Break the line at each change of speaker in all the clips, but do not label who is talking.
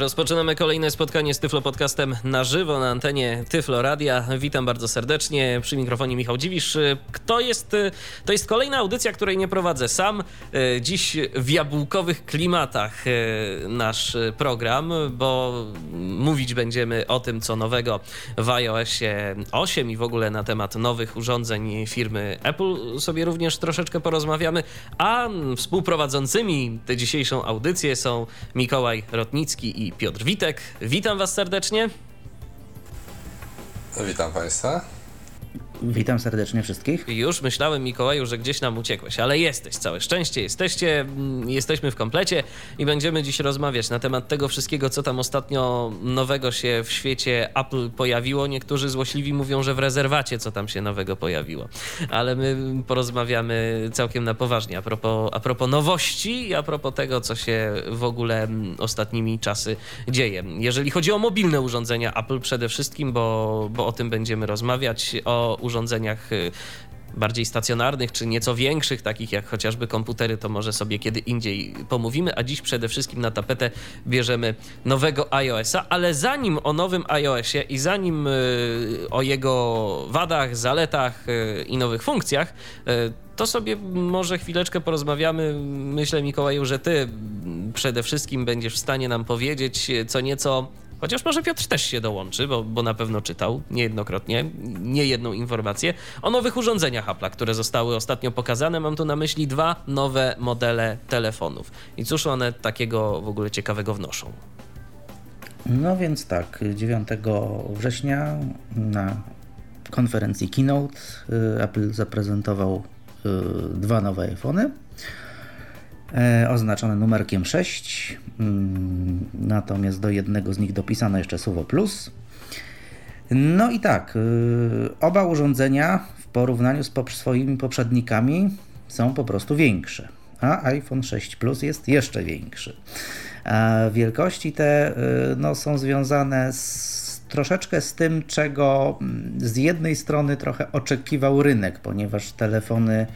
Rozpoczynamy kolejne spotkanie z Tyflo Podcastem na żywo na antenie Tyflo Radia. Witam bardzo serdecznie. Przy mikrofonie Michał Dziwisz. Kto jest? To jest kolejna audycja, której nie prowadzę sam. Dziś w jabłkowych klimatach nasz program, bo mówić będziemy o tym, co nowego w iOSie 8 i w ogóle na temat nowych urządzeń firmy Apple sobie również troszeczkę porozmawiamy, a współprowadzącymi tę dzisiejszą audycję są Mikołaj Rotnicki i Piotr Witek. Witam Was serdecznie.
Witam Państwa.
Witam serdecznie wszystkich.
Już myślałem, Mikołaju, że gdzieś nam uciekłeś, ale jesteś, całe szczęście, jesteście, mm, jesteśmy w komplecie i będziemy dziś rozmawiać na temat tego wszystkiego, co tam ostatnio nowego się w świecie Apple pojawiło. Niektórzy złośliwi mówią, że w rezerwacie co tam się nowego pojawiło, ale my porozmawiamy całkiem na poważnie a propos, a propos nowości i a propos tego, co się w ogóle mm, ostatnimi czasy dzieje. Jeżeli chodzi o mobilne urządzenia Apple przede wszystkim, bo, bo o tym będziemy rozmawiać, o urządzeniach y, bardziej stacjonarnych, czy nieco większych, takich jak chociażby komputery, to może sobie kiedy indziej pomówimy, a dziś przede wszystkim na tapetę bierzemy nowego iOS-a, ale zanim o nowym iOSie i zanim y, o jego wadach, zaletach y, i nowych funkcjach, to sobie może chwileczkę porozmawiamy. Myślę, Mikołaju, że ty przede wszystkim będziesz w stanie nam powiedzieć co nieco Chociaż może Piotr też się dołączy, bo, bo na pewno czytał niejednokrotnie, nie jedną informację o nowych urządzeniach Apple'a, które zostały ostatnio pokazane. Mam tu na myśli dwa nowe modele telefonów. I cóż one takiego w ogóle ciekawego wnoszą?
No więc tak, 9 września na konferencji Keynote y, Apple zaprezentował y, dwa nowe iPhony. E, oznaczone numerkiem 6. Mm, natomiast do jednego z nich dopisano jeszcze słowo plus. No i tak, y, oba urządzenia w porównaniu z swoimi poprzednikami są po prostu większe, a iPhone 6 Plus jest jeszcze większy. A wielkości te y, no, są związane z, troszeczkę z tym, czego mm, z jednej strony trochę oczekiwał rynek, ponieważ telefony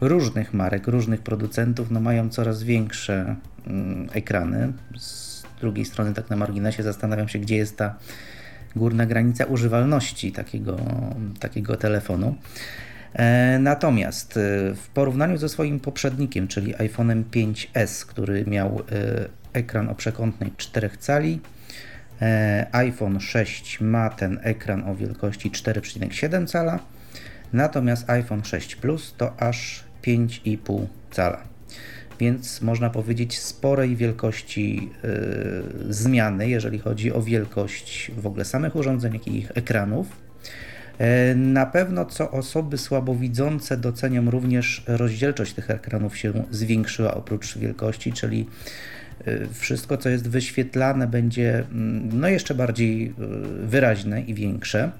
różnych marek, różnych producentów no mają coraz większe mm, ekrany. Z drugiej strony, tak na marginesie, zastanawiam się, gdzie jest ta górna granica używalności takiego, takiego telefonu. E, natomiast e, w porównaniu ze swoim poprzednikiem, czyli iPhone'em 5S, który miał e, ekran o przekątnej 4 cali, iPhone 6 ma ten ekran o wielkości 4,7 cala, natomiast iPhone 6 Plus to aż 5,5 cala. Więc można powiedzieć sporej wielkości yy, zmiany, jeżeli chodzi o wielkość w ogóle samych urządzeń, jak i ich ekranów. E, na pewno co osoby słabowidzące docenią również rozdzielczość tych ekranów się zwiększyła oprócz wielkości, czyli e, wszystko co jest wyświetlane będzie mm, no jeszcze bardziej wyraźne i większe.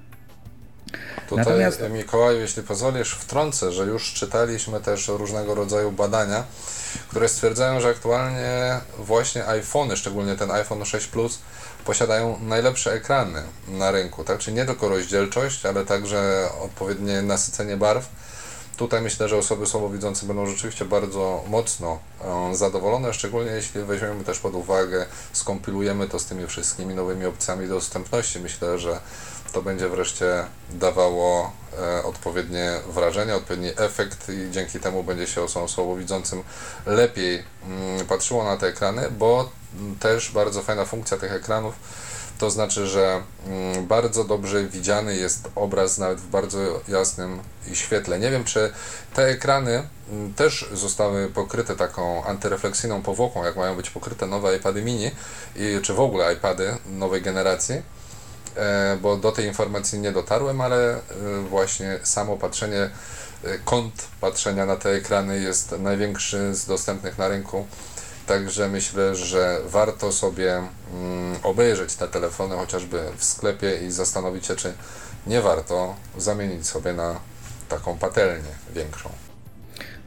Tutaj, Natomiast... Mikołaju, jeśli pozwolisz, wtrącę, że już czytaliśmy też różnego rodzaju badania, które stwierdzają, że aktualnie właśnie iPhony, szczególnie ten iPhone 6 Plus, posiadają najlepsze ekrany na rynku, tak? Czyli nie tylko rozdzielczość, ale także odpowiednie nasycenie barw. Tutaj myślę, że osoby słabowidzące będą rzeczywiście bardzo mocno e, zadowolone, szczególnie jeśli weźmiemy też pod uwagę, skompilujemy to z tymi wszystkimi nowymi opcjami dostępności. Myślę, że to będzie wreszcie dawało e, odpowiednie wrażenie, odpowiedni efekt i dzięki temu będzie się osobom słabowidzącym lepiej mm, patrzyło na te ekrany, bo też bardzo fajna funkcja tych ekranów to znaczy, że mm, bardzo dobrze widziany jest obraz nawet w bardzo jasnym świetle. Nie wiem, czy te ekrany mm, też zostały pokryte taką antyrefleksyjną powłoką, jak mają być pokryte nowe iPady mini, i, czy w ogóle iPady nowej generacji bo do tej informacji nie dotarłem, ale e, właśnie samo patrzenie, e, kąt patrzenia na te ekrany jest największy z dostępnych na rynku. Także myślę, że warto sobie mm, obejrzeć te telefony chociażby w sklepie i zastanowić się, czy nie warto zamienić sobie na taką patelnię większą.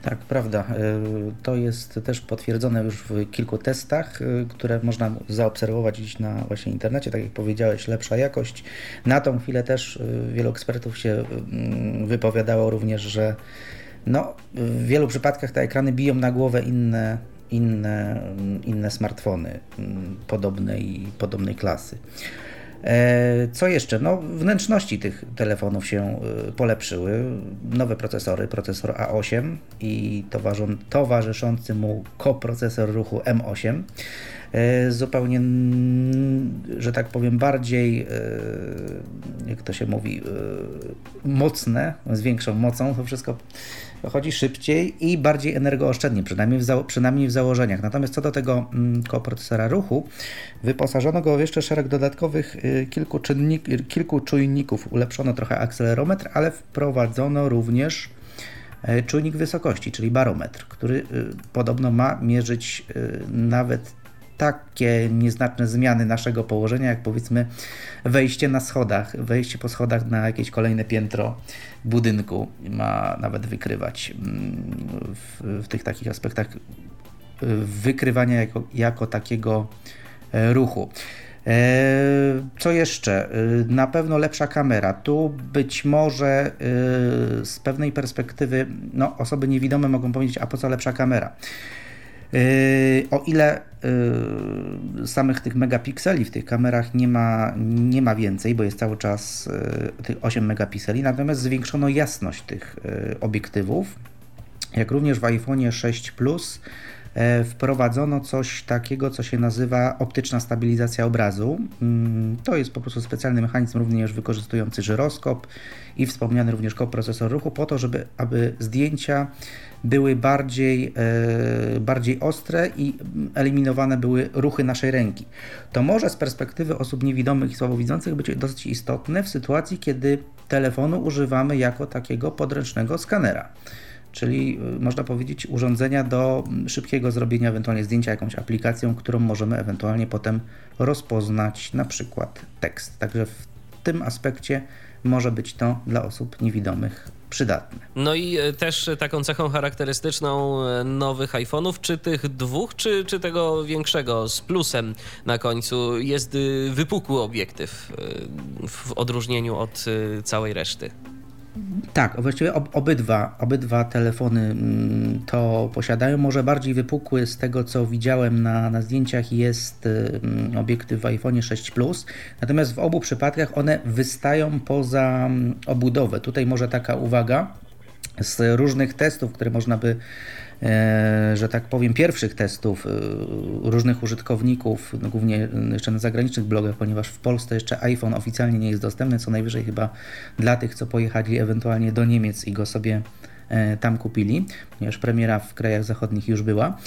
Tak, prawda. E, to jest też potwierdzone już w kilku testach, e, które można zaobserwować gdzieś na właśnie internecie. Tak jak powiedziałeś, lepsza jakość. Na tą chwilę też e, wielu ekspertów się mm, wypowiadało również, że no, w wielu przypadkach te ekrany biją na głowę inne, inne, inne smartfony mm, podobnej, podobnej klasy. E, co jeszcze? No, wnętrzności tych telefonów się e, polepszyły. Nowe procesory, procesor A8 i towarzyszący mu koprocesor ruchu M8. E, zupełnie, że tak powiem, bardziej, jak to się mówi, mocne, z większą mocą. To wszystko chodzi szybciej i bardziej energooszczędnie, przynajmniej w, przynajmniej w założeniach. Natomiast co do tego mm, koprocesora ruchu, wyposażono go w jeszcze szereg dodatkowych y, kilku, czynnik, kilku czujników. Ulepszono trochę akcelerometr, ale wprowadzono również e, czujnik wysokości, czyli barometr, który y, podobno ma mierzyć y, nawet takie nieznaczne zmiany naszego położenia, jak powiedzmy wejście na schodach, wejście po schodach na jakieś kolejne piętro budynku. Ma nawet wykrywać mm, w, w tych takich aspektach wykrywania jako, jako takiego e, ruchu. E, co jeszcze? E, na pewno lepsza kamera. Tu być może z pewnej perspektywy no, osoby niewidome mogą powiedzieć, a po co lepsza kamera? Yy, o ile yy, samych tych megapikseli w tych kamerach nie ma, nie ma więcej, bo jest cały czas yy, tych 8 megapikseli, natomiast zwiększono jasność tych obiektywów, jak również w iPhone 6 Plus wprowadzono coś takiego, co się nazywa optyczna stabilizacja obrazu. Mm, to jest po prostu specjalny mechanizm również wykorzystujący żyroskop i wspomniany również koprocesor ruchu po to, żeby aby zdjęcia były bardziej, e, bardziej ostre i eliminowane były ruchy naszej ręki. To może z perspektywy osób niewidomych i słabowidzących być dosyć istotne w sytuacji, kiedy telefonu używamy jako takiego podręcznego skanera czyli y, można powiedzieć urządzenia do szybkiego zrobienia ewentualnie zdjęcia jakąś aplikacją, którą możemy ewentualnie potem rozpoznać na przykład tekst. Także w tym aspekcie może być to dla osób niewidomych przydatne.
No i y, też taką cechą charakterystyczną y, nowych iPhone'ów, czy tych dwóch, czy, czy tego większego z plusem na końcu jest wypukły obiektyw w odróżnieniu od całej reszty.
Tak, właściwie ob, obydwa, obydwa telefony mm, to posiadają. Może bardziej wypukły z tego, co widziałem na, na zdjęciach, jest mm, obiektyw w iPhone 6 Plus. Natomiast w obu przypadkach one wystają poza mm, obudowę. Tutaj może taka uwaga z różnych testów, które można by że tak powiem, pierwszych testów e, różnych użytkowników, no głównie jeszcze na zagranicznych blogach, ponieważ w Polsce jeszcze iPhone oficjalnie nie jest dostępny, co najwyżej chyba dla tych, co pojechali ewentualnie do Niemiec i go sobie e, tam kupili, ponieważ premiera w krajach zachodnich już była.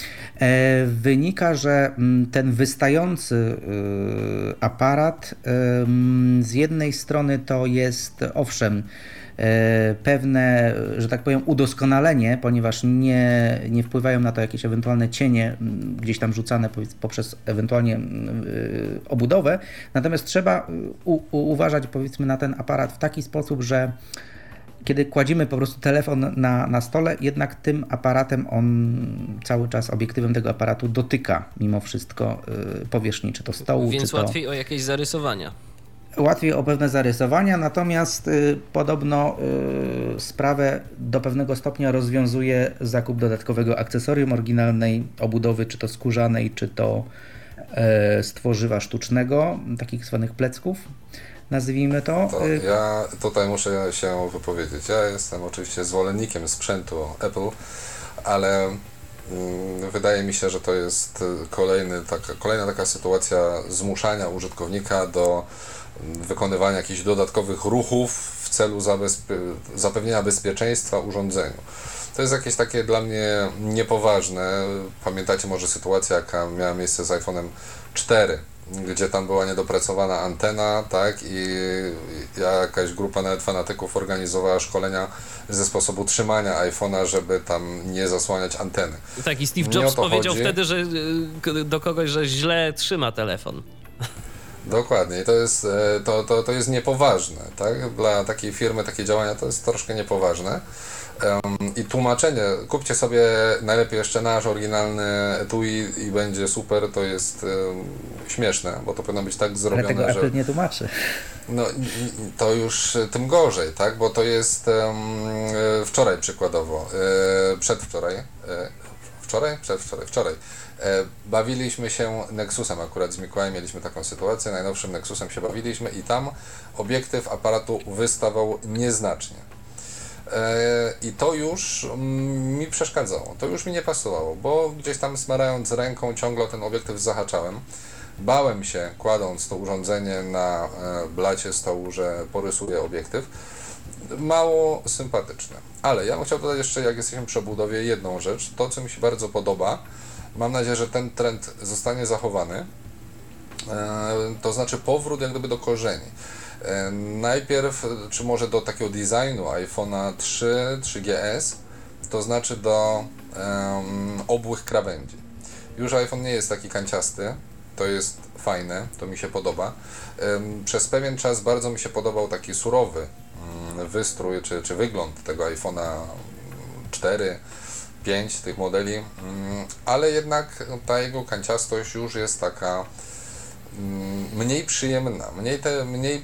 Wynika, że mm, ten wystający aparat z jednej strony to jest owszem E, pewne, że tak powiem, udoskonalenie, ponieważ nie, nie wpływają na to jakieś ewentualne cienie gdzieś tam rzucane poprzez ewentualnie obudowę. Natomiast trzeba u, u, uważać powiedzmy na ten aparat w taki sposób, że kiedy kładziemy po prostu telefon na, na stole, jednak tym aparatem on cały czas obiektywem tego aparatu dotyka mimo wszystko powierzchni, czy to stołu,
Więc
czy to...
łatwiej o jakieś zarysowania
łatwiej o pewne zarysowania, natomiast y, podobno y, sprawę do pewnego stopnia rozwiązuje zakup dodatkowego akcesorium oryginalnej obudowy, czy to skórzanej, czy to e, z tworzywa sztucznego, takich zwanych plecków. Nazwijmy to.
to. Y, ja tutaj muszę się wypowiedzieć. Ja jestem oczywiście zwolennikiem sprzętu Apple, ale mm, wydaje mi się, że to jest kolejny, taka, kolejna taka sytuacja zmuszania użytkownika do wykonywania jakichś dodatkowych ruchów w celu zapewnienia bezpieczeństwa urządzeniu. To jest jakieś takie dla mnie niepoważne. Pamiętacie może sytuację, jaka miała miejsce z iPhone'em 4, gdzie tam była niedopracowana antena, tak, i jakaś grupa nawet fanatyków organizowała szkolenia ze sposobu trzymania iPhone'a, żeby tam nie zasłaniać anteny.
Tak, i Steve Jobs powiedział chodzi. wtedy, że y, do kogoś, że źle trzyma telefon.
Dokładnie, to jest, e, to, to, to jest niepoważne, tak? Dla takiej firmy takie działania to jest troszkę niepoważne. I tłumaczenie, kupcie sobie najlepiej jeszcze nasz oryginalny etui i będzie super, to jest śmieszne, bo to powinno być tak zrobione,
Ale tego
że...
Apple nie tłumaczy.
No to już tym gorzej, tak? Bo to jest um, wczoraj przykładowo, e, przedwczoraj, wczoraj? Przedwczoraj, wczoraj. E, bawiliśmy się Nexusem akurat z Mikołajem, mieliśmy taką sytuację, najnowszym Nexusem się bawiliśmy i tam obiektyw aparatu wystawał nieznacznie. I to już mm, mi przeszkadzało, to już mi nie pasowało, bo gdzieś tam smarając ręką ciągle ten obiektyw zahaczałem. Bałem się, kładąc to urządzenie na e, blacie stołu, że porysuję obiektyw. Mało sympatyczne. Ale ja bym chciał dodać jeszcze, jak jesteśmy przy budowie, jedną rzecz. To, co mi się bardzo podoba, mam nadzieję, że ten trend zostanie zachowany. E, to znaczy powrót jak gdyby do korzeni. E, najpierw, czy może do takiego designu iPhone'a 3, 3GS, to znaczy do um, obłych krawędzi. Już iPhone nie jest taki kanciasty, to jest fajne, to mi się podoba. Przez pewien czas bardzo mi się podobał taki surowy mm, wystrój czy, czy wygląd tego iPhone'a 4, 5 tych modeli, mm, ale jednak ta jego kanciastość już jest taka mm, mniej przyjemna, mniej, te, mniej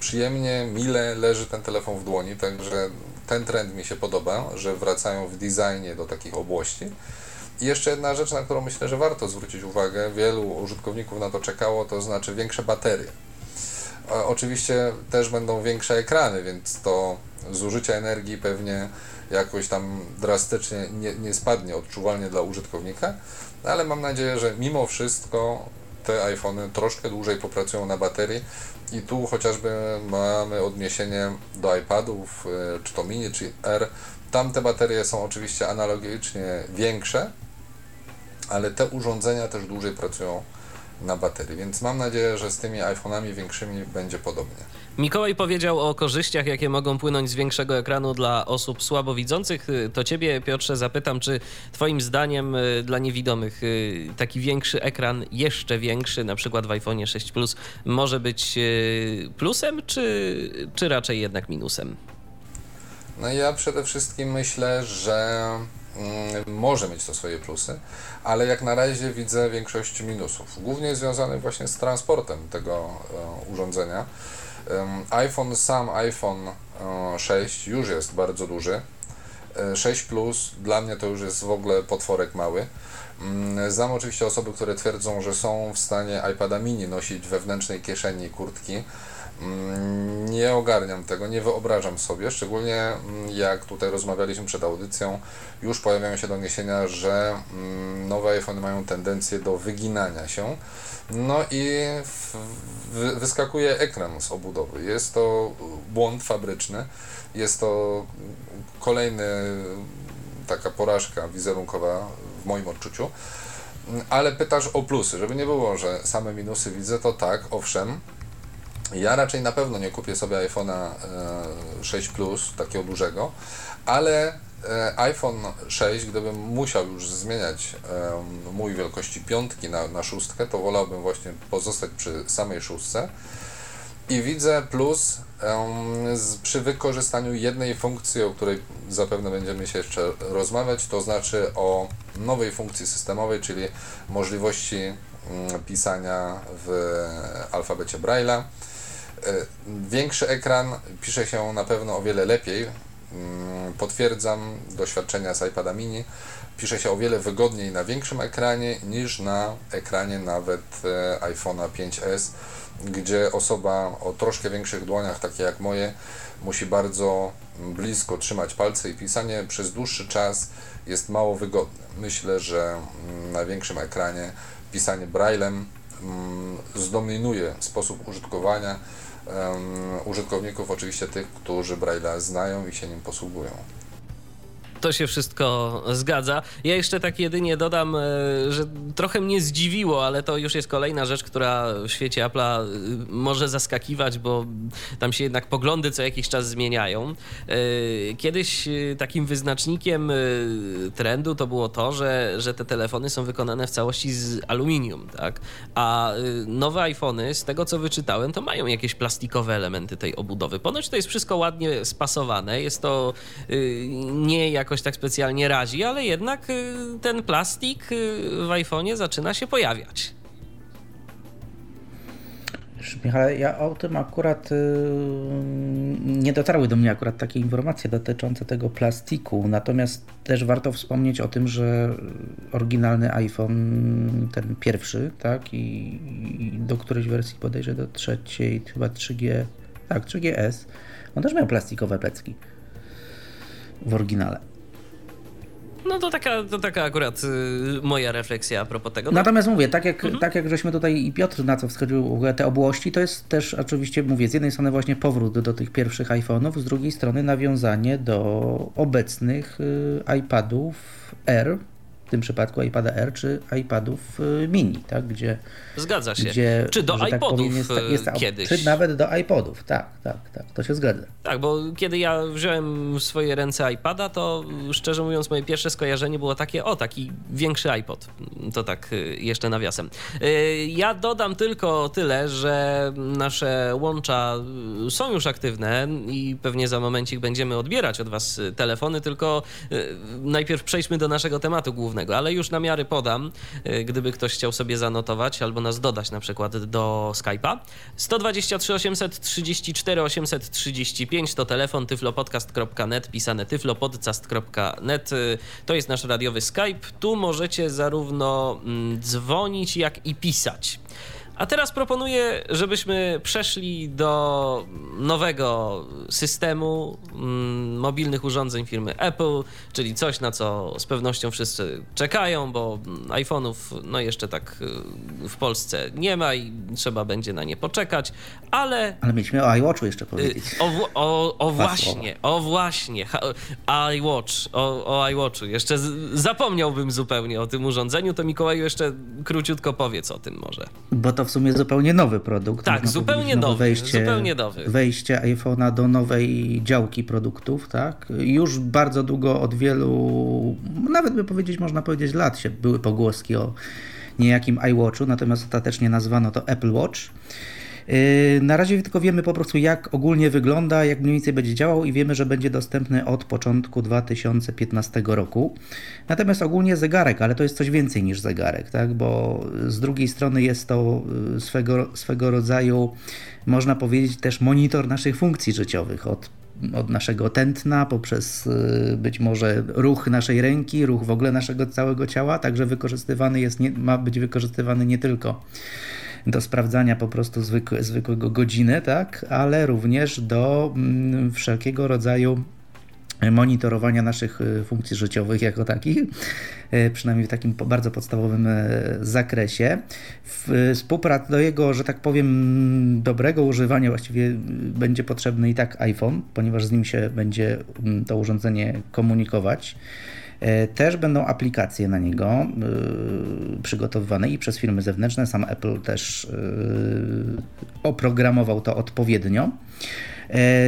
przyjemnie, mile leży ten telefon w dłoni, także ten trend mi się podoba, że wracają w designie do takich obłości. I jeszcze jedna rzecz, na którą myślę, że warto zwrócić uwagę, wielu użytkowników na to czekało, to znaczy większe baterie. Oczywiście też będą większe ekrany, więc to zużycie energii pewnie jakoś tam drastycznie nie, nie spadnie odczuwalnie dla użytkownika, ale mam nadzieję, że mimo wszystko te iPhony troszkę dłużej popracują na baterii i tu chociażby mamy odniesienie do iPadów, e, czy to mini, czy R. Tam te baterie są oczywiście analogicznie większe, ale te urządzenia też dłużej pracują na baterii, więc mam nadzieję, że z tymi iPhone'ami większymi będzie podobnie.
Mikołaj powiedział o korzyściach, jakie mogą płynąć z większego ekranu dla osób słabowidzących. To ciebie, Piotrze, zapytam, czy twoim zdaniem y, dla niewidomych y, taki większy ekran, jeszcze większy, na przykład w iPhone 6 Plus, może być y, plusem, czy, czy raczej jednak minusem?
No ja przede wszystkim myślę, że Mm, może mieć to swoje plusy, ale jak na razie widzę większość minusów, głównie związanych właśnie z transportem tego e, urządzenia. iPhone, sam iPhone 6 e, już jest bardzo duży. 6 e, Plus dla mnie to już jest w ogóle potworek mały. Mm, znam oczywiście osoby, które twierdzą, że są w stanie iPada mini nosić we wewnętrznej kieszeni kurtki. Mm, nie ogarniam tego, nie wyobrażam sobie, szczególnie mm, jak tutaj rozmawialiśmy przed audycją, już pojawiają się doniesienia, że nowe iPhone mają tendencję do wyginania się. No i wyskakuje ekran z obudowy. Jest to błąd fabryczny, jest to kolejny taka porażka wizerunkowa w moim odczuciu. Ale pytasz o plusy, żeby nie było, że same minusy widzę, to tak, owszem, ja raczej na pewno nie kupię sobie iPhone'a 6 e, Plus, takiego dużego, ale iPhone 6, gdybym musiał już zmieniać mój wielkości piątki na, na szóstkę, to wolałbym właśnie pozostać przy samej szóstce. I widzę plus z, przy wykorzystaniu jednej funkcji, o której zapewne będziemy się jeszcze rozmawiać, to znaczy o nowej funkcji systemowej, czyli możliwości mm, pisania w alfabecie Braille'a. E, większy ekran pisze się na pewno o wiele lepiej. Mm, potwierdzam doświadczenia z iPada mini. Pisze się o wiele wygodniej na większym ekranie niż na ekranie nawet e, iPhone'a 5S, gdzie osoba o troszkę większych dłoniach, takie jak moje, musi bardzo blisko trzymać palce i pisanie przez dłuższy czas jest mało wygodne. Myślę, że mm, na większym ekranie pisanie braillem mm, zdominuje sposób użytkowania użytkowników, oczywiście tych, którzy Braille'a znają i się nim posługują.
To się wszystko zgadza. Ja jeszcze tak jedynie dodam, e, że trochę mnie zdziwiło, ale to już jest kolejna rzecz, która w świecie Apple'a e, może zaskakiwać, bo tam się jednak poglądy co jakiś czas zmieniają. E, kiedyś takim wyznacznikiem trendu to było to, że, że te telefony są wykonane w całości z aluminium, tak? A nowe iPhony, z tego co wyczytałem, to mają jakieś plastikowe elementy tej obudowy. Ponoć to jest wszystko ładnie spasowane, jest to nie jak jakoś tak specjalnie razi, ale jednak y, ten plastik y, w iPhone'ie zaczyna się pojawiać.
Michale, ja o tym akurat yy, nie dotarły do mnie akurat takie informacje dotyczące tego plastiku, natomiast też warto wspomnieć o tym, że oryginalny iPhone, ten pierwszy, tak, i, i do którejś wersji podejrzę do trzeciej, chyba 3G, tak, 3GS, on też miał plastikowe plecki w oryginale.
No to taka, to taka akurat y, moja refleksja a propos tego.
Natomiast mówię, tak jak, mhm. tak jak żeśmy tutaj i Piotr na co wschodził te obłości, to jest też oczywiście, mówię, z jednej strony właśnie powrót do tych pierwszych iPhone'ów, z drugiej strony nawiązanie do obecnych y, iPadów R, w tym przypadku iPada R czy iPadów y, mini, tak? gdzie
Zgadza się. Gdzie, czy do iPodów tak jest, jest, jest, kiedyś.
Czy nawet do iPodów, tak, tak, tak, to się zgadza.
Tak, bo kiedy ja wziąłem w swoje ręce iPada, to szczerze mówiąc moje pierwsze skojarzenie było takie, o taki większy iPod, to tak y, jeszcze nawiasem. Y, ja dodam tylko tyle, że nasze łącza y, są już aktywne i pewnie za momencik będziemy odbierać od Was telefony, tylko najpierw przejdźmy do naszego tematu głównego, ale już na miary podam, gdyby ktoś chciał sobie zanotować albo nas dodać na przykład do Skype'a. 123 834 835 to telefon tyflopodcast.net, pisane tyflopodcast.net. To jest nasz radiowy Skype. Tu możecie zarówno mm, dzwonić, jak i pisać. A teraz proponuję, żebyśmy przeszli do nowego systemu mm, mobilnych urządzeń firmy Apple, czyli coś, na co z pewnością wszyscy czekają, bo iPhone'ów no jeszcze tak y, w Polsce nie ma i trzeba będzie na nie poczekać, ale...
Ale mieliśmy o iWatchu jeszcze powiedzieć.
O, o, o właśnie, o właśnie, iWatch, o, o iWatchu. Jeszcze zapomniałbym zupełnie o tym urządzeniu, to Mikołaju jeszcze króciutko powiedz o tym może.
Bo to w sumie zupełnie nowy produkt.
Tak, zupełnie nowy, wejście, zupełnie nowy.
Wejście iPhone'a do nowej działki produktów, tak? Już bardzo długo od wielu, nawet by powiedzieć, można powiedzieć lat się były pogłoski o niejakim iWatchu, natomiast ostatecznie nazwano to Apple Watch. Yy, na razie tylko wiemy po prostu, jak ogólnie wygląda, jak mniej więcej będzie działał i wiemy, że będzie dostępny od początku 2015 roku. Natomiast ogólnie zegarek, ale to jest coś więcej niż zegarek, tak? bo z drugiej strony jest to yy, swego, swego rodzaju, można powiedzieć, też monitor naszych funkcji życiowych od od naszego tętna, poprzez yy, być może ruch naszej ręki, ruch w ogóle naszego całego ciała, także wykorzystywany jest, ma być wykorzystywany nie tylko do sprawdzania po prostu zwykłe, zwykłego godziny, tak, ale również do mm, wszelkiego rodzaju monitorowania naszych y, funkcji życiowych jako takich, y, przynajmniej w takim bardzo podstawowym y, zakresie. Współpraca do jego, że tak powiem, dobrego używania właściwie będzie potrzebny i tak iPhone, ponieważ z nim się będzie mm, to urządzenie komunikować. E, też będą aplikacje na niego e, przygotowywane i przez firmy zewnętrzne. Sam Apple też e, oprogramował to odpowiednio.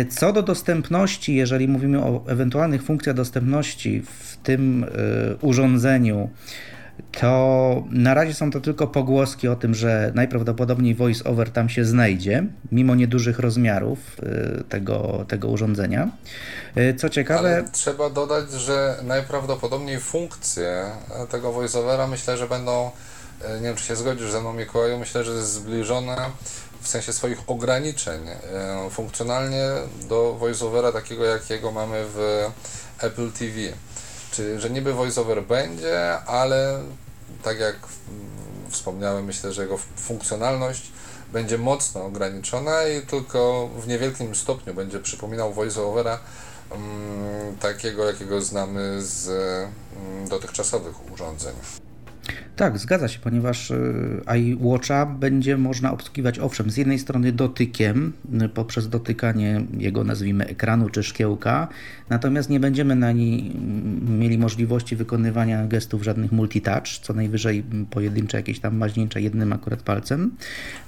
Co do dostępności, jeżeli mówimy o ewentualnych funkcjach dostępności w tym urządzeniu, to na razie są to tylko pogłoski o tym, że najprawdopodobniej voice-over tam się znajdzie, mimo niedużych rozmiarów y, tego, tego urządzenia. Y, co ciekawe.
Ale trzeba dodać, że najprawdopodobniej funkcje tego voice-overa myślę, że będą, y, nie wiem czy się zgodzisz ze mną Mikołaju, myślę, że zbliżone w sensie swoich ograniczeń funkcjonalnie do voice-overa takiego, jakiego mamy w Apple TV. Czyli, że niby voiceover będzie, ale tak jak wspomniałem, myślę, że jego funkcjonalność będzie mocno ograniczona i tylko w niewielkim stopniu będzie przypominał voiceovera um, takiego, jakiego znamy z um, dotychczasowych urządzeń.
Tak, zgadza się, ponieważ y, iWatcha będzie można obsługiwać owszem, z jednej strony dotykiem, y, poprzez dotykanie jego nazwijmy ekranu czy szkiełka, natomiast nie będziemy na niej mm, mieli możliwości wykonywania gestów żadnych multitouch, co najwyżej pojedyncze jakieś tam maźnięcze jednym akurat palcem.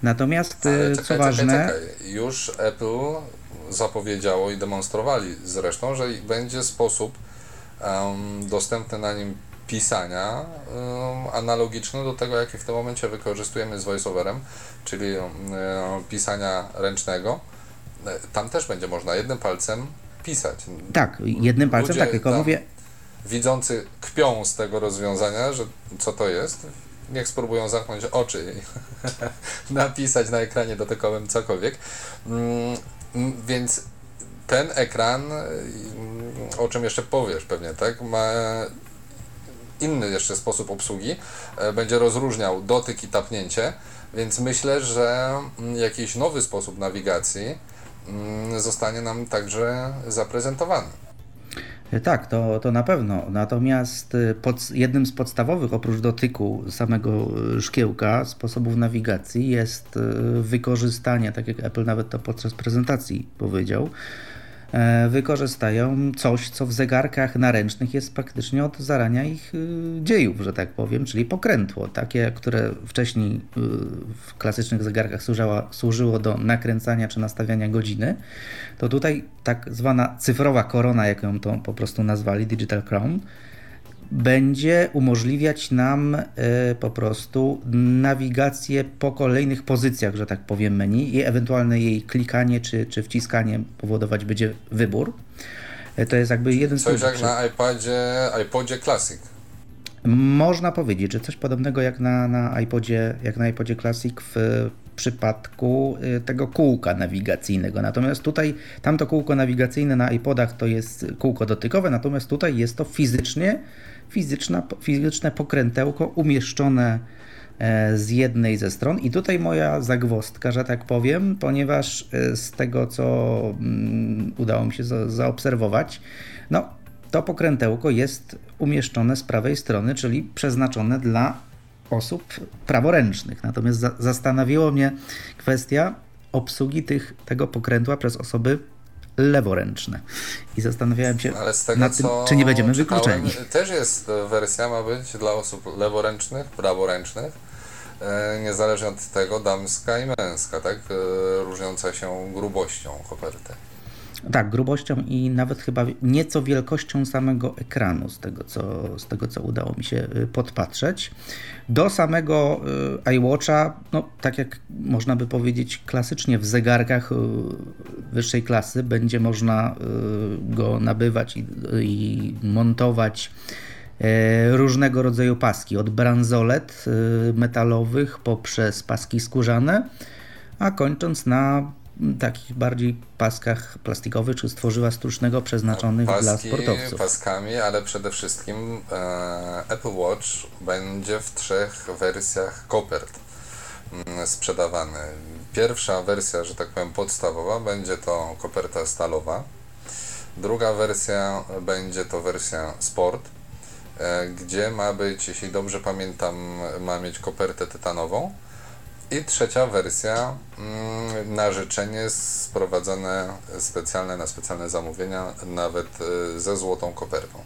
Natomiast
Ale y, co czekaj, ważne... Czekaj, czekaj. Już Apple zapowiedziało i demonstrowali zresztą, że będzie sposób um, dostępny na nim pisania analogiczny do tego, jaki w tym momencie wykorzystujemy z VoiceOverem, czyli pisania ręcznego. Tam też będzie można jednym palcem pisać.
Tak, jednym palcem, Ludzie tak, tylko mówię.
Widzący kpią z tego rozwiązania, że co to jest, niech spróbują zamknąć oczy i napisać na ekranie dotykowym cokolwiek. Mm, więc ten ekran, o czym jeszcze powiesz pewnie, tak, ma inny jeszcze sposób obsługi, e, będzie rozróżniał dotyk i tapnięcie, więc myślę, że mm, jakiś nowy sposób nawigacji mm, zostanie nam także zaprezentowany.
E, tak, to, to na pewno. Natomiast e, pod, jednym z podstawowych, oprócz dotyku samego szkiełka, sposobów nawigacji jest wykorzystanie, tak jak Apple nawet to podczas prezentacji powiedział, wykorzystają coś, co w zegarkach naręcznych jest praktycznie od zarania ich y, dziejów, że tak powiem, czyli pokrętło, takie, które wcześniej y, w klasycznych zegarkach służyło, służyło do nakręcania czy nastawiania godziny, to tutaj tak zwana cyfrowa korona, jak ją to po prostu nazwali, Digital Crown, będzie umożliwiać nam e, po prostu nawigację po kolejnych pozycjach, że tak powiem, menu i ewentualne jej klikanie czy, czy wciskanie powodować będzie wybór. E, to jest jakby jeden
z Coś jak na iPadzie, iPodzie Classic.
Można powiedzieć, że coś podobnego jak na, na iPodzie, jak na iPodzie Classic w przypadku e, tego kółka nawigacyjnego. Natomiast tutaj tamto kółko nawigacyjne na iPodach to jest kółko dotykowe, natomiast tutaj jest to fizycznie fizyczna, fizyczne pokrętełko umieszczone e, z jednej ze stron. I tutaj moja zagwostka, że tak powiem, ponieważ e, z tego, co mm, udało mi się zaobserwować, no to pokrętełko jest umieszczone z prawej strony, czyli przeznaczone dla osób praworęcznych. Natomiast zastanowiło mnie kwestia obsługi tych, tego pokrętła przez osoby leworęczne. I zastanawiałem się Ale z tego, nad tym, czy nie będziemy wykluczeni.
Też jest wersja, ma być dla osób leworęcznych, praworęcznych, e, niezależnie od tego damska i męska, tak? E, różniąca się grubością koperty.
Tak, grubością i nawet chyba nieco wielkością samego ekranu, z tego co, z tego, co udało mi się y, podpatrzeć. Do samego y, iWatcha, no tak jak można by powiedzieć klasycznie w zegarkach y, wyższej klasy, będzie można go nabywać i, i montować różnego rodzaju paski, od bransolet metalowych poprzez paski skórzane, a kończąc na takich bardziej paskach plastikowych czy stworzywa sztucznego przeznaczonych Paski, dla sportowców.
paskami, ale przede wszystkim e, Apple Watch będzie w trzech wersjach kopert mm, sprzedawany. Pierwsza wersja, że tak powiem podstawowa, będzie to koperta stalowa. Druga wersja będzie to wersja sport, e, gdzie ma być, jeśli dobrze pamiętam, ma mieć kopertę tytanową i trzecia wersja, mm, na życzenie sprowadzone specjalne, na specjalne zamówienia, nawet y, ze złotą kopertą.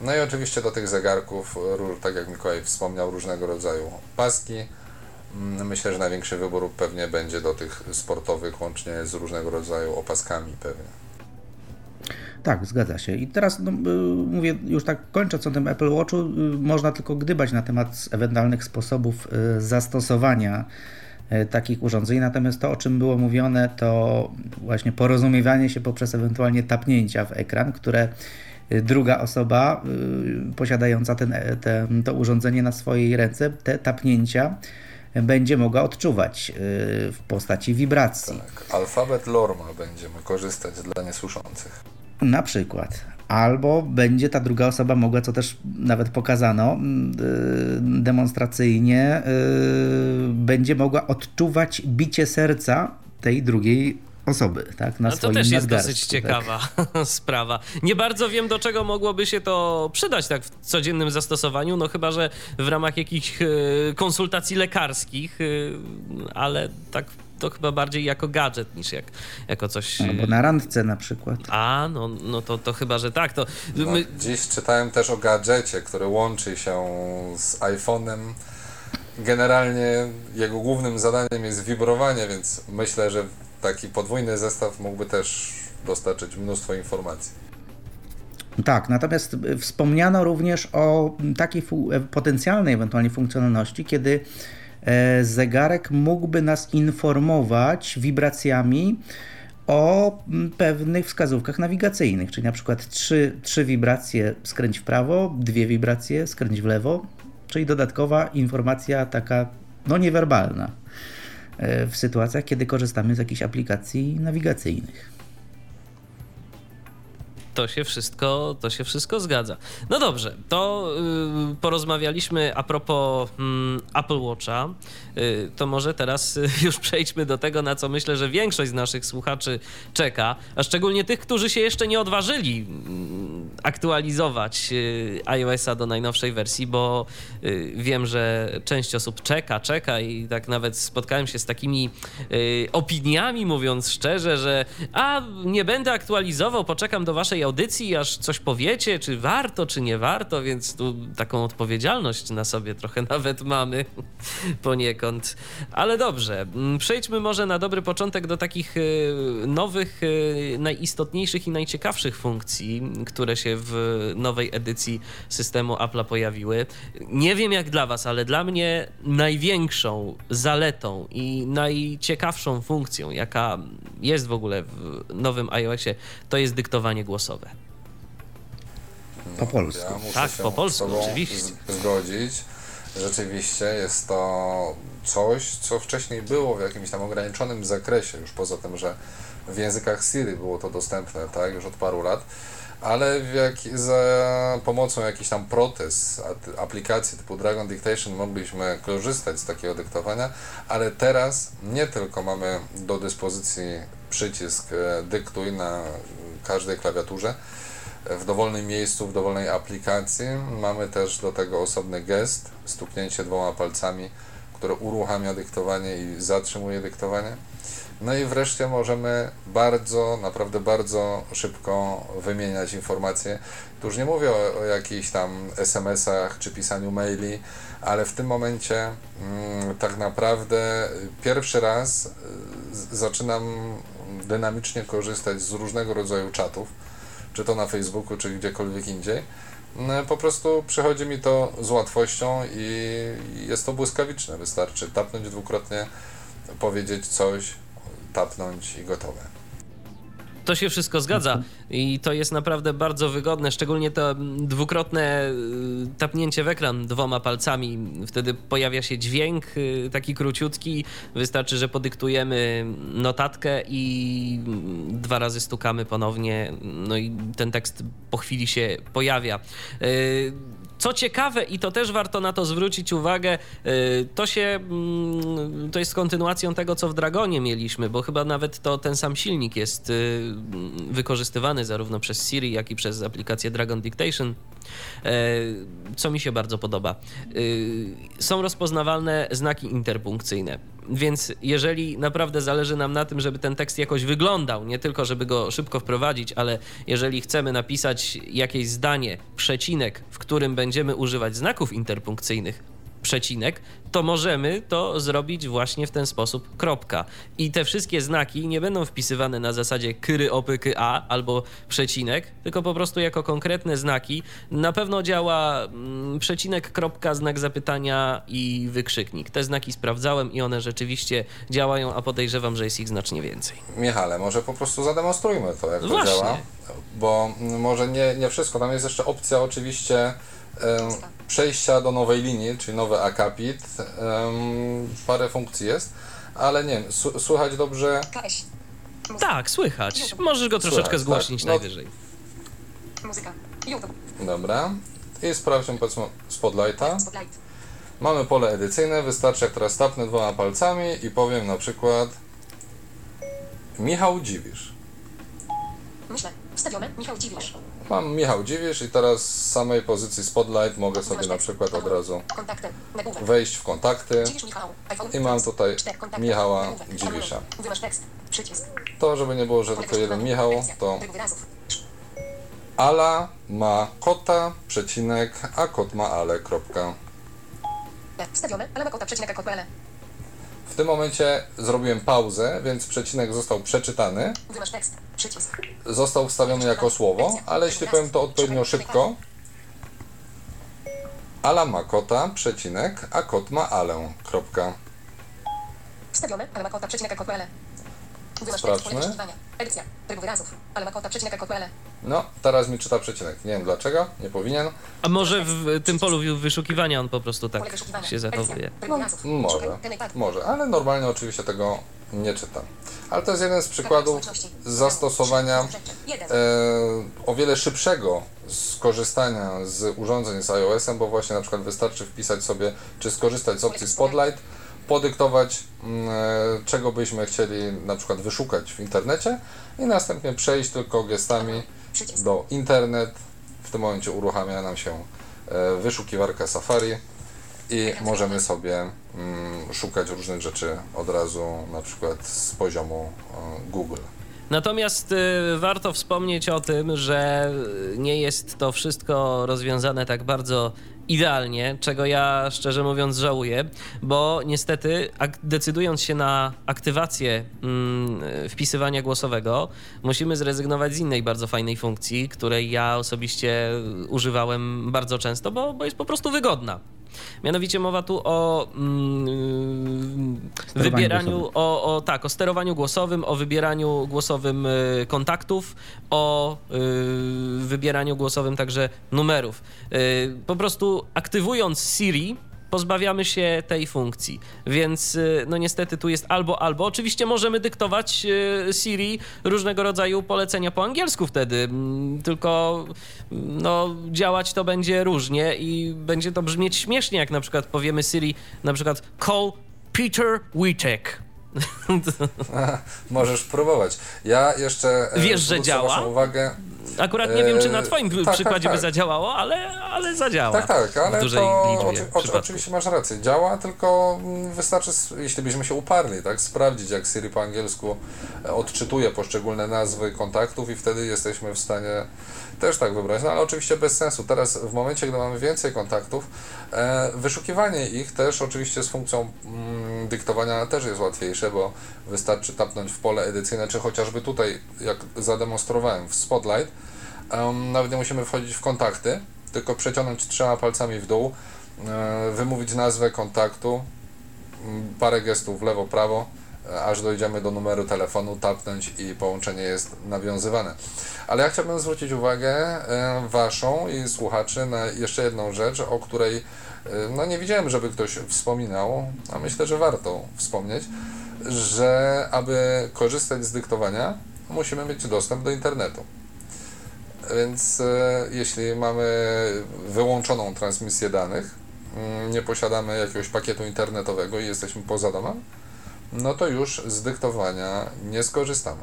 No i oczywiście do tych zegarków, tak jak Mikołaj wspomniał, różnego rodzaju paski. Mm, myślę, że największy wybór pewnie będzie do tych sportowych, łącznie z różnego rodzaju opaskami pewnie.
Tak, zgadza się. I teraz no, y, mówię, już tak kończąc o tym Apple Watchu, y, można tylko gdybać na temat ewentualnych sposobów zastosowania E, takich urządzeń. Natomiast to, o czym było mówione, to właśnie porozumiewanie się poprzez ewentualnie tapnięcia w ekran, które e, druga osoba e, posiadająca ten, ten, to urządzenie na swojej ręce, te tapnięcia będzie mogła odczuwać w postaci wibracji.
Tak, alfabet Lorma będziemy korzystać dla niesłyszących.
Na przykład albo będzie ta druga osoba mogła, co też nawet pokazano mm, y, demonstracyjnie, y, będzie mogła odczuwać bicie serca tej drugiej osoby, tak?
Na no to też jest dosyć tak. ciekawa tak? sprawa. Nie bardzo wiem, do czego mogłoby się to przydać tak w codziennym zastosowaniu, no chyba, że w ramach jakichś e, konsultacji lekarskich, ale tak to chyba bardziej jako gadżet niż jak, jako coś...
Albo na randce na przykład.
A, no, no to, to chyba, że tak. To
no, my... Dziś czytałem też o gadżecie, który łączy się z iPhone'em. Generalnie jego głównym zadaniem jest wibrowanie, więc myślę, że taki podwójny zestaw mógłby też dostarczyć mnóstwo informacji.
Tak, natomiast wspomniano również o takiej potencjalnej ewentualnie funkcjonalności, kiedy zegarek mógłby nas informować wibracjami o pewnych wskazówkach nawigacyjnych, czyli na przykład trzy, trzy wibracje skręć w prawo, dwie wibracje skręć w lewo, czyli dodatkowa informacja taka no niewerbalna. E, w sytuacjach, kiedy korzystamy z jakichś aplikacji nawigacyjnych
to się wszystko, to się wszystko zgadza. No dobrze, to yy, porozmawialiśmy a propos yy, Apple Watcha. Yy, to może teraz y, już przejdźmy do tego, na co myślę, że większość z naszych słuchaczy czeka, a szczególnie tych, którzy się jeszcze nie odważyli mm, aktualizować y, iOS-a do najnowszej wersji, bo y, wiem, że część osób czeka, czeka i tak nawet spotkałem się z takimi opiniami, mówiąc szczerze, że a nie będę aktualizował, poczekam do waszej audycji, aż coś powiecie, czy warto, czy nie warto, więc tu taką odpowiedzialność na sobie trochę nawet mamy poniekąd. Ale dobrze, mm, przejdźmy może na dobry początek do takich y, nowych, y, najistotniejszych i najciekawszych funkcji, które się w nowej edycji systemu Apple'a pojawiły. Nie wiem jak dla Was, ale dla mnie największą zaletą i najciekawszą funkcją, jaka jest w ogóle w nowym iOSie, to jest dyktowanie głosowe głosowe.
Po polsku.
Ja tak, po polsku, oczywiście. Zgodzić. Rzeczywiście jest to coś, co wcześniej było w jakimś tam ograniczonym zakresie, już poza tym, że w językach Siri było to dostępne, tak, już od paru lat, ale jak, za pomocą jakichś tam protez, aplikacji typu Dragon Dictation mogliśmy korzystać z takiego dyktowania, ale teraz nie tylko mamy do dyspozycji przycisk e, dyktuj na każdej klawiaturze w dowolnym miejscu, w dowolnej aplikacji. Mamy też do tego osobny gest, stuknięcie dwoma palcami, które uruchamia dyktowanie i zatrzymuje dyktowanie. No i wreszcie możemy bardzo, naprawdę bardzo szybko wymieniać informacje. Tu już nie mówię o, o jakichś tam SMS-ach czy pisaniu maili, ale w tym momencie mm, tak naprawdę pierwszy raz y, zaczynam dynamicznie korzystać z różnego rodzaju czatów, czy to na Facebooku, czy gdziekolwiek indziej. No, po prostu przychodzi mi to z łatwością i jest to błyskawiczne. Wystarczy tapnąć dwukrotnie, powiedzieć coś, tapnąć i gotowe.
To się wszystko zgadza i to jest naprawdę bardzo wygodne, szczególnie to dwukrotne y, tapnięcie w ekran dwoma palcami. Wtedy pojawia się dźwięk y, taki króciutki. Wystarczy, że podyktujemy notatkę i dwa razy stukamy ponownie, no i ten tekst po chwili się pojawia. Y, co ciekawe, i to też warto na to zwrócić uwagę, y, to się, mm, to jest kontynuacją tego, co w Dragonie mieliśmy, bo chyba nawet to ten sam silnik jest y, wykorzystywany zarówno przez Siri, jak i przez aplikację Dragon Dictation. E, co mi się bardzo podoba. Y, są rozpoznawalne znaki interpunkcyjne. Więc jeżeli naprawdę zależy nam na tym, żeby ten tekst jakoś wyglądał, nie tylko żeby go szybko wprowadzić, ale jeżeli chcemy napisać jakieś zdanie, przecinek, w którym będziemy używać znaków interpunkcyjnych, przecinek, to możemy to zrobić właśnie w ten sposób, kropka. I te wszystkie znaki nie będą wpisywane na zasadzie kyry, opyky, a albo przecinek, tylko po prostu jako konkretne znaki. Na pewno działa mm, przecinek, kropka, znak zapytania i wykrzyknik. Te znaki sprawdzałem i one rzeczywiście działają, a podejrzewam, że jest ich znacznie więcej.
Michale, może po prostu zademonstrujmy to, jak to właśnie. działa, bo może nie, nie wszystko. Tam jest jeszcze opcja oczywiście przejścia do nowej linii, czyli nowy akapit. parę funkcji jest, ale nie wiem, słychać dobrze?
Tak, słychać. Możesz go troszeczkę słychać, zgłośnić tak? no, najwyżej.
Muzyka. Dobra. I sprawdźmy powiedzmy Spotlighta. Mamy pole edycyjne, wystarczy jak teraz tapnę dwoma palcami i powiem na przykład Michał Dziwisz.
Myślę. Wstawione. Michał Dziwisz.
Mam Michał Dziwisz i teraz z samej pozycji Spotlight mogę sobie na przykład od razu wejść w kontakty i mam tutaj. Michała. Dziwisza. To, żeby nie było, że tylko jeden Michał, to. Ala ma kota, przecinek, a kot ma ale, kropka.
E. Wstawione. Ale ma kota przecinek kod PL.
W tym momencie zrobiłem pauzę, więc przecinek został przeczytany, został wstawiony jako słowo, ale jeśli powiem to odpowiednio szybko, Ala ma kota, przecinek, a kot ma alę, kropka.
Wstawione. Ale ma kota przecinek kod PL. Wymasz
Sprawdźmy.
tekst. Pole wyszukiwania. Edycja. Tryb wyrazów. Ale ma kota przecinek kod PL.
No, teraz mi czyta przecinek. Nie wiem dlaczego, nie powinien.
A może w tym polu wyszukiwania on po prostu tak się zachowuje?
Wyrazów.
Może, może, ale normalnie oczywiście tego nie czytam. Ale to jest jeden z przykładów zastosowania e, o wiele szybszego skorzystania z urządzeń z iOS-em, bo właśnie na przykład wystarczy wpisać sobie, czy skorzystać z opcji Spotlight, podyktować, mm, e, czego byśmy chcieli na przykład wyszukać w internecie i następnie przejść tylko gestami do internet. W tym momencie uruchamia nam się e, wyszukiwarka Safari i możemy sobie mm, szukać różnych rzeczy od razu, na przykład z poziomu e, Google.
Natomiast y, warto wspomnieć o tym, że y, nie jest to wszystko rozwiązane tak bardzo idealnie, czego ja szczerze mówiąc żałuję, bo niestety decydując się na aktywację mm, wpisywania głosowego, musimy zrezygnować z innej bardzo fajnej funkcji, której ja osobiście używałem bardzo często, bo, bo jest po prostu wygodna. Mianowicie mowa tu o mm, wybieraniu, o, o tak, o sterowaniu głosowym, o wybieraniu głosowym y, kontaktów, o y, wybieraniu głosowym także numerów. Y, po prostu aktywując Siri pozbawiamy się tej funkcji. Więc y, no niestety tu jest albo albo. Oczywiście możemy dyktować y, Siri różnego rodzaju polecenia po angielsku wtedy, mm, tylko mm, no działać to będzie różnie i będzie to brzmieć śmiesznie, jak na przykład powiemy Siri na przykład call Peter Witek.
Możesz próbować. Ja jeszcze e,
Wiesz, że działa?
Uwagę.
Akurat nie wiem, czy na
Eee,
twoim
tak, tak,
przykładzie by
tak.
zadziałało, ale, ale zadziała.
Tak, tak, ale
w dużej
to
liczbie
oczy, oczywiście masz rację. Działa, tylko mm, wystarczy, jeśli byśmy się uparli, tak, sprawdzić, jak Siri po angielsku e, odczytuje poszczególne nazwy kontaktów i wtedy jesteśmy w stanie też tak wybrać. No ale oczywiście bez sensu. Teraz w momencie, gdy mamy więcej kontaktów, e, wyszukiwanie ich też oczywiście z funkcją mm, dyktowania też jest łatwiejsze, bo wystarczy tapnąć w pole edycyjne, czy chociażby tutaj, jak zademonstrowałem w Spotlight, nawet nie musimy wchodzić w kontakty, tylko przeciągnąć trzema palcami w dół, e, wymówić nazwę kontaktu, parę gestów w lewo, prawo, e, aż dojdziemy do numeru telefonu, tapnąć i połączenie jest nawiązywane. Ale ja chciałbym zwrócić uwagę e, Waszą i słuchaczy na jeszcze jedną rzecz, o której no nie widziałem, żeby ktoś wspominał, a myślę, że warto wspomnieć, że aby korzystać z dyktowania, musimy mieć dostęp do internetu. Więc e, jeśli mamy wyłączoną transmisję danych, mm, nie posiadamy jakiegoś pakietu internetowego i jesteśmy poza domem, no to już z dyktowania nie skorzystamy.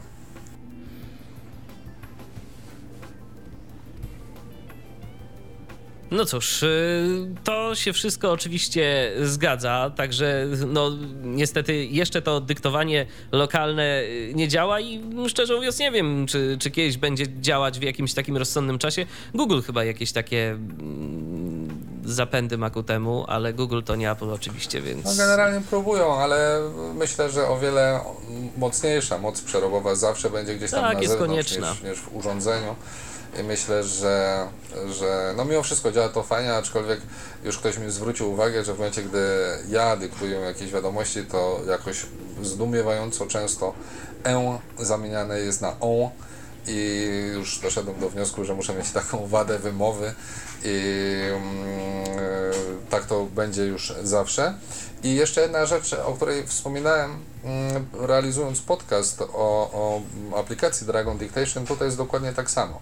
No cóż, y, to się wszystko oczywiście zgadza, także no niestety jeszcze to dyktowanie lokalne y, nie działa i szczerze mówiąc nie wiem, czy, czy kiedyś będzie działać w jakimś takim rozsądnym czasie. Google chyba jakieś takie mm, zapędy ma ku temu, ale Google to nie Apple oczywiście, więc...
No generalnie próbują, ale myślę, że o wiele mocniejsza moc przerobowa zawsze będzie gdzieś tam
Tak,
na
jest
zewnątrz
konieczna.
niż, niż w urządzeniu. I myślę, że, że no mimo wszystko działa to fajnie, aczkolwiek już ktoś mi zwrócił uwagę, że w momencie, gdy ja dyktuję jakieś wiadomości, to jakoś zdumiewająco często e zamieniane jest na on i już doszedłem do wniosku, że muszę mieć taką wadę wymowy i mm, tak to będzie już zawsze. I jeszcze jedna rzecz, o której wspominałem mm, realizując podcast o, o aplikacji Dragon Dictation, tutaj jest dokładnie tak samo.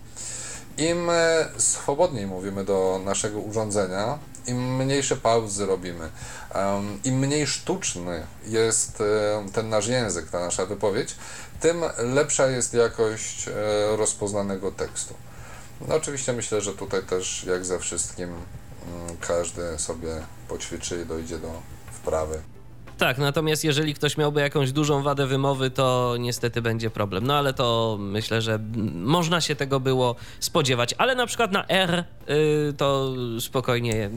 Im e, swobodniej mówimy do naszego urządzenia, im mniejsze pauzy robimy, im mniej sztuczny jest ten nasz język, ta nasza wypowiedź, tym lepsza jest jakość e, rozpoznanego tekstu. No oczywiście myślę, że tutaj też jak ze wszystkim mm, każdy sobie poćwiczy i dojdzie do wprawy.
Tak, natomiast jeżeli ktoś miałby jakąś dużą wadę wymowy, to niestety będzie problem. No ale to myślę, że można się tego było spodziewać. Ale na przykład na R y, to spokojnie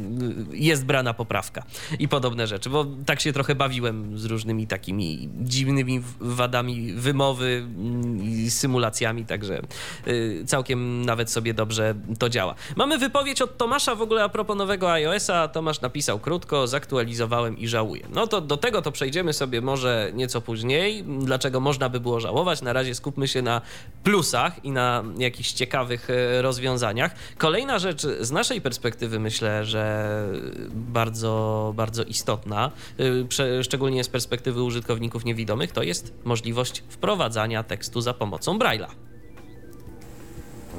jest brana poprawka i podobne rzeczy, bo tak się trochę bawiłem z różnymi takimi dziwnymi wadami wymowy mm, i symulacjami, także y, całkiem nawet sobie dobrze to działa. Mamy wypowiedź od Tomasza w ogóle a propos nowego iOS-a. Tomasz napisał krótko, zaktualizowałem i żałuję. No to do tego to przejdziemy sobie może nieco później. Dlaczego można by było żałować? Na razie skupmy się na plusach i na jakichś ciekawych e, rozwiązaniach. Kolejna rzecz z naszej perspektywy myślę, że bardzo, bardzo istotna, e, szczególnie z perspektywy użytkowników niewidomych, to jest możliwość wprowadzania tekstu za pomocą Braille'a.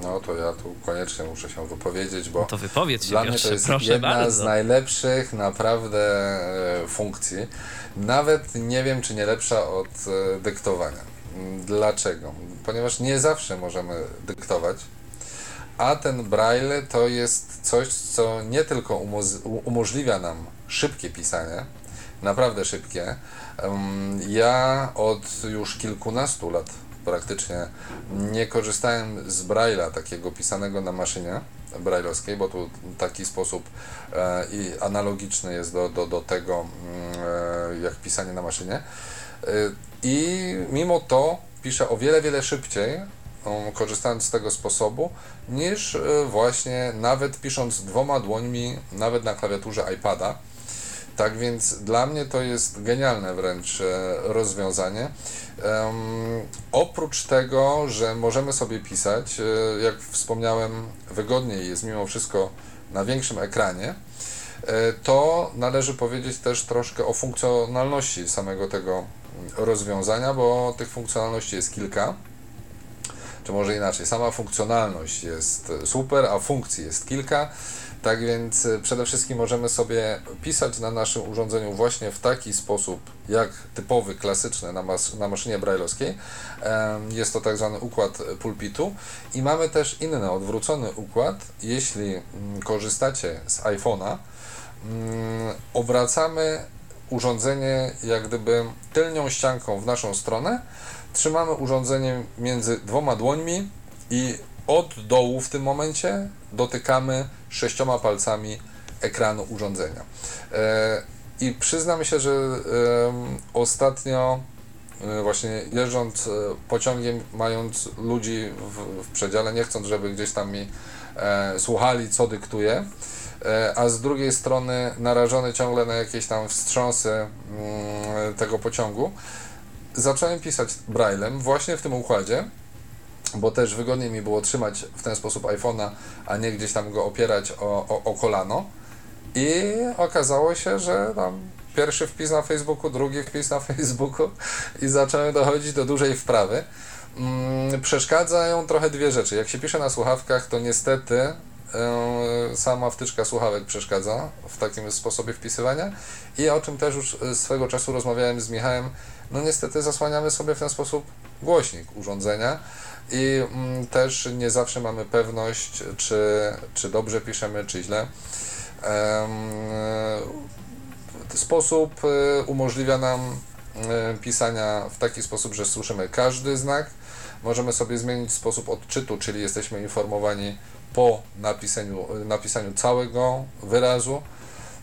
No to ja tu koniecznie muszę się wypowiedzieć, bo
no to wypowiedz się,
dla mnie to jest jedna bardzo. z najlepszych naprawdę e, funkcji. Nawet nie wiem, czy nie lepsza od e, dyktowania. Dlaczego? Ponieważ nie zawsze możemy dyktować, a ten braille to jest coś, co nie tylko umożliwia nam szybkie pisanie, naprawdę szybkie. Ja od już kilkunastu lat praktycznie nie korzystałem z Braille'a takiego pisanego na maszynie brajlowskiej, bo tu taki sposób e, i analogiczny jest do, do, do tego, mm, e, jak pisanie na maszynie. E, I mimo to piszę o wiele, wiele szybciej, um, korzystając z tego sposobu, niż e, właśnie nawet pisząc dwoma dłońmi, nawet na klawiaturze iPada. Tak więc dla mnie to jest genialne wręcz e, rozwiązanie. Oprócz tego, że możemy sobie pisać, e, jak wspomniałem, wygodniej jest mimo wszystko na większym ekranie, e, to należy powiedzieć też troszkę o funkcjonalności samego tego rozwiązania, bo tych funkcjonalności jest kilka. Czy może inaczej, sama funkcjonalność jest super, a funkcji jest kilka. Tak więc y, przede wszystkim możemy sobie pisać na naszym urządzeniu właśnie w taki sposób, jak typowy, klasyczny na, mas na maszynie brailleowskiej. Jest to tak zwany układ pulpitu i mamy też inny, odwrócony układ. Jeśli mm, korzystacie z iPhone'a, mm, obracamy urządzenie jak gdyby tylnią ścianką w naszą stronę, trzymamy urządzenie między dwoma dłońmi i od dołu w tym momencie dotykamy sześcioma palcami ekranu urządzenia. E, I przyznam się, że ostatnio e, właśnie jeżdżąc e, pociągiem, mając ludzi w, w przedziale, nie chcąc, żeby gdzieś tam mi słuchali, co dyktuje, a z drugiej strony narażony ciągle na jakieś tam wstrząsy mm, tego pociągu, zacząłem pisać braillem właśnie w tym układzie, bo też wygodniej mi było trzymać w ten sposób iPhone'a, a nie gdzieś tam go opierać o, o, o kolano. I okazało się, że tam pierwszy wpis na Facebooku, drugi wpis na Facebooku i zacząłem dochodzić do dużej wprawy. Mm, przeszkadzają trochę dwie rzeczy. Jak się pisze na słuchawkach, to niestety yy, sama wtyczka słuchawek przeszkadza w takim sposobie wpisywania i o czym też już swego czasu rozmawiałem z Michałem, no niestety zasłaniamy sobie w ten sposób głośnik urządzenia i mm, też nie zawsze mamy pewność, czy, czy dobrze piszemy, czy źle. Sposób y, umożliwia nam y, pisania w taki sposób, że słyszymy każdy znak. Możemy sobie zmienić sposób odczytu, czyli jesteśmy informowani po napisaniu, napisaniu całego wyrazu.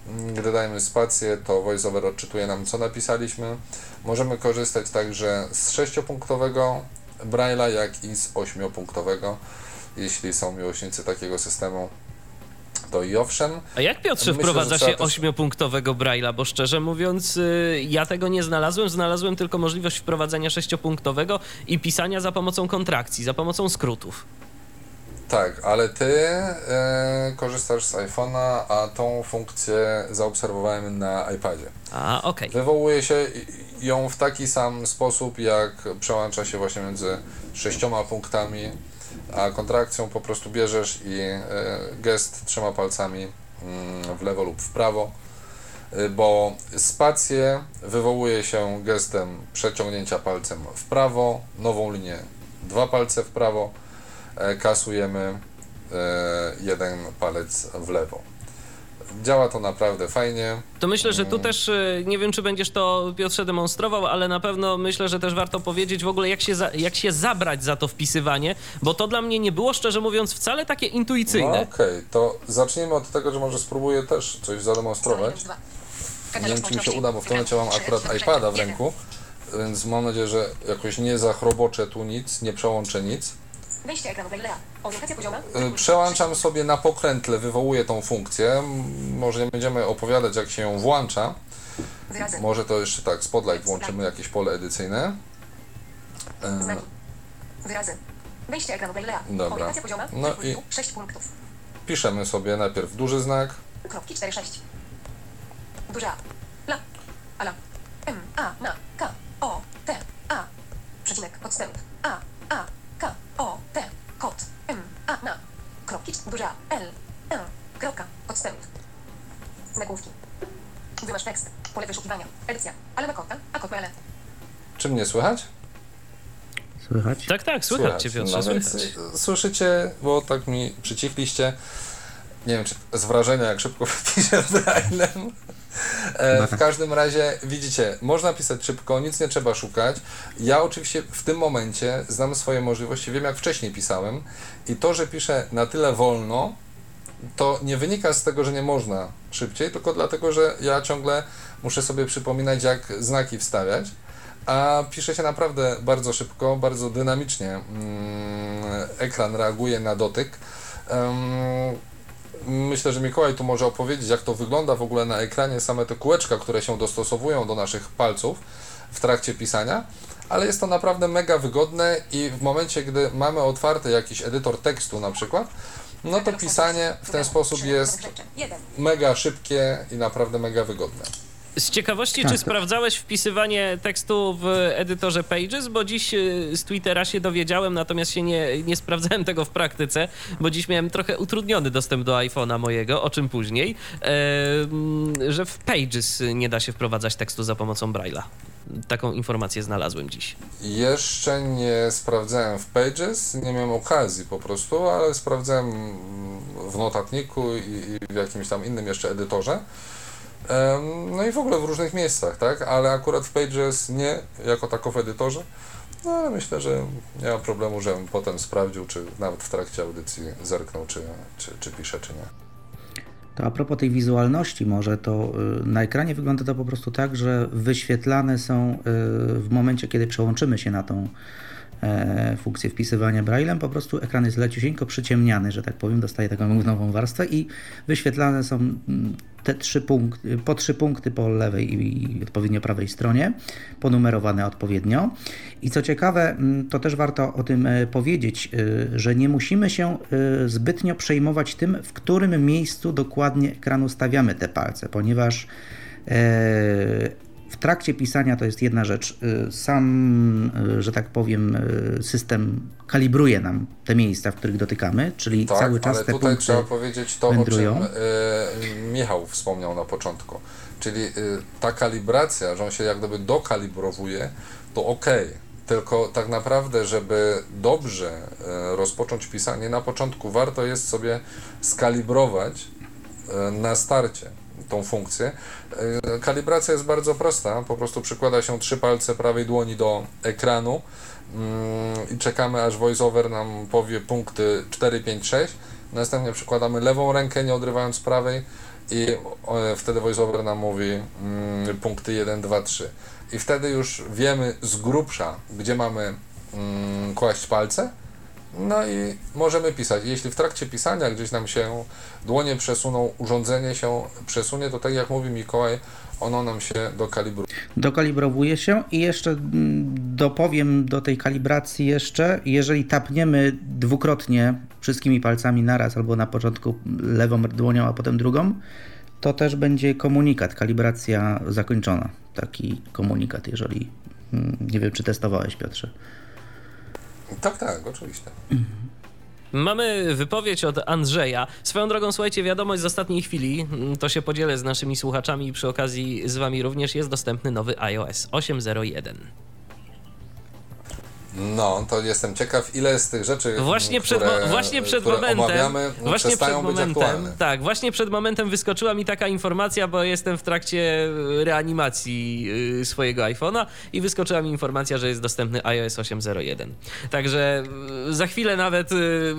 Mm, gdy dajemy spację, to VoiceOver odczytuje nam, co napisaliśmy. Możemy korzystać także z sześciopunktowego Braille'a, jak i z ośmiopunktowego. Jeśli są miłośnicy takiego systemu, to i owszem.
A jak Piotrze Myślę, wprowadza się ośmiopunktowego Braille'a? Bo szczerze mówiąc, y, ja tego nie znalazłem. Znalazłem tylko możliwość wprowadzenia sześciopunktowego i pisania za pomocą kontrakcji, za pomocą skrótów.
Tak, ale ty e, korzystasz z iPhone'a, a tą funkcję zaobserwowałem na iPadzie.
A, okej.
Okay. Wywołuje się ją w taki sam sposób, jak przełącza się właśnie między sześcioma punktami, a kontrakcją po prostu bierzesz i e, gest trzema palcami mm, w lewo lub w prawo, y, bo spację wywołuje się gestem przeciągnięcia palcem w prawo, nową linię dwa palce w prawo, kasujemy e, jeden palec w lewo. Działa to naprawdę fajnie.
To myślę, że tu
Mm.
też, y, nie wiem czy będziesz to Piotrze demonstrował, ale na pewno myślę, że też warto powiedzieć w ogóle jak się, za, jak się zabrać za to wpisywanie, bo to dla mnie nie było szczerze mówiąc wcale takie
No
intuicyjne.
okej, to zacznijmy od tego, że może spróbuję też coś zademonstrować. Nie wiem, czy mi się uda, bo w tym momencie mam akurat iPada w ręku, więc mam nadzieję, że jakoś nie zachroboczę tu nic, nie przełączę nic.
Wejście ekranu Braille'a. Orientacja pozioma.
Y, Przełączam sobie na pokrętle, wywołuję tą funkcję. Może nie będziemy opowiadać, jak się ją włącza.
Wyrazy.
Może to jeszcze tak, spotlight włączymy, jakieś pole edycyjne. Y,
Znaki. Wyrazy. Wejście ekranu Braille'a.
Dobra.
Orientacja pozioma.
No
No
i-
6 punktów.
Piszemy sobie najpierw duży znak,
Kropki 4, 6. Duża. La. Ala. M. A. Na. K. O. T. A. Przecinek. Odstęp. A. A. K. O. T. Kot. M. A. Na. Kropki. Duża. L. N. Kropka. Odstęp. Nagłówki. Wymasz tekst. Pole wyszukiwania. Edycja. Ale na kota. A kot mele.
czy mnie słychać?
Słychać?
Tak, tak, słychać cię Piotrze,
No
słychać.
y, słyszycie, bo tak mi przycichliście. Nie wiem, czy z wrażenia, jak szybko piszę braillem. E, w każdym razie, widzicie, można pisać szybko, nic nie trzeba szukać. Ja oczywiście w tym momencie znam swoje możliwości, wiem jak wcześniej pisałem i to, że piszę na tyle wolno, to nie wynika z tego, że nie można szybciej, tylko dlatego, że ja ciągle muszę sobie przypominać, jak znaki wstawiać. A pisze się naprawdę bardzo szybko, bardzo dynamicznie. Mm, ekran reaguje na dotyk. Myślę, że Mikołaj tu może opowiedzieć, jak to wygląda w ogóle na ekranie, same te kółeczka, które się dostosowują do naszych palców w trakcie pisania, ale jest to naprawdę mega wygodne i w momencie, gdy mamy otwarty jakiś edytor tekstu na przykład, no to pisanie w ten sposób jest mega szybkie i naprawdę mega wygodne.
Z ciekawości,
Tak.
czy sprawdzałeś wpisywanie tekstu w edytorze Pages? Bo dziś y, z Twittera się dowiedziałem, natomiast się nie, nie sprawdzałem tego w praktyce, bo dziś miałem trochę utrudniony dostęp do iPhone'a mojego, o czym później, e, że w Pages nie da się wprowadzać tekstu za pomocą Braille'a. Taką informację znalazłem dziś.
Jeszcze nie sprawdzałem w Pages, nie miałem okazji po prostu, ale sprawdzałem w notatniku i, i w jakimś tam innym jeszcze edytorze. No i w ogóle w różnych miejscach, tak? Ale akurat w Pages nie, jako tako w edytorze. No ale myślę, że nie ma problemu, żebym potem sprawdził, czy nawet w trakcie audycji zerknął, czy, czy, czy pisze, czy nie.
To a propos tej wizualności, może to y, na ekranie wygląda to po prostu tak, że wyświetlane są y, w momencie, kiedy przełączymy się na tą e, funkcję wpisywania braillem, po prostu ekran jest leciusieńko przyciemniany, że tak powiem, dostaje taką nową warstwę i wyświetlane są mm, te trzy punkty, po trzy punkty po lewej i odpowiednio prawej stronie, ponumerowane odpowiednio. I co ciekawe, to też warto o tym e, powiedzieć, y, że nie musimy się y, zbytnio przejmować tym, w którym miejscu dokładnie ekranu stawiamy te palce, ponieważ e, w trakcie pisania to jest jedna rzecz. y, Sam, y, że tak powiem, y, system kalibruje nam te miejsca, w których dotykamy, czyli
Tak,
cały czas
ale
te
tutaj
punkty
trzeba powiedzieć to,
wędrują.
o czym e, Michał wspomniał na początku. Czyli e, ta kalibracja, że on się jak gdyby dokalibrowuje, to ok. Tylko tak naprawdę, żeby dobrze e, rozpocząć pisanie, na początku warto jest sobie skalibrować na starcie tą funkcję. E, Kalibracja jest bardzo prosta, po prostu przykłada się trzy palce prawej dłoni do ekranu mm, i czekamy aż voiceover nam powie punkty 4, 5, 6. Następnie przykładamy lewą rękę, nie odrywając prawej i e, wtedy voiceover nam mówi mm, punkty 1, 2, 3. I wtedy już wiemy z grubsza, gdzie mamy mm, kłaść palce, no i możemy pisać. Jeśli w trakcie pisania gdzieś nam się dłonie przesuną, urządzenie się przesunie, to tak jak mówi Mikołaj, ono nam się dokalibruje.
Dokalibrowuje się i jeszcze mm, dopowiem do tej kalibracji jeszcze, jeżeli tapniemy dwukrotnie wszystkimi palcami naraz albo na początku lewą dłonią, a potem drugą, to też będzie komunikat, kalibracja zakończona. Taki komunikat, jeżeli mm, nie wiem, czy testowałeś, Piotrze.
Tak, tak, oczywiście.
Mamy wypowiedź od Andrzeja. Swoją drogą, słuchajcie, wiadomość z ostatniej chwili, mm, to się podzielę z naszymi słuchaczami i przy okazji z wami również jest dostępny nowy iOS 8.01.
No, to jestem ciekaw, ile z tych rzeczy,
właśnie
które,
przed, właśnie przed momentem, właśnie przed momentem, tak, właśnie przed momentem wyskoczyła mi taka informacja, bo jestem w trakcie reanimacji y, swojego iPhone'a i wyskoczyła mi informacja, że jest dostępny iOS 8.01. Także y, za chwilę nawet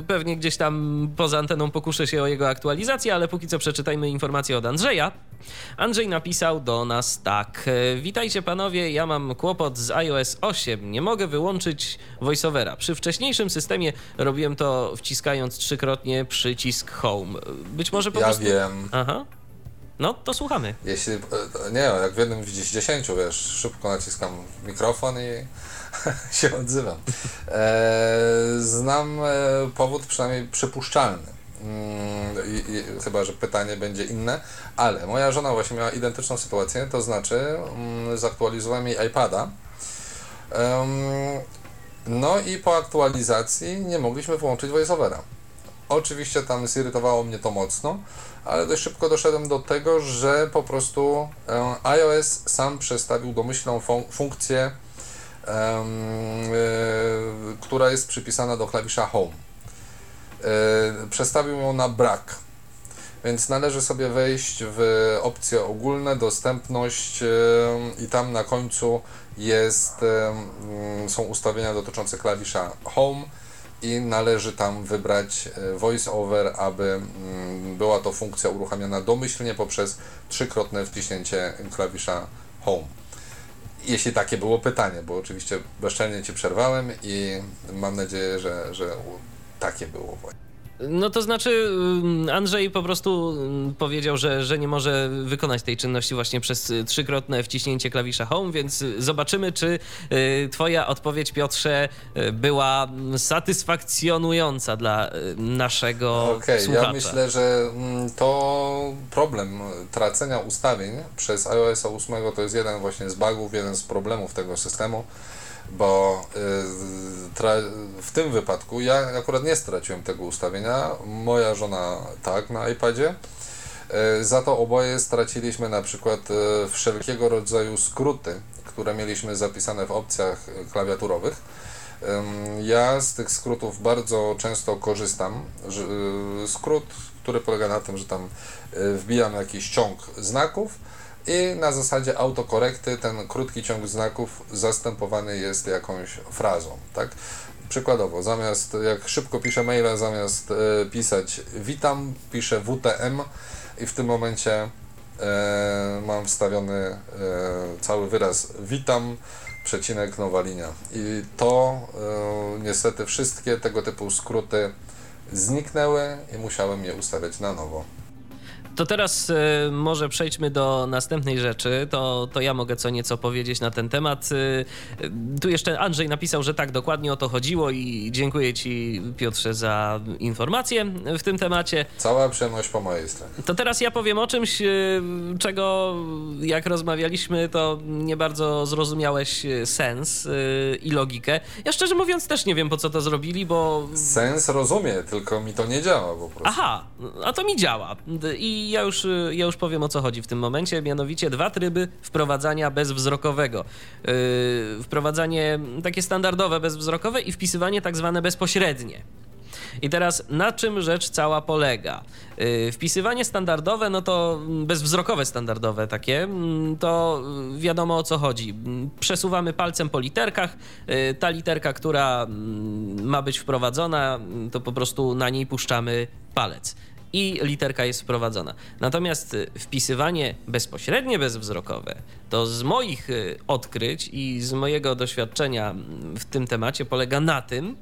pewnie gdzieś tam poza anteną pokuszę się o jego aktualizację, ale póki co przeczytajmy informację od Andrzeja. Andrzej napisał do nas tak. Witajcie panowie, ja mam kłopot z iOS 8. Nie mogę wyłączyć voiceovera. Przy wcześniejszym systemie robiłem to wciskając trzykrotnie przycisk home. Być może po
ja
prostu...
Ja wiem.
Aha. No, to słuchamy.
Jeśli, nie jak w jednym widzisz dziesięciu, wiesz, szybko naciskam mikrofon i się odzywam. E, znam e, powód przynajmniej przypuszczalny. Mm, I, i, chyba, że pytanie będzie inne, ale moja żona właśnie miała identyczną sytuację, to znaczy mm, zaktualizowałem jej iPada. Um, no i po aktualizacji nie mogliśmy wyłączyć voiceovera. Oczywiście tam zirytowało mnie to mocno, ale dość szybko doszedłem do tego, że po prostu um, iOS sam przestawił domyślną fun funkcję, um, y, która jest przypisana do klawisza Home E, przestawił ją na brak. Więc należy sobie wejść w opcje ogólne, dostępność e, i tam na końcu jest, e, mm, są ustawienia dotyczące klawisza Home i należy tam wybrać voice over, aby mm, była to funkcja uruchamiana domyślnie poprzez trzykrotne wciśnięcie klawisza Home. Jeśli takie było pytanie, bo oczywiście bezczelnie Ci przerwałem i mam nadzieję, że, że takie było właśnie.
No to znaczy, mm, Andrzej po prostu mm, powiedział, że, że nie może wykonać tej czynności właśnie przez y, trzykrotne wciśnięcie klawisza Home, więc y, zobaczymy, czy y, Twoja odpowiedź, Piotrze, była satysfakcjonująca dla naszego
Okej, okay, ja myślę, że mm, to problem tracenia ustawień przez iOS 8 to jest jeden właśnie z bugów, jeden z problemów tego systemu bo y, w tym wypadku ja akurat nie straciłem tego ustawienia, moja żona tak na iPadzie. Y, za to oboje straciliśmy na przykład y, wszelkiego rodzaju skróty, które mieliśmy zapisane w opcjach klawiaturowych. Ja z tych skrótów bardzo często korzystam. Skrót, który polega na tym, że tam wbijam jakiś ciąg znaków i na zasadzie autokorekty ten krótki ciąg znaków zastępowany jest jakąś frazą, tak? Przykładowo, zamiast, jak szybko piszę maila, zamiast e, pisać witam, piszę WTM i w tym momencie e, mam wstawiony e, cały wyraz witam, przecinek, nowa linia. I to niestety wszystkie tego typu skróty zniknęły i musiałem je ustawiać na nowo.
To teraz y, może przejdźmy do następnej rzeczy. To, to ja mogę co nieco powiedzieć na ten temat. Y, tu jeszcze Andrzej napisał, że tak, dokładnie o to chodziło i dziękuję Ci, Piotrze, za informację w tym temacie.
Cała przyjemność po mojej stronie.
To teraz ja powiem o czymś, y, czego jak rozmawialiśmy, to nie bardzo zrozumiałeś sens i logikę. Ja szczerze mówiąc też nie wiem, po co to zrobili, bo...
Sens rozumie, tylko mi to nie działa po prostu.
Aha, a to mi działa. I ja już, y, ja już powiem o co chodzi w tym momencie, mianowicie dwa tryby wprowadzania bezwzrokowego. Yy, wprowadzanie takie standardowe bezwzrokowe i wpisywanie tak zwane bezpośrednie. I teraz na czym rzecz cała polega? Yy, wpisywanie standardowe, no to bezwzrokowe standardowe takie, mm, to wiadomo o co chodzi. Przesuwamy palcem po literkach. Yy, ta literka, która mm, ma być wprowadzona, to po prostu na niej puszczamy palec i literka jest wprowadzona. Natomiast y, wpisywanie bezpośrednie bezwzrokowe to z moich y, odkryć i z mojego doświadczenia mm, w tym temacie polega na tym,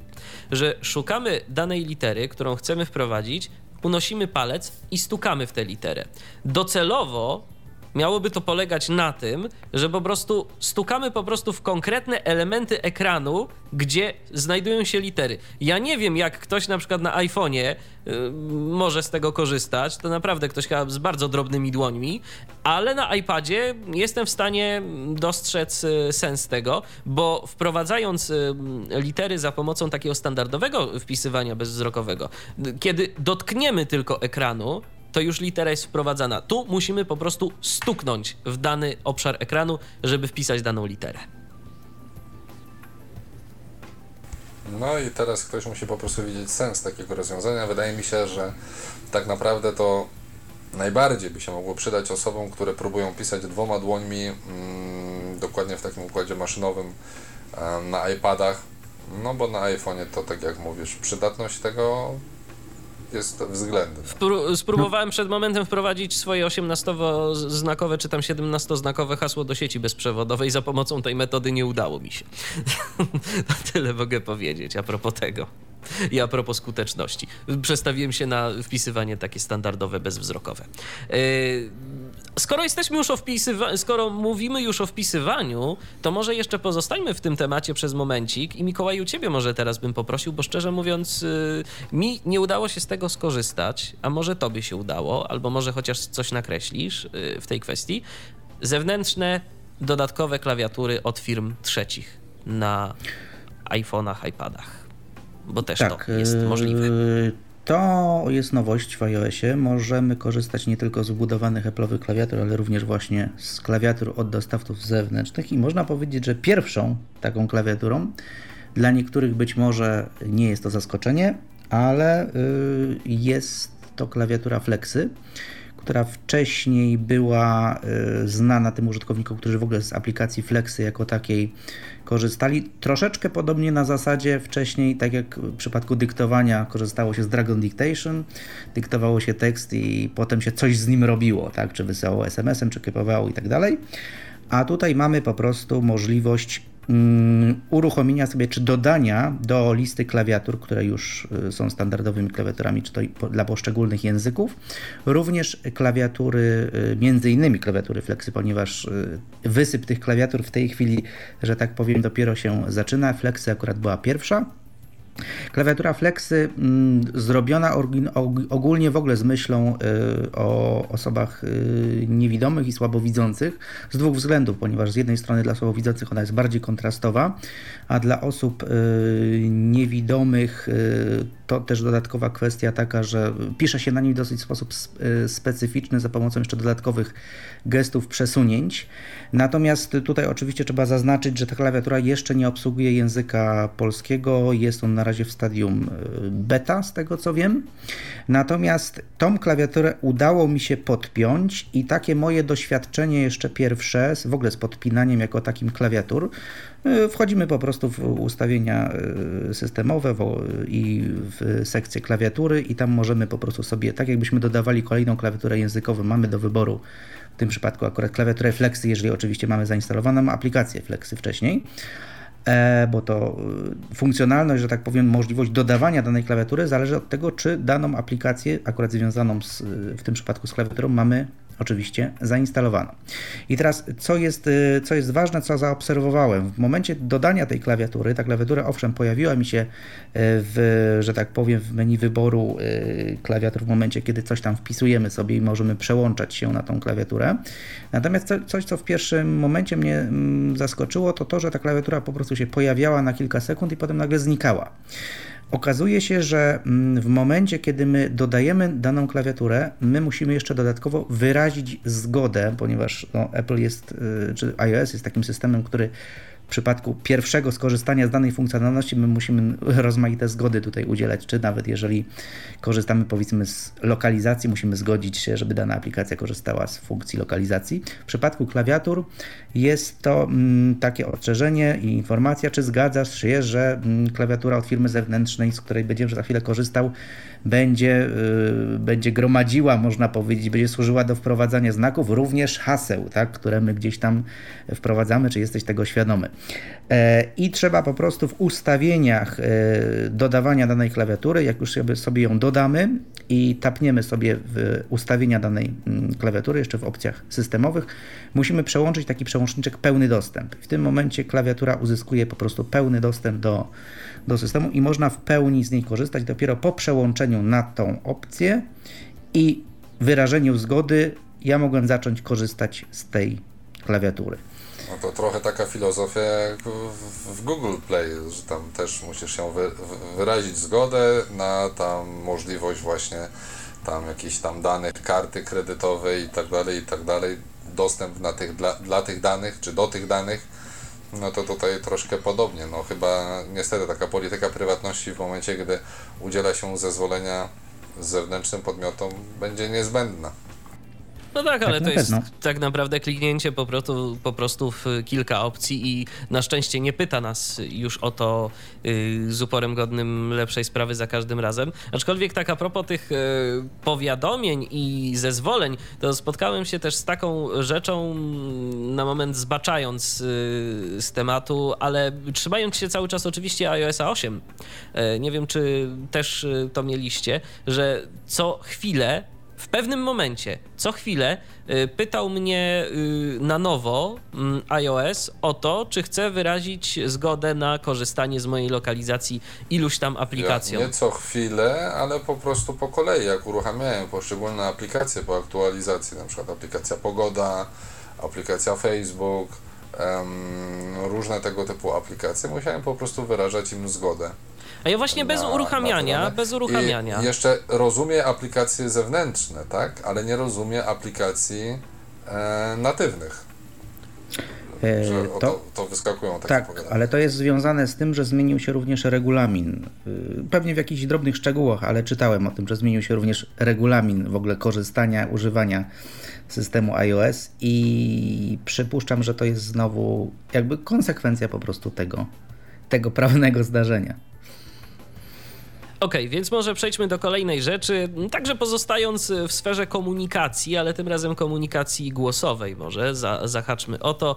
że szukamy danej litery, którą chcemy wprowadzić, unosimy palec i stukamy w tę literę. Docelowo miałoby to polegać na tym, że po prostu stukamy po prostu w konkretne elementy ekranu, gdzie znajdują się litery. Ja nie wiem, jak ktoś na przykład na iPhone'ie y, może z tego korzystać. To naprawdę ktoś z bardzo drobnymi dłońmi, ale na iPadzie jestem w stanie dostrzec y, sens tego, bo wprowadzając y, litery za pomocą takiego standardowego wpisywania bezwzrokowego, kiedy dotkniemy tylko ekranu, to już litera jest wprowadzana. Tu musimy po prostu stuknąć w dany obszar ekranu, żeby wpisać daną literę.
No i teraz ktoś musi po prostu widzieć sens takiego rozwiązania. Wydaje mi się, że tak naprawdę to najbardziej by się mogło przydać osobom, które próbują pisać dwoma dłońmi, mm, dokładnie w takim układzie maszynowym na iPadach. No bo na iPhone'ie to tak jak mówisz, przydatność tego jest względny.
spróbowałem przed momentem wprowadzić swoje 18-znakowe czy tam 17-znakowe hasło do sieci bezprzewodowej. Za pomocą tej metody nie udało mi się. Tyle mogę powiedzieć a propos tego. I a propos skuteczności. Przestawiłem się na wpisywanie takie standardowe, bezwzrokowe. Yy, skoro jesteśmy już o wpisywaniu, skoro mówimy już o wpisywaniu, to może jeszcze pozostańmy w tym temacie przez momencik i Mikołaju, ciebie może teraz bym poprosił, bo szczerze mówiąc yy, mi nie udało się z tego skorzystać, a może tobie się udało, albo może chociaż coś nakreślisz yy, w tej kwestii. Zewnętrzne, dodatkowe klawiatury od firm trzecich na iPhone'ach, iPadach bo też tak, to jest możliwe. Y,
to jest nowość w iOSie. Możemy korzystać nie tylko z wbudowanych Apple'owych klawiatur, ale również właśnie z klawiatur od dostawców zewnętrznych i można powiedzieć, że pierwszą taką klawiaturą. Dla niektórych być może nie jest to zaskoczenie, ale y, jest to klawiatura Flexy która wcześniej była y, znana tym użytkownikom, którzy w ogóle z aplikacji Flexy jako takiej korzystali. Troszeczkę podobnie na zasadzie wcześniej, tak jak w przypadku dyktowania korzystało się z Dragon Dictation, dyktowało się tekst i potem się coś z nim robiło, tak? czy wysyłało SMS-em, czy kopiowało i tak dalej. A tutaj mamy po prostu możliwość uruchomienia sobie czy dodania do listy klawiatur, które już y, są standardowymi klawiaturami, czy to dla poszczególnych języków, również klawiatury, y, między innymi klawiatury Flexy, ponieważ y, wysyp tych klawiatur w tej chwili, że tak powiem, dopiero się zaczyna. Flexy akurat była pierwsza. Klawiatura Flexy mm, zrobiona ogólnie w ogóle z myślą y, o osobach y, niewidomych i słabowidzących z dwóch względów, ponieważ z jednej strony dla słabowidzących ona jest bardziej kontrastowa, a dla osób y, niewidomych to też dodatkowa kwestia taka, że pisze się na nim w dosyć sposób specyficzny za pomocą jeszcze dodatkowych gestów przesunięć. Natomiast tutaj oczywiście trzeba zaznaczyć, że ta klawiatura jeszcze nie obsługuje języka polskiego, jest on na razie w stadium e, beta, z tego co wiem. Natomiast tą klawiaturę udało mi się podpiąć i takie moje doświadczenie jeszcze pierwsze, w ogóle z podpinaniem jako takim klawiatur, Wchodzimy po prostu w ustawienia e, systemowe i w sekcję klawiatury i tam możemy po prostu sobie, tak jakbyśmy dodawali kolejną klawiaturę językową, mamy do wyboru w tym przypadku akurat klawiaturę Flexy, jeżeli oczywiście mamy zainstalowaną aplikację Flexy wcześniej, e, bo to e, funkcjonalność, że tak powiem, możliwość dodawania danej klawiatury zależy od tego, czy daną aplikację, akurat związaną z, w tym przypadku z klawiaturą, mamy oczywiście zainstalowano. I teraz, co jest, y, co jest ważne, co zaobserwowałem, w momencie dodania tej klawiatury, ta klawiatura owszem pojawiła mi się y, w, że tak powiem, w menu wyboru y, klawiatur w momencie, kiedy coś tam wpisujemy sobie i możemy przełączać się na tą klawiaturę. Natomiast coś, co w pierwszym momencie mnie mm, zaskoczyło, to to, że ta klawiatura po prostu się pojawiała na kilka sekund i potem nagle znikała. Okazuje się, że mm, w momencie, kiedy my dodajemy daną klawiaturę, my musimy jeszcze dodatkowo wyrazić zgodę, ponieważ no, Apple jest, y, czy iOS jest takim systemem, który w przypadku pierwszego skorzystania z danej funkcjonalności my musimy rozmaite zgody tutaj udzielać, czy nawet jeżeli korzystamy powiedzmy z lokalizacji, musimy zgodzić się, żeby dana aplikacja korzystała z funkcji lokalizacji. W przypadku klawiatur jest to mm, takie ostrzeżenie i informacja, czy zgadzasz się, że mm, klawiatura od firmy zewnętrznej, z której będziemy za chwilę korzystał, będzie, y, będzie gromadziła, można powiedzieć, będzie służyła do wprowadzania znaków, również haseł, tak, które my gdzieś tam wprowadzamy, czy jesteś tego świadomy. E, I trzeba po prostu w ustawieniach e, dodawania danej klawiatury, jak już sobie ją dodamy i tapniemy sobie w ustawienia danej mm, klawiatury, jeszcze w opcjach systemowych, musimy przełączyć taki przełączniczek pełny dostęp. W tym momencie klawiatura uzyskuje po prostu pełny dostęp do, do systemu i można w pełni z niej korzystać dopiero po przełączeniu na tą opcję i wyrażeniu zgody ja mogłem zacząć korzystać z tej klawiatury.
No to trochę taka filozofia jak w, Google Play, że tam też musisz się wy, wyrazić zgodę na tam możliwość właśnie tam jakichś tam danych, karty kredytowej i tak dalej, i tak dalej, dostęp na tych, dla, dla tych danych, czy do tych danych, no to tutaj troszkę podobnie. No chyba niestety taka polityka prywatności w momencie, gdy udziela się zezwolenia zewnętrznym podmiotom będzie niezbędna.
No tak, ale tak to jest tak naprawdę kliknięcie po prostu, po prostu w kilka opcji i na szczęście nie pyta nas już o to yy, z uporem godnym lepszej sprawy za każdym razem. Aczkolwiek tak a propos tych yy, powiadomień i zezwoleń, to spotkałem się też z taką rzeczą mm, na moment zbaczając yy, z tematu, ale trzymając się cały czas oczywiście iOS 8. Yy, nie wiem, czy też to mieliście, że co chwilę w pewnym momencie, co chwilę, y, pytał mnie y, na nowo mm, iOS o to, czy chcę wyrazić zgodę na korzystanie z mojej lokalizacji iluś tam aplikacją.
Ja nie co chwilę, ale po prostu po kolei, jak uruchamiałem poszczególne aplikacje po aktualizacji, na przykład aplikacja Pogoda, aplikacja Facebook, um, różne tego typu aplikacje, musiałem po prostu wyrażać im zgodę.
A ja właśnie bez na, uruchamiania, na bez uruchamiania.
I jeszcze rozumie aplikacje zewnętrzne, tak? Ale nie rozumie aplikacji e, natywnych. E, że to, to, to, wyskakują takie
Tak, ale to jest związane z tym, że zmienił się również regulamin. Y, pewnie w jakichś drobnych szczegółach, ale czytałem o tym, że zmienił się również regulamin w ogóle korzystania, używania systemu iOS i przypuszczam, że to jest znowu jakby konsekwencja po prostu tego, tego prawnego zdarzenia.
Okej, okay, więc może przejdźmy do kolejnej rzeczy, także pozostając w sferze komunikacji, ale tym razem komunikacji głosowej może, za, zahaczmy o to.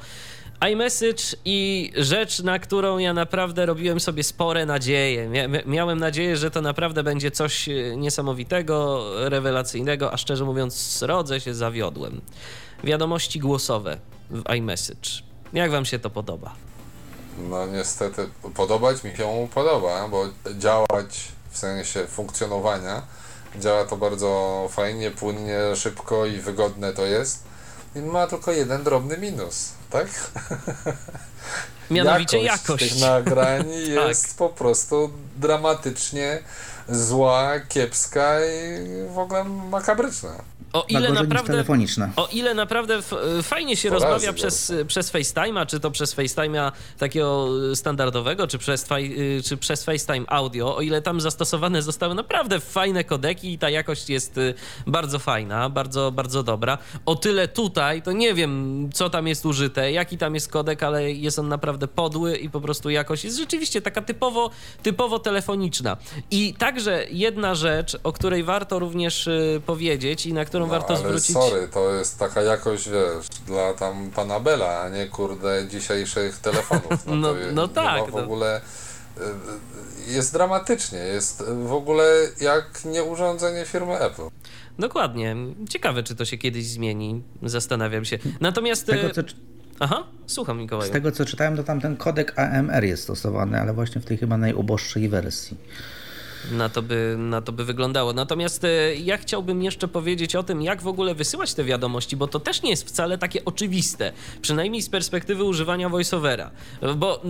iMessage i rzecz, na którą ja naprawdę robiłem sobie spore nadzieje. miałem nadzieję, że to naprawdę będzie coś e, niesamowitego, rewelacyjnego, a szczerze mówiąc, rodzę się zawiodłem. Wiadomości głosowe w iMessage. Jak wam się to podoba?
No niestety podobać mi się podoba, bo działać w sensie funkcjonowania. Działa to bardzo fajnie, płynnie, szybko i wygodne to jest. I ma tylko jeden drobny minus, tak?
Mianowicie jakość.
jakość. tych nagrań tak. jest po prostu dramatycznie zła, kiepska i w ogóle makabryczna.
O ile, naprawdę, o ile naprawdę fajnie się to rozmawia przez, przez FaceTime'a, czy to przez FaceTime'a takiego standardowego, czy przez, y, czy przez FaceTime audio, o ile tam zastosowane zostały naprawdę fajne kodeki i ta jakość jest bardzo fajna, bardzo, bardzo dobra. O tyle tutaj, to nie wiem, co tam jest użyte, jaki tam jest kodek, ale jest on naprawdę podły i po prostu jakość jest rzeczywiście taka typowo, typowo telefoniczna. I także jedna rzecz, o której warto również powiedzieć i na którą którą no, warto
ale
zwrócić.
Sorry, to jest taka jakość, wiesz, dla tam pana Bela, a nie kurde dzisiejszych telefonów.
No, no, no tak.
w no. ogóle y, jest dramatycznie, jest w ogóle jak nie urządzenie firmy Apple.
Dokładnie. Ciekawe, czy to się kiedyś zmieni. Zastanawiam się. Natomiast. Tego, co... Aha, słucham Mikołaju.
Z tego co czytałem, to tam ten kodek AMR jest stosowany, ale właśnie w tej chyba najuboższej wersji
na to by, na to by wyglądało. Natomiast e, ja chciałbym jeszcze powiedzieć o tym, jak w ogóle wysyłać te wiadomości, bo to też nie jest wcale takie oczywiste, przynajmniej z perspektywy używania voiceovera. Bo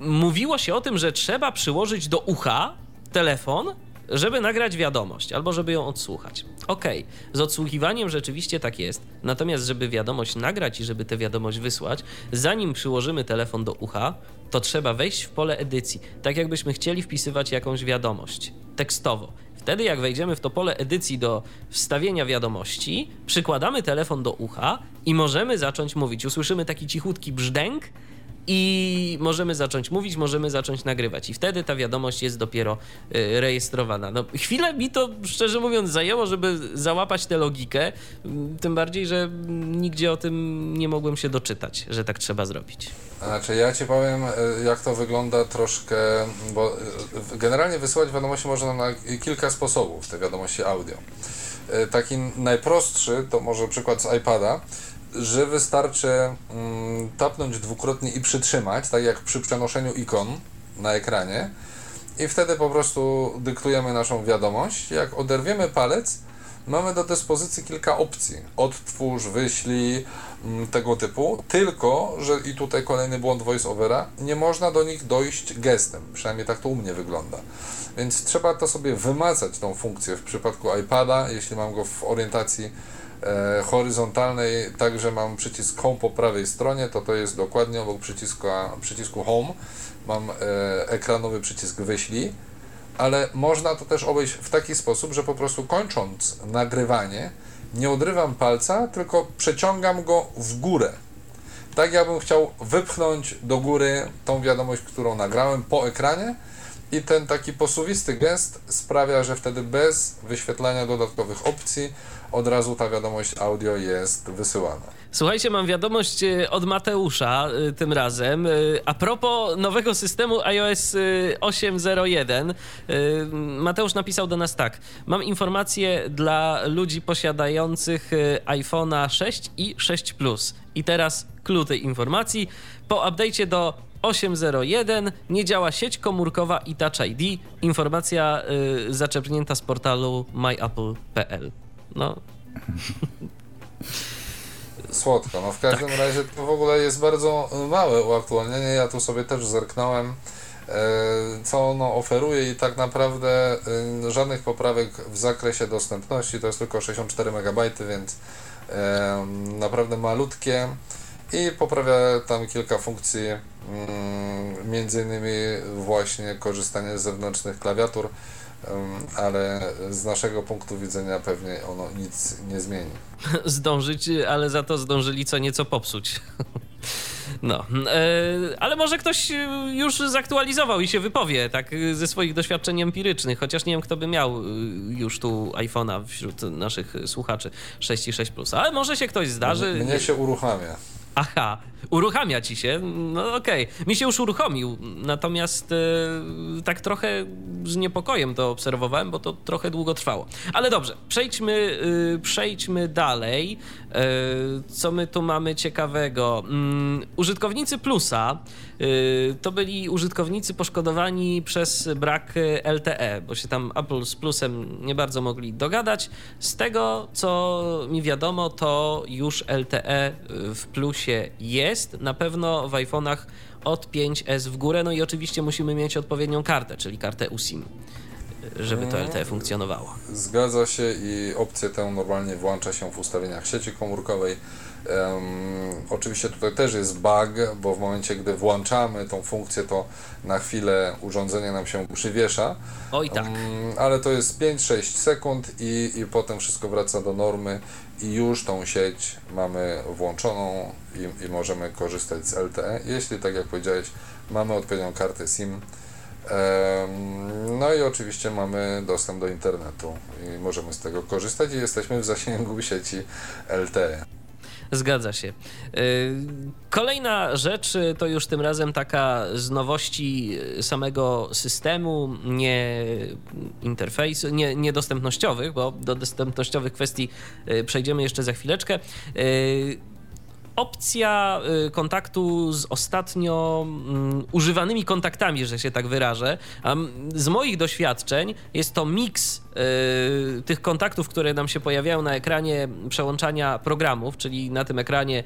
mówiło się o tym, że trzeba przyłożyć do ucha telefon, żeby nagrać wiadomość albo żeby ją odsłuchać. Okej, okay. z odsłuchiwaniem rzeczywiście tak jest, natomiast żeby wiadomość nagrać i żeby tę wiadomość wysłać, zanim przyłożymy telefon do ucha, to trzeba wejść w pole edycji, tak jakbyśmy chcieli wpisywać jakąś wiadomość tekstowo. Wtedy, jak wejdziemy w to pole edycji do wstawienia wiadomości, przykładamy telefon do ucha i możemy zacząć mówić. Usłyszymy taki cichutki brzdęk, i możemy zacząć mówić, możemy zacząć nagrywać. I wtedy ta wiadomość jest dopiero y, rejestrowana. No, chwilę mi to, szczerze mówiąc, zajęło, żeby załapać tę logikę, mm, tym bardziej, że nigdzie o tym nie mogłem się doczytać, że tak trzeba zrobić.
Znaczy, ja ci powiem, y, jak to wygląda troszkę, bo y, generalnie wysyłać wiadomości można na kilka sposobów, te wiadomości audio. Taki najprostszy to może przykład z iPada że wystarczy mm, tapnąć dwukrotnie i przytrzymać, tak jak przy przenoszeniu ikon na ekranie i wtedy po prostu dyktujemy naszą wiadomość. Jak oderwiemy palec, mamy do dyspozycji kilka opcji. Odtwórz, wyślij, mm, tego typu. Tylko, że i tutaj kolejny błąd voiceovera, nie można do nich dojść gestem. Przynajmniej tak to u mnie wygląda. Więc trzeba to sobie wymazać, tą funkcję w przypadku iPada, jeśli mam go w orientacji e, horyzontalnej także mam przycisk Home po prawej stronie, to to jest dokładnie obok przycisku, przycisku Home. Mam e, ekranowy przycisk Wyślij, ale można to też obejść w taki sposób, że po prostu kończąc nagrywanie, nie odrywam palca, tylko przeciągam go w górę. Tak jakbym chciał wypchnąć do góry tą wiadomość, którą nagrałem po ekranie i ten taki posuwisty gest sprawia, że wtedy bez wyświetlania dodatkowych opcji od razu ta wiadomość audio jest wysyłana.
Słuchajcie, mam wiadomość e, od Mateusza e, tym razem. E, a propos nowego systemu iOS 8.01. Mateusz napisał do nas tak. Mam informację dla ludzi posiadających iPhone'a 6 i 6 Plus. I teraz clue tej informacji. Po update'cie do 801 nie działa sieć komórkowa i Touch ID. Informacja y, zaczerpnięta z portalu myapple.pl. No.
Słodko. No w każdym tak. razie to w ogóle jest bardzo małe uaktualnienie. Ja tu sobie też zerknąłem, e, co ono oferuje i tak naprawdę e, żadnych poprawek w zakresie dostępności. To jest tylko 64 MB, więc e, naprawdę malutkie i poprawia tam kilka funkcji, między innymi właśnie korzystanie z zewnętrznych klawiatur ale z naszego punktu widzenia pewnie ono nic nie zmieni.
Zdążyć, ale za to zdążyli co nieco popsuć. No, e, ale może ktoś już zaktualizował i się wypowie, tak, ze swoich doświadczeń empirycznych, chociaż nie wiem, kto by miał y, już tu iPhone'a wśród naszych słuchaczy 6 i 6 Plus, ale może się ktoś zdarzy.
Mnie się uruchamia.
Aha, uruchamia ci się. No okej. Okay. Mi się już uruchomił, natomiast e, tak trochę z niepokojem to obserwowałem, bo to trochę długo trwało. Ale dobrze, przejdźmy, e, przejdźmy dalej. E, co my tu mamy ciekawego? Mm, użytkownicy Plusa e, to byli użytkownicy poszkodowani przez brak LTE, bo się tam Apple z Plusem nie bardzo mogli dogadać. Z tego, co mi wiadomo, to już LTE w Plusie jest. Na pewno w iPhone'ach od 5S w górę. No i oczywiście musimy mieć odpowiednią kartę, czyli kartę USIM żeby to LTE funkcjonowało.
Zgadza się i opcję tę normalnie włącza się w ustawieniach sieci komórkowej. Um, oczywiście tutaj też jest bug, bo w momencie, gdy włączamy tą funkcję, to na chwilę urządzenie nam się przywiesza.
Oj tak. Um,
ale to jest 5-6 sekund i, i potem wszystko wraca do normy i już tą sieć mamy włączoną i, i możemy korzystać z LTE. Jeśli, tak jak powiedziałeś, mamy odpowiednią kartę SIM, no i oczywiście mamy dostęp do internetu i możemy z tego korzystać i jesteśmy w zasięgu sieci LTE.
Zgadza się. Y, kolejna rzecz to już tym razem taka z nowości samego systemu, nie interfejsu, nie, niedostępnościowych, bo do dostępnościowych kwestii y, przejdziemy jeszcze za chwileczkę y, opcja y, kontaktu z ostatnio um, używanymi kontaktami, że się tak wyrażę. Z moich doświadczeń jest to miks y, tych kontaktów, które nam się pojawiają na ekranie przełączania programów, czyli na tym ekranie,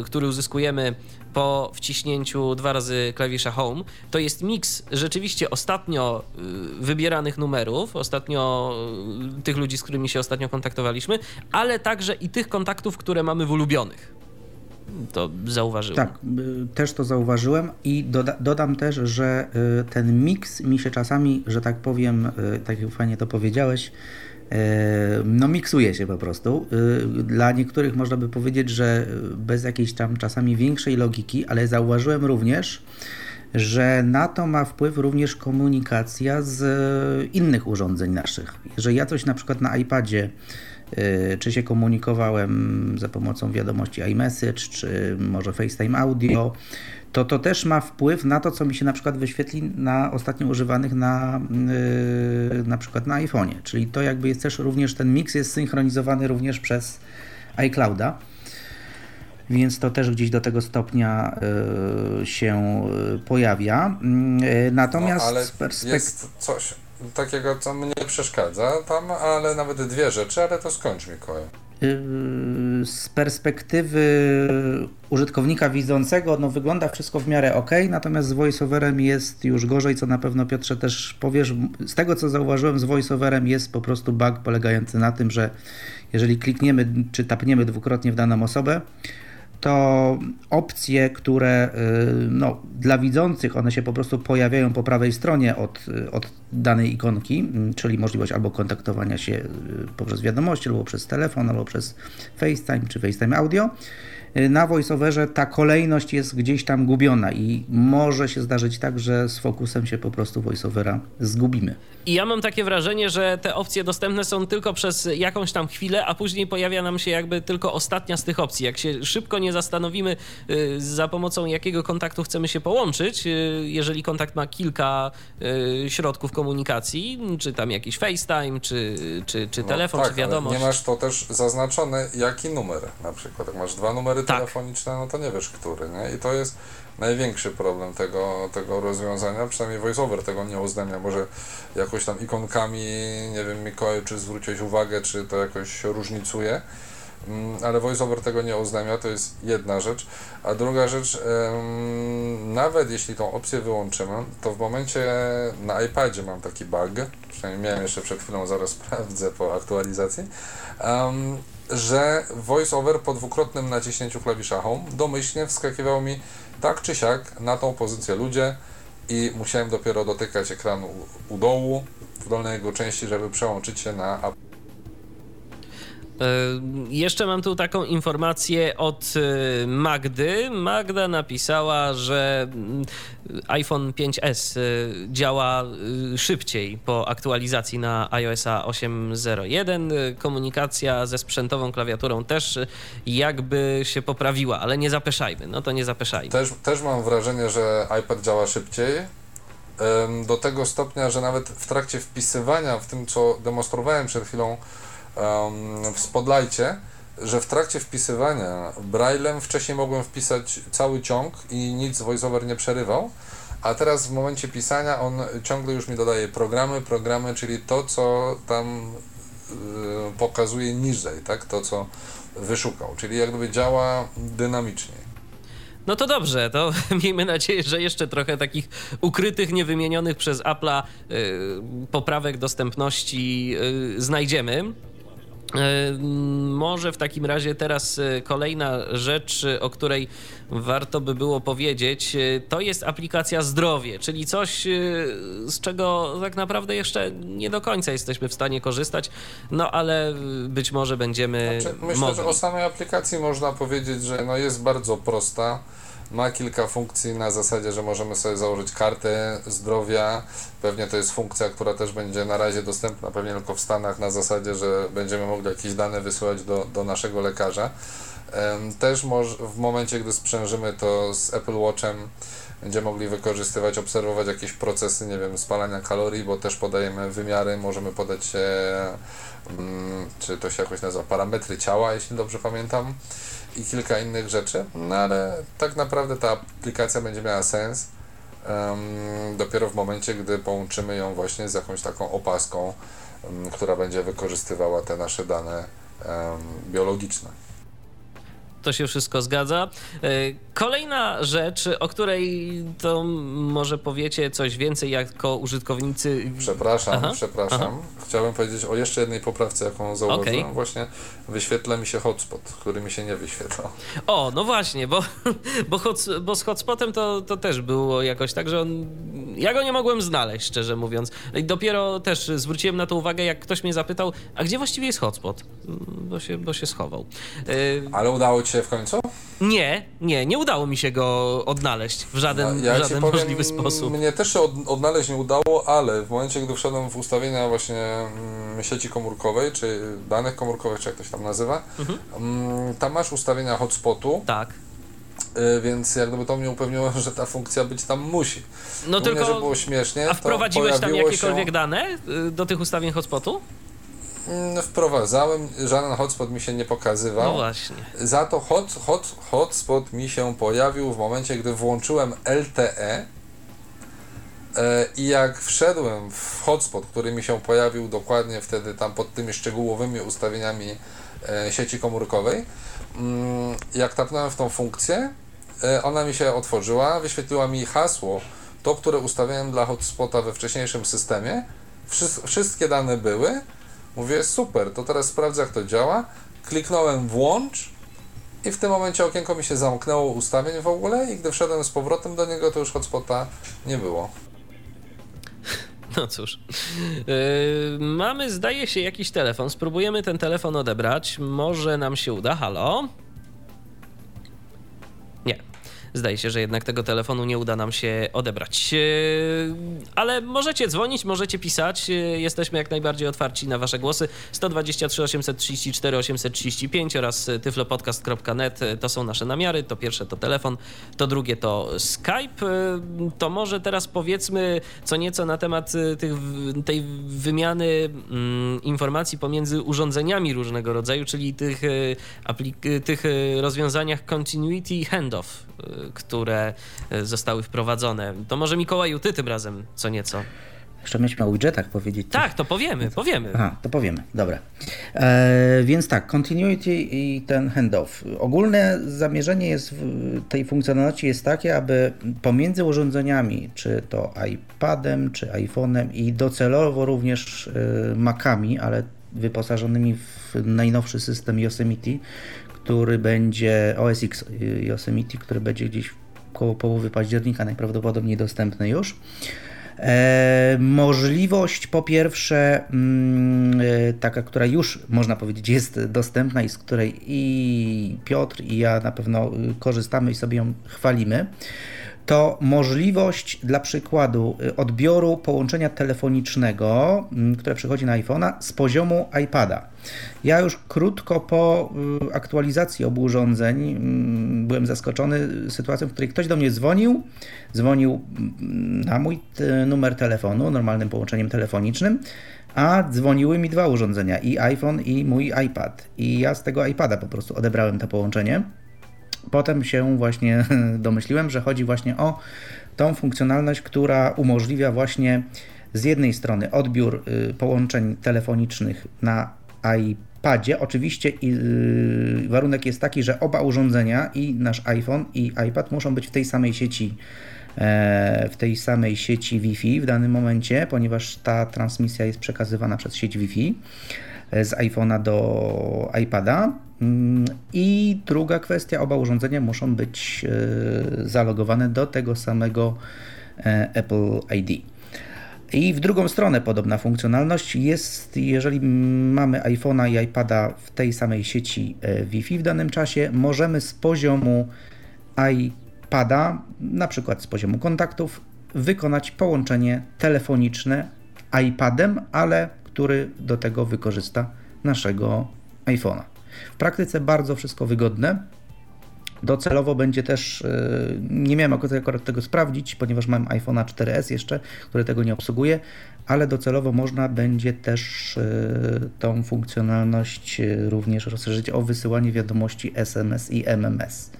y, który uzyskujemy po wciśnięciu dwa razy klawisza Home. To jest miks rzeczywiście ostatnio wybieranych numerów, ostatnio tych ludzi, z którymi się ostatnio kontaktowaliśmy, ale także i tych kontaktów, które mamy w ulubionych to zauważyłem.
Tak, y, też to zauważyłem i doda dodam też, że y, ten miks mi się czasami, że tak powiem, y, tak jak fajnie to powiedziałeś, no miksuje się po prostu. Dla niektórych można by powiedzieć, że bez jakiejś tam czasami większej logiki, ale zauważyłem również, że na to ma wpływ również komunikacja z innych urządzeń naszych. Jeżeli ja coś na przykład na iPadzie czy się komunikowałem za pomocą wiadomości iMessage, czy może FaceTime Audio, to to też ma wpływ na to, co mi się na przykład wyświetli na ostatnio używanych na, yy, na przykład na iPhone'ie. Czyli to jakby jest też również, ten miks jest synchronizowany również przez iClouda więc to też gdzieś do tego stopnia y, się y, pojawia. Y, natomiast
no, z perspektywy. Jest coś takiego, co mnie przeszkadza tam, ale nawet dwie rzeczy, ale to skończ Mikołaj.
Z perspektywy użytkownika widzącego, no wygląda wszystko w miarę ok, natomiast z voiceoverem jest już gorzej, co na pewno Piotrze też powiesz. Z tego co zauważyłem, z voiceoverem jest po prostu bug polegający na tym, że jeżeli klikniemy czy tapniemy dwukrotnie w daną osobę, to opcje, które y, no, dla widzących one się po prostu pojawiają po prawej stronie od, od danej ikonki, mm, czyli możliwość albo kontaktowania się y, poprzez wiadomości, albo przez telefon, albo przez FaceTime czy FaceTime Audio na voiceoverze ta kolejność jest gdzieś tam gubiona i może się zdarzyć tak, że z fokusem się po prostu voiceovera zgubimy.
I ja mam takie wrażenie, że te opcje dostępne są tylko przez jakąś tam chwilę, a później pojawia nam się jakby tylko ostatnia z tych opcji. Jak się szybko nie zastanowimy, y, za pomocą jakiego kontaktu chcemy się połączyć, y, jeżeli kontakt ma kilka y, środków komunikacji, czy tam jakiś FaceTime, czy, czy, czy no telefon,
tak,
czy wiadomość.
Nie masz to też zaznaczone, jaki numer na przykład. Jak masz dwa numery tak. telefoniczne, no to nie wiesz, który, nie? I to jest największy problem tego, tego rozwiązania, przynajmniej VoiceOver tego nie uznania, może jakoś tam ikonkami, nie wiem Mikołaj, czy zwróciłeś uwagę, czy to jakoś różnicuje, mm, ale VoiceOver tego nie uznamia, to jest jedna rzecz, a druga rzecz, nawet jeśli tą opcję wyłączymy, to w momencie na iPadzie mam taki bug, przynajmniej miałem jeszcze przed chwilą, zaraz sprawdzę po aktualizacji, że VoiceOver po dwukrotnym naciśnięciu klawisza Home domyślnie wskakiwał mi tak czy siak na tą pozycję ludzie i musiałem dopiero dotykać ekranu u dołu, w dolnej jego części, żeby przełączyć się na
jeszcze mam tu taką informację od e, Magdy. Magda napisała, że mm, iPhone 5S e, działa szybciej po aktualizacji na iOSa 8.01. Komunikacja ze sprzętową klawiaturą też jakby się poprawiła, ale nie zapeszajmy. No to nie zapeszajmy.
Też, też mam wrażenie, że iPad działa szybciej. Do tego stopnia, że nawet w trakcie wpisywania w tym, co demonstrowałem przed chwilą, w Spotlightie, że w trakcie wpisywania Braillem wcześniej mogłem wpisać cały ciąg i nic VoiceOver nie przerywał, a teraz w momencie pisania on ciągle już mi dodaje programy, programy, czyli to, co tam y, pokazuje niżej, tak, to, co wyszukał, czyli jak gdyby działa dynamicznie.
No to dobrze, to miejmy nadzieję, że jeszcze trochę takich ukrytych, niewymienionych przez Apple'a y, poprawek dostępności y, znajdziemy. E, może w takim razie teraz e, kolejna rzecz, o której warto by było powiedzieć, e, to jest aplikacja Zdrowie, czyli coś, z czego tak naprawdę jeszcze nie do końca jesteśmy w stanie korzystać, no ale być może będziemy. Znaczy,
myślę,
mogli.
że o samej aplikacji można powiedzieć, że no jest bardzo prosta ma kilka funkcji na zasadzie, że możemy sobie założyć kartę zdrowia. Pewnie to jest funkcja, która też będzie na razie dostępna pewnie tylko w Stanach na zasadzie, że będziemy mogli jakieś dane wysyłać do, do naszego lekarza. Też w momencie, gdy sprzężymy to z Apple Watchem, będziemy mogli wykorzystywać, obserwować jakieś procesy, nie wiem, spalania kalorii, bo też podajemy wymiary, możemy podać, mm, czy to się jakoś nazywa, parametry ciała, jeśli dobrze pamiętam i kilka innych rzeczy, no ale tak naprawdę ta aplikacja będzie miała sens um, dopiero w momencie, gdy połączymy ją właśnie z jakąś taką opaską, um, która będzie wykorzystywała te nasze dane um, biologiczne
to się wszystko zgadza. E, kolejna rzecz, o której to może powiecie coś więcej jako użytkownicy.
Przepraszam, aha, przepraszam. Aha. Chciałbym powiedzieć o jeszcze jednej poprawce, jaką zauważyłem. Okay. Właśnie wyświetla mi się hotspot, który mi się nie wyświetla.
O, no właśnie, bo, bo, hot, bo z hotspotem to, to też było jakoś tak, że on ja go nie mogłem znaleźć, szczerze mówiąc. I dopiero też zwróciłem na to uwagę, jak ktoś mnie zapytał, a gdzie właściwie jest hotspot? Bo się, bo się schował.
Ale udało ci się w końcu?
Nie, nie, nie udało mi się go odnaleźć w żaden, ja w żaden powiem, możliwy sposób.
Mnie też się od, odnaleźć nie udało, ale w momencie, gdy wszedłem w ustawienia właśnie mm, sieci komórkowej, czy danych komórkowych, czy jak to się tam nazywa, mhm. Mm, tam masz ustawienia hotspotu.
Tak
y, więc jak gdyby to mnie upewniło, że ta funkcja być tam musi.
No tylko,
że było śmiesznie,
a wprowadziłeś tam jakiekolwiek się... dane y, do tych ustawień hotspotu?
Mm, wprowadzałem, żaden hotspot mi się nie pokazywał.
No właśnie.
Za to hot, hot, hotspot mi się pojawił w momencie, gdy włączyłem LTE e, i jak wszedłem w hotspot, który mi się pojawił dokładnie wtedy tam pod tymi szczegółowymi ustawieniami e, sieci komórkowej, mm, jak tapnąłem w tą funkcję, e, ona mi się otworzyła, wyświetliła mi hasło, to, które ustawiałem dla hotspota we wcześniejszym systemie. Wszystkie dane były, Mówię, super, to teraz sprawdzę jak to działa. Kliknąłem włącz i w tym momencie okienko mi się zamknęło ustawień w ogóle i gdy wszedłem z powrotem do niego, to już hotspota nie było.
No cóż. Yy, mamy, zdaje się, jakiś telefon. Spróbujemy ten telefon odebrać. Może nam się uda. Halo? Zdaje się, że jednak tego telefonu nie uda nam się odebrać. E, ale możecie dzwonić, możecie pisać. E, jesteśmy jak najbardziej otwarci na Wasze głosy. 123 834 835 oraz tyflopodcast.net to są nasze namiary. To pierwsze to telefon, to drugie to Skype. E, to może teraz powiedzmy co nieco na temat tych, tej wymiany mm, informacji pomiędzy urządzeniami różnego rodzaju, czyli tych, tych rozwiązaniach continuity handoff które e, zostały wprowadzone. To może Mikołaju, ty tym razem co nieco.
Jeszcze myśmy o widgetach powiedzieć.
Tak, to powiemy, powiemy.
Aha, to powiemy, dobra. E, więc tak, continuity i ten handoff. Ogólne zamierzenie jest tej funkcjonalności jest takie, aby pomiędzy urządzeniami, czy to iPadem, czy iPhone'em i docelowo również e, Macami, ale wyposażonymi w najnowszy system Yosemite, który będzie OS X Yosemite, który będzie gdzieś koło połowy października najprawdopodobniej dostępny już. E, możliwość po pierwsze, mm, e, taka, która już można powiedzieć jest dostępna i z której i Piotr i ja na pewno y, korzystamy i sobie ją chwalimy to możliwość dla przykładu y, odbioru połączenia telefonicznego, mm, które przychodzi na iPhone'a z poziomu iPada. Ja już krótko po y, aktualizacji obu urządzeń mm, byłem zaskoczony sytuacją, w której ktoś do mnie dzwonił, dzwonił mm, na mój numer telefonu, normalnym połączeniem telefonicznym, a dzwoniły mi dwa urządzenia, i iPhone i mój iPad. I ja z tego iPada po prostu odebrałem to połączenie. Potem się właśnie domyśliłem, że chodzi właśnie o tą funkcjonalność, która umożliwia właśnie z jednej strony odbiór y, połączeń telefonicznych na iPadzie. Oczywiście y, warunek jest taki, że oba urządzenia, i nasz iPhone, i iPad muszą być w tej samej sieci e, w tej samej sieci Wi-Fi w danym momencie, ponieważ ta transmisja jest przekazywana przez sieć Wi-Fi e, z iPhone'a do iPada. Mm, I druga kwestia, oba urządzenia muszą być e, zalogowane do tego samego e, Apple ID. I w drugą stronę podobna funkcjonalność jest, jeżeli mamy iPhone'a i iPada w tej samej sieci e, Wi-Fi w danym czasie, możemy z poziomu iPada, na przykład z poziomu kontaktów, wykonać połączenie telefoniczne iPadem, ale który do tego wykorzysta naszego iPhone'a. W praktyce bardzo wszystko wygodne. Docelowo będzie też, e, nie miałem akurat tego sprawdzić, ponieważ mam iPhone'a 4S jeszcze, który tego nie obsługuje, ale docelowo można będzie też e, tą funkcjonalność e, również rozszerzyć o wysyłanie wiadomości SMS i MMS.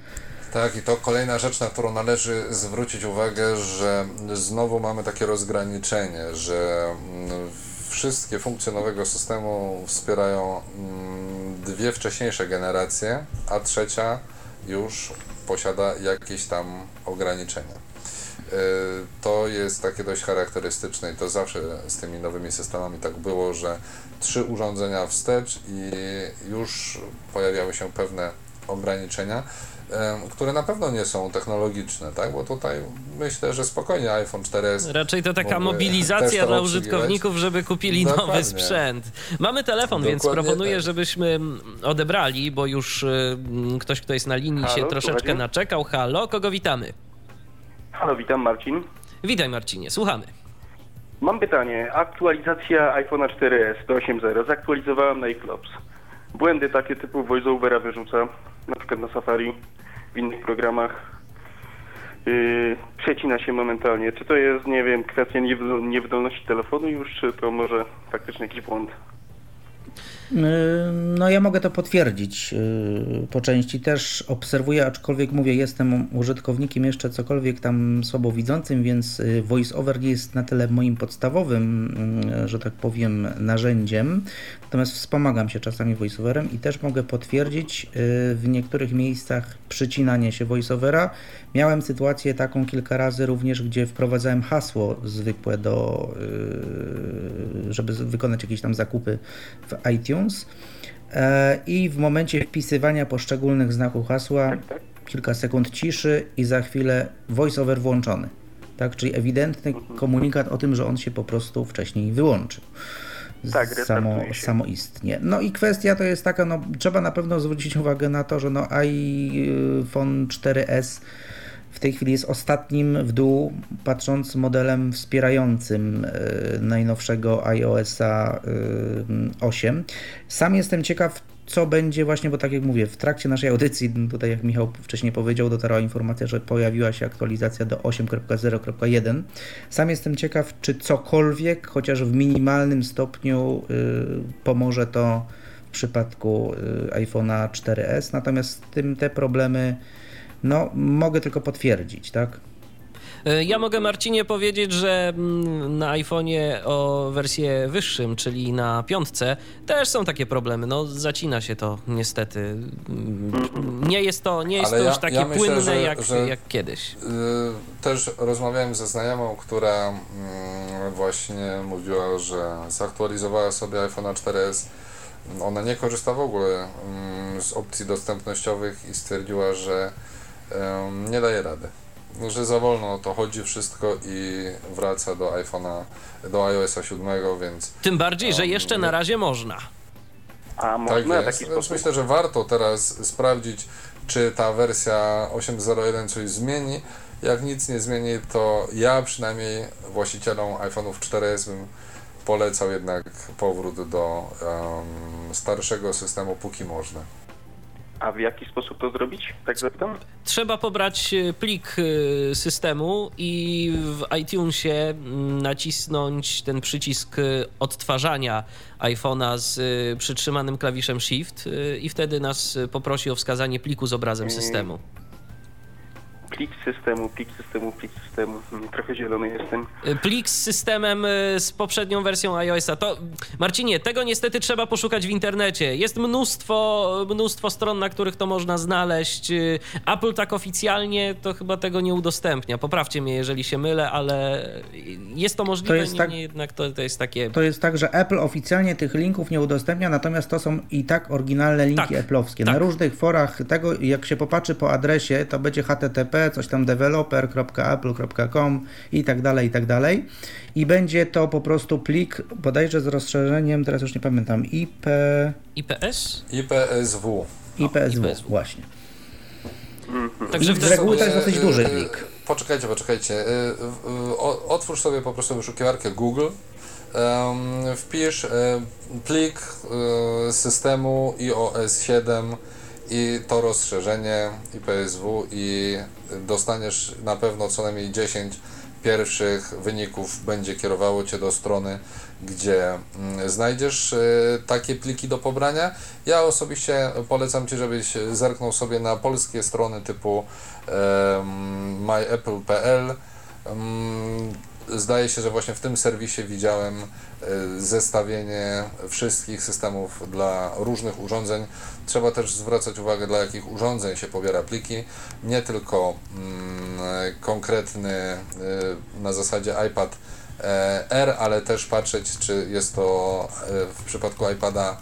Tak, i to kolejna rzecz, na którą należy zwrócić uwagę, że znowu mamy takie rozgraniczenie, że mm, wszystkie funkcje nowego systemu wspierają mm, dwie wcześniejsze generacje, a trzecia już posiada jakieś tam ograniczenia. Y, to jest takie dość charakterystyczne i to zawsze z tymi nowymi systemami tak było, że trzy urządzenia wstecz i już pojawiały się pewne ograniczenia, które na pewno nie są technologiczne, tak? Bo tutaj myślę, że spokojnie iPhone 4S.
Raczej to taka mobilizacja dla użytkowników, żeby kupili Dokładnie. nowy sprzęt. Mamy telefon, Dokładnie więc proponuję, tak. żebyśmy odebrali, bo już y, ktoś, kto jest na linii, Halo, się troszeczkę naczekał. Halo, kogo witamy?
Halo, witam Marcin.
Witaj Marcinie, słuchamy.
Mam pytanie. Aktualizacja iPhone'a 4S do 8.0. Zaktualizowałem na iClops. Błędy takie typu voiceovera wyrzuca, na przykład na Safari, w innych programach. Yy, przecina się momentalnie. Czy to jest, nie wiem, kwestia niewydolności telefonu już, czy to może faktycznie jakiś błąd?
No ja mogę to potwierdzić yy, po części. Też obserwuję, aczkolwiek mówię, jestem użytkownikiem jeszcze cokolwiek tam słabowidzącym, więc yy, VoiceOver jest na tyle moim podstawowym, że tak powiem, narzędziem. Natomiast wspomagam się czasami VoiceOverem i też mogę potwierdzić w niektórych miejscach przycinanie się VoiceOvera. Miałem sytuację taką kilka razy również, gdzie wprowadzałem hasło zwykłe do, żeby wykonać jakieś tam zakupy w iTunes e, i w momencie wpisywania poszczególnych znaków hasła kilka sekund ciszy i za chwilę voiceover włączony. Tak, czyli ewidentny komunikat o tym, że on się po prostu wcześniej wyłączył. Tak, samo, samoistnie. No i kwestia to jest taka, no trzeba na pewno zwrócić uwagę na to, że no iPhone 4S w tej chwili jest ostatnim w dół, patrząc modelem wspierającym e, najnowszego iOS-a 8. E, Sam jestem ciekaw, co będzie właśnie, bo tak jak mówię, w trakcie naszej audycji, tutaj jak Michał wcześniej powiedział, dotarła informacja, że pojawiła się aktualizacja do 8.0.1. Sam jestem ciekaw, czy cokolwiek, chociaż w minimalnym stopniu y, pomoże to w przypadku y, iPhone'a 4S, natomiast tym te problemy no, mogę tylko potwierdzić, tak?
E, ja mogę Marcinie powiedzieć, że mm, na iPhone'ie o wersję wyższym, czyli na piątce, też są takie problemy. No, zacina się to niestety. Mm, nie jest to, nie jest to już takie ja myślę, płynne że, jak, że, jak kiedyś. Yy,
też rozmawiałem ze znajomą, która yy, właśnie mówiła, że zaktualizowała sobie iPhone 4S. Ona nie korzysta w ogóle yy, z opcji dostępnościowych i stwierdziła, że nie daje rady. Że za wolno to chodzi wszystko i wraca do iPhone'a, do iOSa 7, więc...
Tym bardziej, że jeszcze na razie można.
A można tak jest. Taki
więc myślę, że warto teraz sprawdzić, czy ta wersja 8.01 coś zmieni. Jak nic nie zmieni, to ja przynajmniej właścicielom iPhone'ów 4S bym polecał jednak powrót do um, starszego systemu, póki można.
A w jaki sposób to zrobić? Tak zapytam?
Trzeba pobrać e, plik e, systemu i w iTunesie mm, nacisnąć ten przycisk e, odtwarzania iPhone'a z przytrzymanym klawiszem Shift i wtedy nas poprosi o wskazanie pliku z obrazem systemu
plik systemu, plik systemu, plik systemu. Trochę zielony jestem.
Y, plik z systemem y, z poprzednią wersją iOS-a. To, Marcinie, tego niestety trzeba poszukać w internecie. Jest mnóstwo, mnóstwo stron, na których to można znaleźć. Y, Apple tak oficjalnie to chyba tego nie udostępnia. Poprawcie mnie, jeżeli się mylę, ale jest to możliwe, to jest tak, jednak to, to jest takie...
To jest tak, że Apple oficjalnie tych linków nie udostępnia, natomiast to są i tak oryginalne linki tak, Apple'owskie. Tak. Na różnych forach tego, jak się popatrzy po adresie, to będzie HTTP coś tam developer.apple.com i tak dalej, i tak dalej. I będzie to po prostu plik, bodajże z rozszerzeniem, teraz już nie pamiętam, IP...
IPS?
IPSW.
IPSW, IPSW. właśnie.
Także
z reguły to jest dosyć duży plik.
Poczekajcie, poczekajcie. Otwórz sobie po prostu wyszukiwarkę Google, wpisz plik systemu iOS 7 i to rozszerzenie IPSW i dostaniesz na pewno co najmniej 10 pierwszych wyników będzie kierowało Cię do strony, gdzie mm, znajdziesz e, takie pliki do pobrania. Ja osobiście polecam Ci, żebyś zerknął sobie na polskie strony typu myapple.pl zdaje się, że właśnie w tym serwisie widziałem e, zestawienie wszystkich systemów dla różnych urządzeń. Trzeba też zwracać uwagę, dla jakich urządzeń się pobiera pliki. Nie tylko mm, konkretny e, na zasadzie iPad e, R, ale też patrzeć, czy jest to w przypadku iPada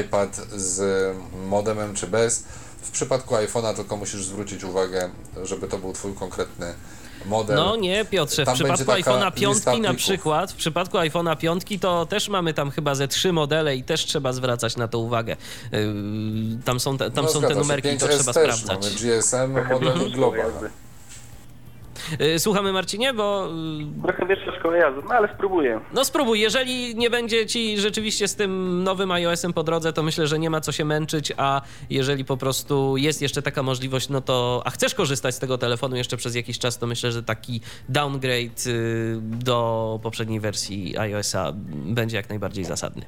iPad z modemem czy bez W przypadku iPhone'a tylko musisz zwrócić uwagę, żeby to był twój konkretny model.
No nie, Piotrze, w przypadku iPhone'a 5 na przykład, w przypadku iPhone'a 5 to też mamy tam chyba ze trzy modele i też trzeba zwracać na to uwagę. Yy, tam są te, tam no, są te numerki, to trzeba też sprawdzać.
Mamy GSM, model Global.
Y, słuchamy Marcinie, bo...
Y, Trochę wyższa szkoła jazdy, no ale spróbuję.
No spróbuj, jeżeli nie będzie ci rzeczywiście z tym nowym iOS-em po drodze, to myślę, że nie ma co się męczyć, a jeżeli po prostu jest jeszcze taka możliwość, no to, a chcesz korzystać z tego telefonu jeszcze przez jakiś czas, to myślę, że taki downgrade y, do poprzedniej wersji iOS-a będzie jak najbardziej zasadny.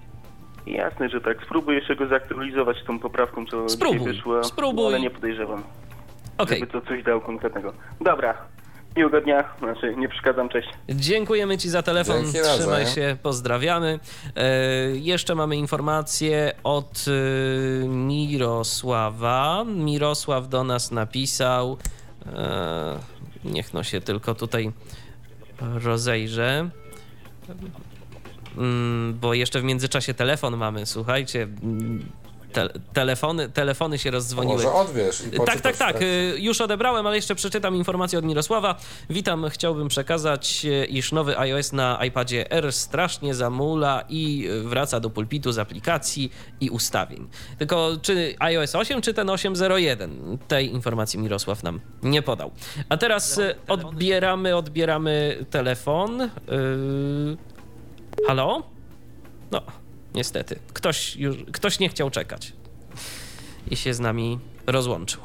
Jasne, że tak. Spróbuj jeszcze go zaktualizować tą poprawką, co
spróbuj,
wyszła,
spróbuj.
ale nie podejrzewam,
okay.
żeby to coś dało konkretnego. Dobra, Miłego dnia, znaczy nie przeszkadzam, cześć.
Dziękujemy Ci za telefon,
Dzięki
trzymaj się, pozdrawiamy. E, jeszcze mamy informację od e, Mirosława. Mirosław do nas napisał, e, niech no się tylko tutaj rozejrzę, mm, bo jeszcze w międzyczasie telefon mamy, słuchajcie te, telefony, telefony się rozdzwoniły.
może odwiesz i
Tak, tak, tak. Y, już odebrałem, ale jeszcze przeczytam informację od Mirosława. Witam, chciałbym przekazać, y, iż nowy iOS na iPadzie R strasznie zamula i wraca do pulpitu z aplikacji i ustawień. Tylko czy iOS 8, czy ten 8.01? Tej informacji Mirosław nam nie podał. A teraz y, odbieramy, odbieramy telefon. Halo? No, Niestety. Ktoś, już, ktoś nie chciał czekać i się z nami rozłączył.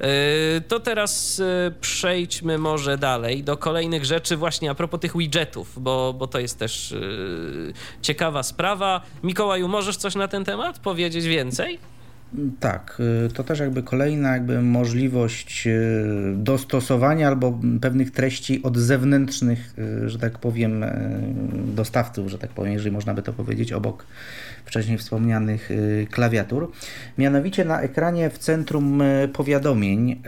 Yy, to teraz yy, przejdźmy może dalej do kolejnych rzeczy, właśnie a propos tych widgetów, bo, bo to jest też yy, ciekawa sprawa. Mikołaju, możesz coś na ten temat powiedzieć więcej?
Tak, y, to też jakby kolejna jakby możliwość y, dostosowania albo pewnych treści od zewnętrznych, y, że tak powiem, dostawców, że tak powiem, jeżeli można by to powiedzieć, obok wcześniej wspomnianych klawiatur. Mianowicie na ekranie w centrum powiadomień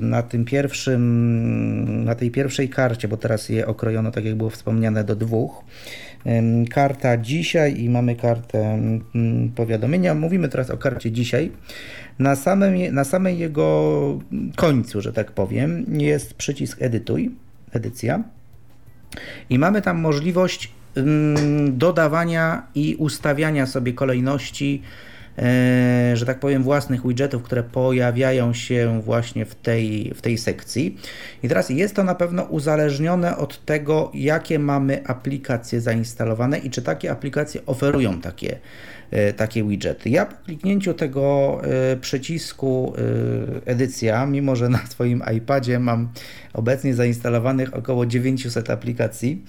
na tym pierwszym, na tej pierwszej karcie, bo teraz je okrojono, tak jak było wspomniane, do dwóch, karta dzisiaj i mamy kartę powiadomienia. Mówimy teraz o karcie dzisiaj. Na samym, na samej jego końcu, że tak powiem, jest przycisk edytuj, edycja. I mamy tam możliwość dodawania i ustawiania sobie kolejności że tak powiem, własnych widgetów, które pojawiają się właśnie w tej, w tej sekcji. I teraz jest to na pewno uzależnione od tego, jakie mamy aplikacje zainstalowane i czy takie aplikacje oferują takie, e, takie widgety. Ja po kliknięciu tego e, przycisku edycja, mimo że na swoim iPadzie mam obecnie zainstalowanych około 900 aplikacji,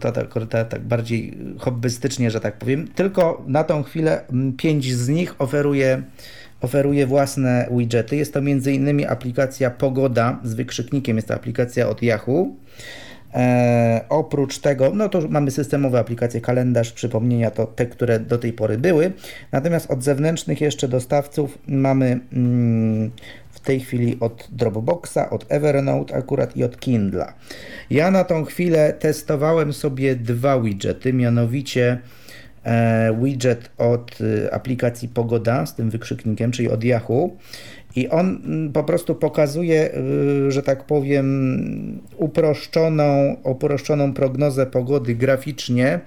to tak, tak, tak bardziej hobbystycznie, że tak powiem. Tylko na tą chwilę pięć z nich oferuje, oferuje własne widgety. Jest to m.in. aplikacja Pogoda z wykrzyknikiem, jest to aplikacja od Yahoo. E, oprócz tego, no to mamy systemowe aplikacje, kalendarz, przypomnienia, to te, które do tej pory były. Natomiast od zewnętrznych jeszcze dostawców mamy mm, w tej chwili od Dropboxa, od Evernote akurat i od Kindla. Ja na tą chwilę testowałem sobie dwa widgety, mianowicie e, widget od e, aplikacji Pogoda z tym wykrzyknikiem, czyli od Yahoo. I on mm, po prostu pokazuje, e, że tak powiem, uproszczoną, uproszczoną prognozę pogody graficznie.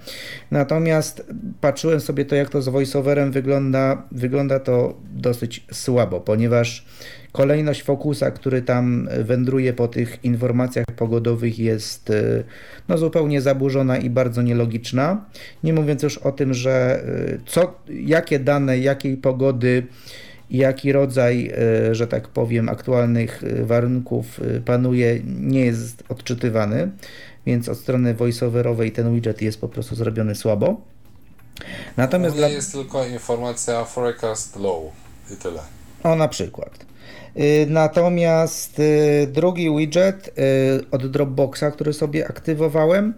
Natomiast patrzyłem sobie to, jak to z voiceoverem wygląda. Wygląda to dosyć słabo, ponieważ Kolejność fokusa, który tam wędruje po tych informacjach pogodowych jest e, no, zupełnie zaburzona i bardzo nielogiczna. Nie mówiąc już o tym, że e, co, jakie dane, jakiej pogody, jaki rodzaj, e, że tak powiem, aktualnych warunków panuje, nie jest odczytywany, więc od strony voiceoverowej ten widget jest po prostu zrobiony słabo.
Natomiast dla... jest tylko informacja forecast low i tyle.
O, na przykład. Y, natomiast y, drugi widget y, od Dropboxa, który sobie aktywowałem,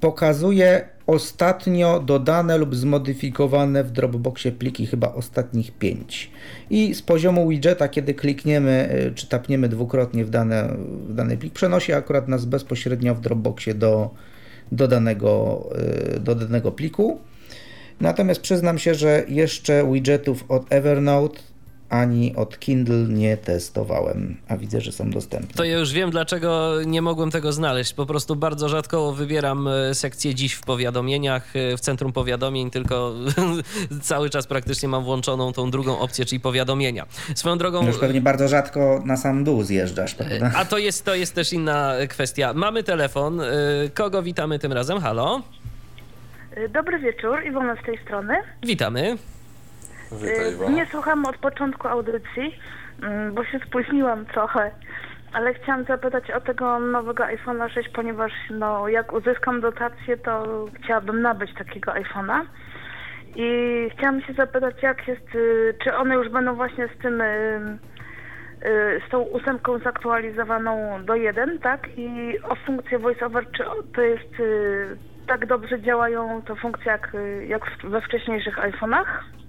pokazuje ostatnio dodane lub zmodyfikowane w Dropboxie pliki, chyba ostatnich 5. I z poziomu widgeta, kiedy klikniemy czy tapniemy dwukrotnie w, dane, w dany plik, przenosi akurat nas bezpośrednio w Dropboxie do, do, danego, do danego pliku. Natomiast przyznam się, że jeszcze widgetów od Evernote ani od Kindle nie testowałem, a widzę, że są dostępne.
To ja już wiem, dlaczego nie mogłem tego znaleźć. Po prostu bardzo rzadko wybieram e, sekcję dziś w powiadomieniach, e, w centrum powiadomień, tylko cały czas praktycznie mam włączoną tą drugą opcję, czyli powiadomienia. Swoją drogą...
Już pewnie bardzo rzadko na sam dół zjeżdżasz, prawda?
A to jest, to jest też inna kwestia. Mamy telefon. E, kogo witamy tym razem? Halo?
Dobry wieczór, Iwona z tej strony.
Witamy.
Witaj, Iwona.
Nie słucham od początku audycji, mm, bo się spóźniłam trochę, ale chciałam zapytać o tego nowego iPhone'a 6, ponieważ no, jak uzyskam dotację, to chciałabym nabyć takiego iPhone'a. I chciałam się zapytać, jak jest, y, czy one już będą właśnie z tym, y, y, z tą ósemką zaktualizowaną do 1, tak? I o funkcję VoiceOver, czy to jest tak dobrze działają te funkcje jak, jak we wcześniejszych iPhone'ach?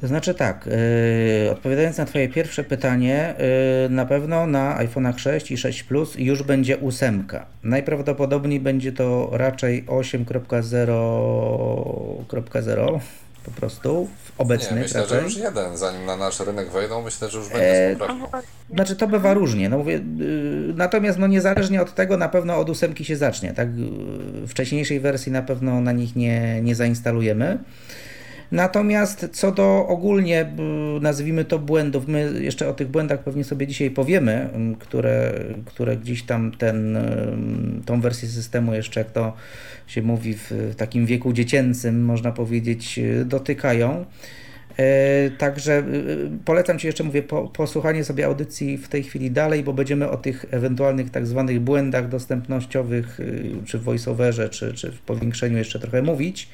To znaczy tak, yy, odpowiadając na Twoje pierwsze pytanie, yy, na pewno na iPhone'ach 6 i 6 Plus już będzie ósemka. Najprawdopodobniej będzie to raczej 8.0.0 po prostu w obecnych
Nie, myślę,
raczej.
że już jeden, zanim na nasz rynek wejdą, myślę, że już będzie
E,
z poprawką.
Znaczy to bywa różnie. No mówię, yy, natomiast no niezależnie od tego na pewno od ósemki się zacznie. Tak? Wcześniejszej wersji na pewno na nich nie, nie zainstalujemy. Natomiast co do ogólnie, nazwijmy to błędów, my jeszcze o tych błędach pewnie sobie dzisiaj powiemy, które, które gdzieś tam ten, tą wersję systemu jeszcze, jak to się mówi, w takim wieku dziecięcym, można powiedzieć, y, dotykają. E, Także y, polecam Ci jeszcze, mówię, po, posłuchanie sobie audycji w tej chwili dalej, bo będziemy o tych ewentualnych tak zwanych błędach dostępnościowych, y, czy w voiceoverze, czy, czy w powiększeniu jeszcze trochę mówić.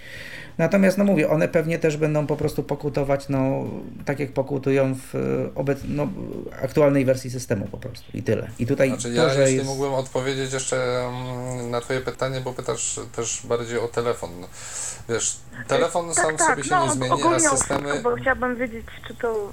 Natomiast, no mówię, one pewnie też będą po prostu pokutować, no, tak jak pokutują w y, obec, no, aktualnej wersji systemu po prostu i tyle. I tutaj
Znaczy
to,
ja,
że
jeśli
jest...
mógłbym odpowiedzieć jeszcze mm, na twoje pytanie, bo pytasz też bardziej o telefon. Wiesz, telefon sam sobie się nie zmieni, a
Tak,
systemy...
wszystko, bo chciałabym wiedzieć, czy to,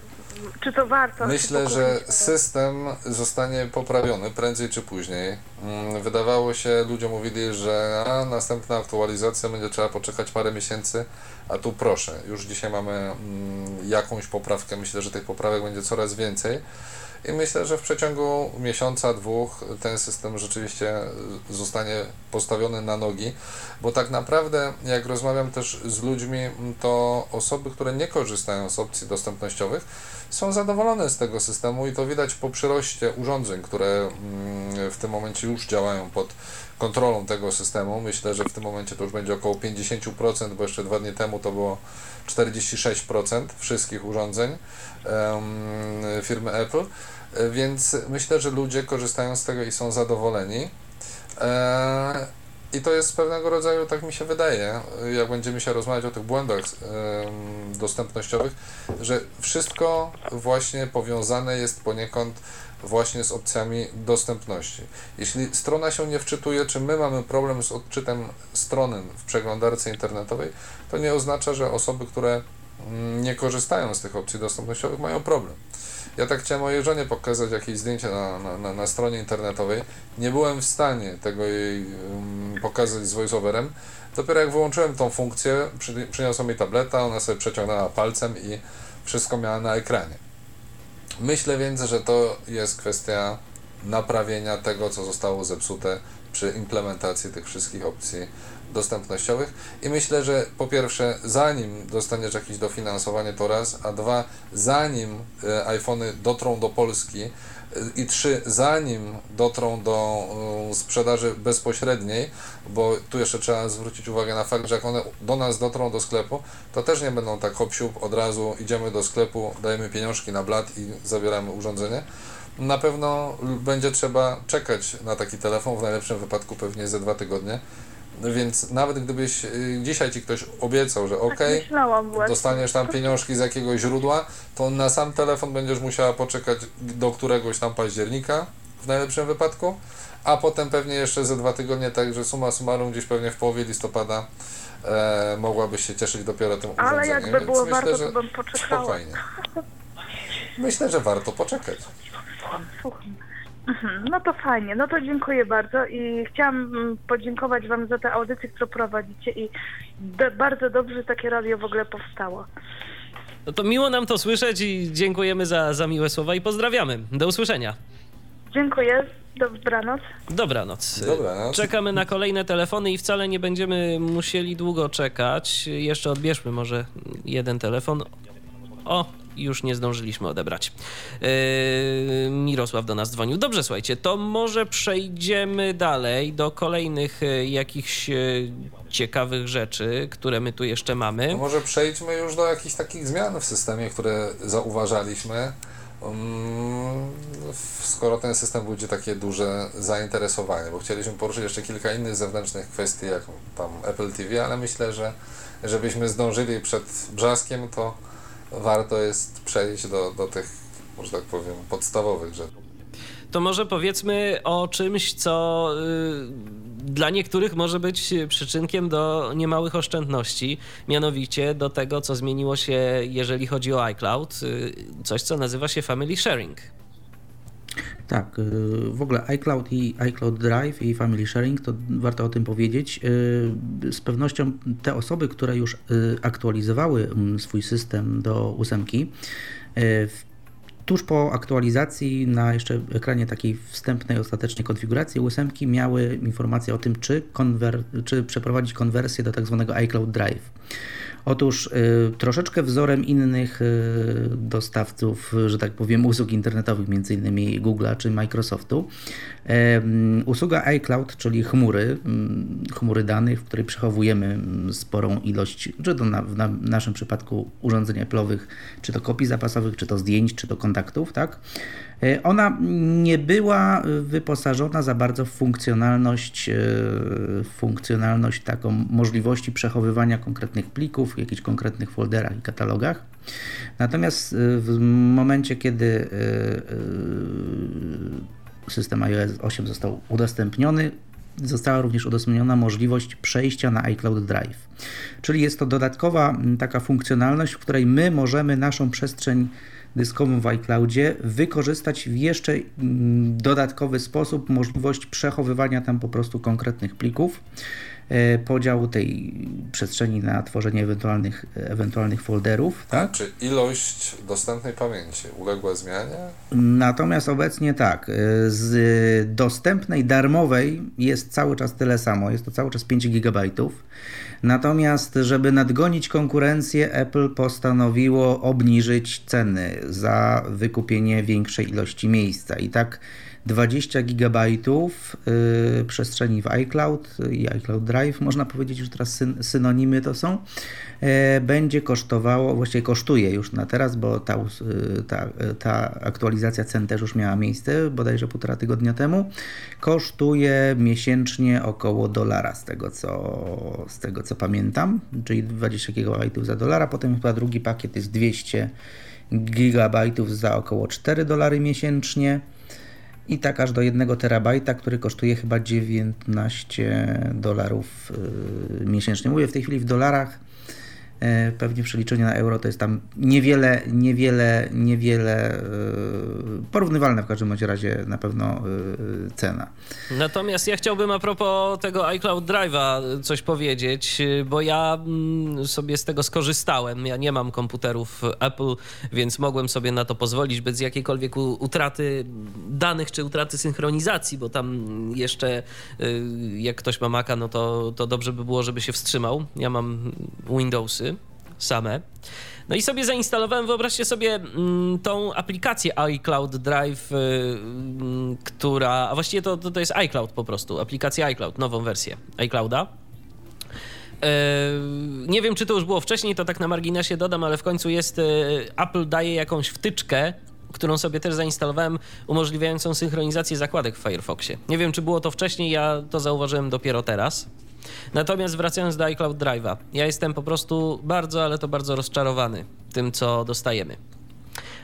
czy to warto.
Myślę, że system zostanie poprawiony prędzej czy później. Mm, Wydawało się, ludzie mówili, że a, następna aktualizacja będzie trzeba poczekać parę miesięcy, a tu proszę, już dzisiaj mamy mm, jakąś poprawkę. Myślę, że tych poprawek będzie coraz więcej. I myślę, że w przeciągu miesiąca, dwóch ten system rzeczywiście zostanie postawiony na nogi, bo tak naprawdę, jak rozmawiam też z ludźmi, to osoby, które nie korzystają z opcji dostępnościowych, są zadowolone z tego systemu i to widać po przyroście urządzeń, które mm, w tym momencie już działają pod kontrolą tego systemu. Myślę, że w tym momencie to już będzie około 50%, bo jeszcze dwa dni temu to było 46% wszystkich urządzeń firmy Apple, E, więc myślę, że ludzie korzystają z tego i są zadowoleni. E, I to jest pewnego rodzaju, tak mi się wydaje, jak będziemy się rozmawiać o tych błędach dostępnościowych, że wszystko właśnie powiązane jest poniekąd właśnie z opcjami dostępności. Jeśli strona się nie wczytuje, czy my mamy problem z odczytem strony w przeglądarce internetowej, to nie oznacza, że osoby, które nie korzystają z tych opcji dostępnościowych, mają problem. Ja tak chciałem mojej żonie pokazać jakieś zdjęcie na, na, na, na stronie internetowej. Nie byłem w stanie tego jej um, pokazać z voiceoverem. Dopiero jak wyłączyłem tą funkcję, przy, przyniosła mi tableta, ona sobie przeciągnęła palcem i wszystko miała na ekranie. Myślę więc, że to jest kwestia naprawienia tego, co zostało zepsute przy implementacji tych wszystkich opcji dostępnościowych i myślę, że po pierwsze, zanim dostaniesz jakieś dofinansowanie to raz, a dwa, zanim e, iPhony dotrą do Polski e, i trzy, zanim dotrą do e, sprzedaży bezpośredniej, bo tu jeszcze trzeba zwrócić uwagę na fakt, że jak one do nas dotrą do sklepu, to też nie będą tak hop od razu idziemy do sklepu, dajemy pieniążki na blat i zabieramy urządzenie. Na pewno będzie trzeba czekać na taki telefon, w najlepszym wypadku pewnie ze dwa tygodnie. Więc nawet gdybyś y, dzisiaj ci ktoś obiecał, że ok,
myślałam właśnie.
dostaniesz tam pieniążki z jakiegoś źródła, to na sam telefon będziesz musiała poczekać do któregoś tam października w najlepszym wypadku, a potem pewnie jeszcze ze dwa tygodnie, także suma summarum gdzieś pewnie w połowie listopada e, mogłabyś się cieszyć dopiero tym
Ale
urządzeniem.
jakby
Więc
było
myślę,
warto,
że
to bym poczekała.
Spokojnie. Myślę, że warto poczekać.
Słucham. No to fajnie, no to dziękuję bardzo i chciałam mm, podziękować Wam za tę audycję, którą prowadzicie i do, bardzo dobrze, że takie radio w ogóle powstało.
No to miło nam to słyszeć i dziękujemy za, za miłe słowa i pozdrawiamy. Do usłyszenia.
Dziękuję, dobranoc.
Dobranoc.
Dobranoc.
Czekamy na kolejne telefony i wcale nie będziemy musieli długo czekać. Jeszcze odbierzmy może jeden telefon. O, już nie zdążyliśmy odebrać. Yy, Mirosław do nas dzwonił. Dobrze, słuchajcie, to może przejdziemy dalej do kolejnych yy, jakichś yy, ciekawych rzeczy, które my tu jeszcze mamy.
Może przejdźmy już do jakichś takich zmian w systemie, które zauważaliśmy. Um, skoro ten system budzi takie duże zainteresowanie, bo chcieliśmy poruszyć jeszcze kilka innych zewnętrznych kwestii, jak tam Apple TV, ale myślę, że żebyśmy zdążyli przed brzaskiem, to warto jest przejść do, do tych, może tak powiem, podstawowych rzeczy.
To może powiedzmy o czymś, co y, dla niektórych może być przyczynkiem do niemałych oszczędności, mianowicie do tego, co zmieniło się, jeżeli chodzi o iCloud, y, coś, co nazywa się Family Sharing.
Tak, y, w ogóle iCloud i iCloud Drive i Family Sharing, to warto o tym powiedzieć. Y, z pewnością te osoby, które już y, aktualizowały mm, swój system do ósemki, tuż po aktualizacji na jeszcze ekranie takiej wstępnej, ostatecznej konfiguracji ósemki miały informację o tym, czy, konwer- czy przeprowadzić konwersję do tak zwanego iCloud Drive. Otóż y, troszeczkę wzorem innych y, dostawców, że tak powiem, usług internetowych, m.in. Google'a czy Microsoftu, usługa iCloud, czyli chmury, chmury danych, w której przechowujemy sporą ilość, czy to na, w naszym przypadku urządzeń Apple'owych, czy to kopii zapasowych, czy to zdjęć, czy to kontaktów, tak? E, ona nie była wyposażona za bardzo w funkcjonalność, e, funkcjonalność taką możliwości przechowywania konkretnych plików w jakichś konkretnych folderach i katalogach. Natomiast e, w momencie, kiedy system iOS 8 został udostępniony, została również udostępniona możliwość przejścia na iCloud Drive. Czyli jest to dodatkowa taka funkcjonalność, w której my możemy naszą przestrzeń dyskową w iCloudzie wykorzystać w jeszcze dodatkowy sposób możliwość przechowywania tam po prostu konkretnych plików. E, podziału tej przestrzeni na tworzenie ewentualnych, ewentualnych folderów. Tak?
Czy ilość dostępnej pamięci uległa zmianie?
Natomiast obecnie tak, e, z dostępnej darmowej jest cały czas tyle samo, jest to cały czas 5 GB. Natomiast, żeby nadgonić konkurencję, Apple postanowiło obniżyć ceny za wykupienie większej ilości miejsca. I tak 20 GB yy, przestrzeni w iCloud i iCloud Drive, można powiedzieć, że teraz syn synonimy to są, yy, będzie kosztowało, właściwie kosztuje już na teraz, bo ta, yy, ta, ta aktualizacja cen też już miała miejsce, bodajże półtora tygodnia temu, kosztuje miesięcznie około dolara z tego co, z tego co pamiętam, czyli 20 GB za dolara, potem chyba drugi pakiet jest 200 gigabajtów za około 4 dolary miesięcznie i tak aż do 1 terabajta, który kosztuje chyba 19 dolarów yy, miesięcznie. Mówię w tej chwili w dolarach, pewnie w przeliczeniu na euro to jest tam niewiele, niewiele, niewiele e, porównywalne w każdym razie na pewno e, cena.
Natomiast ja chciałbym a propos tego iCloud Drive'a coś powiedzieć, bo ja mm, sobie z tego skorzystałem. Ja nie mam komputerów Apple, więc mogłem sobie na to pozwolić bez jakiejkolwiek utraty danych czy utraty synchronizacji, bo tam jeszcze jak ktoś ma Maca, no to, to dobrze by było, żeby się wstrzymał. Ja mam Windowsy same. No i sobie zainstalowałem, wyobraźcie sobie mm, tą aplikację iCloud Drive, y, mm, która, a właściwie to, to, jest iCloud po prostu, aplikacja iCloud, nową wersję iClouda. E, nie wiem, czy to już było wcześniej, to tak na marginesie dodam, ale w końcu jest, y, Apple daje jakąś wtyczkę, którą sobie też zainstalowałem, umożliwiającą synchronizację zakładek w Firefoxie. Nie wiem, czy było to wcześniej, ja to zauważyłem dopiero teraz. Natomiast wracając do iCloud Drive'a, ja jestem po prostu bardzo, ale to bardzo rozczarowany tym, co dostajemy.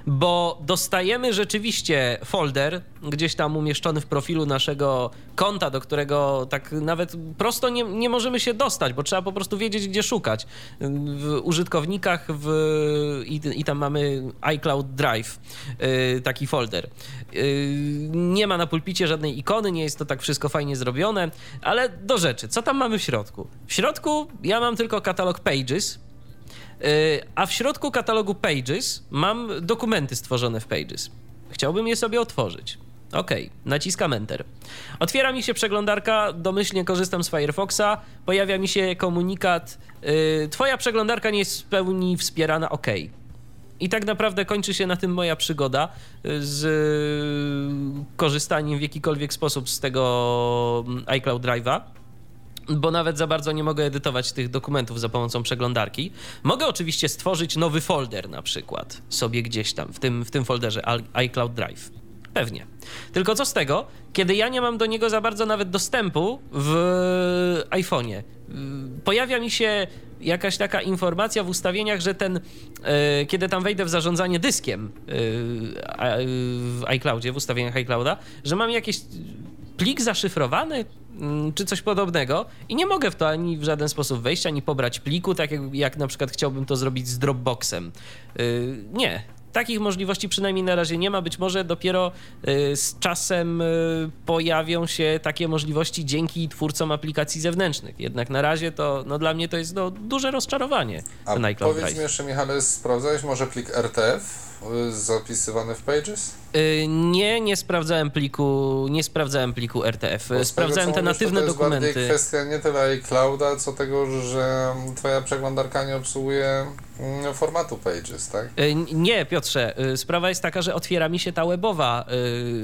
Bo dostajemy rzeczywiście folder gdzieś tam umieszczony w profilu naszego konta, do którego tak nawet prosto nie, nie możemy się dostać, bo trzeba po prostu wiedzieć, gdzie szukać. W użytkownikach w, i, i tam mamy iCloud Drive, yy, taki folder. Yy, nie ma na pulpicie żadnej ikony, nie jest to tak wszystko fajnie zrobione, ale do rzeczy. Co tam mamy w środku? W środku ja mam tylko katalog Pages, Y, a w środku katalogu Pages mam dokumenty stworzone w Pages. Chciałbym je sobie otworzyć. OK, naciskam Enter. Otwiera mi się przeglądarka, domyślnie korzystam z Firefoxa, pojawia mi się komunikat: yy, Twoja przeglądarka nie jest w pełni wspierana, OK. I tak naprawdę kończy się na tym moja przygoda y, z korzystaniem w jakikolwiek sposób z tego mm, iCloud Drive'a bo nawet za bardzo nie mogę edytować tych dokumentów za pomocą przeglądarki. Mogę oczywiście stworzyć nowy folder na przykład sobie gdzieś tam w tym, w tym folderze iCloud Drive. Pewnie. Tylko co z tego, kiedy ja nie mam do niego za bardzo nawet dostępu w iPhone'ie? Pojawia mi się jakaś taka informacja w ustawieniach, że ten, e, kiedy tam wejdę w zarządzanie dyskiem e, w iCloudzie, w ustawieniach iClouda, że mam jakiś plik zaszyfrowany, Mm, czy coś podobnego i nie mogę w to ani w żaden sposób wejść, ani pobrać pliku, tak jak, jak na przykład chciałbym to zrobić z Dropboxem. Yy, nie. Takich możliwości przynajmniej na razie nie ma. Być może dopiero yy, z czasem yy, pojawią się takie możliwości dzięki twórcom aplikacji zewnętrznych. Jednak na razie to no, dla mnie to jest no, duże rozczarowanie.
A powiedz mi jeszcze, Michale, sprawdzałeś może plik RTF? Zapisywany w Pages?
Y, nie, nie sprawdzałem pliku, nie sprawdzałem pliku RTF. Bo sprawdzałem te natywne
mówisz,
to jest dokumenty.
To kwestia nie tyle iClouda, co tego, że twoja przeglądarka nie obsługuje mm, formatu Pages, tak?
Y, nie, Piotrze, y, sprawa jest taka, że otwiera mi się ta webowa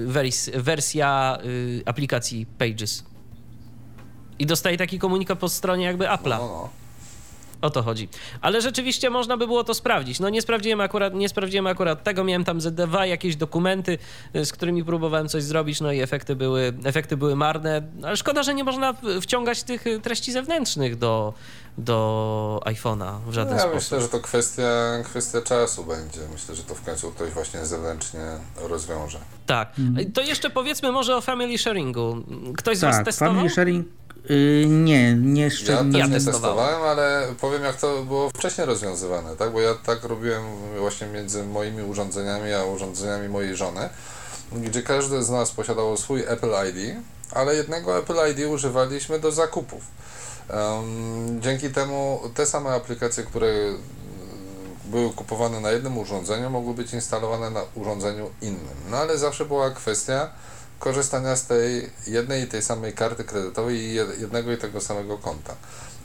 wers wersja aplikacji Pages. I dostaję taki komunikat po stronie jakby Apple'a. No, no, no. O to chodzi. Ale rzeczywiście można by było to sprawdzić. No nie sprawdziłem akurat, nie sprawdziłem akurat tego, miałem tam ZDW, jakieś dokumenty, y, z którymi próbowałem coś zrobić, no i efekty były, efekty były marne, ale szkoda, że nie można wciągać tych y, treści zewnętrznych do, do iPhone'a w żaden
no, ja
sposób.
myślę, że to kwestia, kwestia czasu będzie. Myślę, że to w końcu ktoś właśnie zewnętrznie rozwiąże.
Tak. Mhm. To jeszcze powiedzmy może o family sharingu. Ktoś z tak, Was testował?
family sharing Yy, nie, nie
szczególnie. Ja, ja nie testowałem, ale powiem jak to było wcześniej rozwiązywane, tak? Bo ja tak robiłem właśnie między moimi urządzeniami a urządzeniami mojej żony, gdzie każdy z nas posiadał swój Apple ID, ale jednego Apple ID używaliśmy do zakupów. Um, dzięki temu te same aplikacje, które były kupowane na jednym urządzeniu, mogły być instalowane na urządzeniu innym. No ale zawsze była kwestia korzystania z tej jednej i tej samej karty kredytowej i jednego i tego samego konta.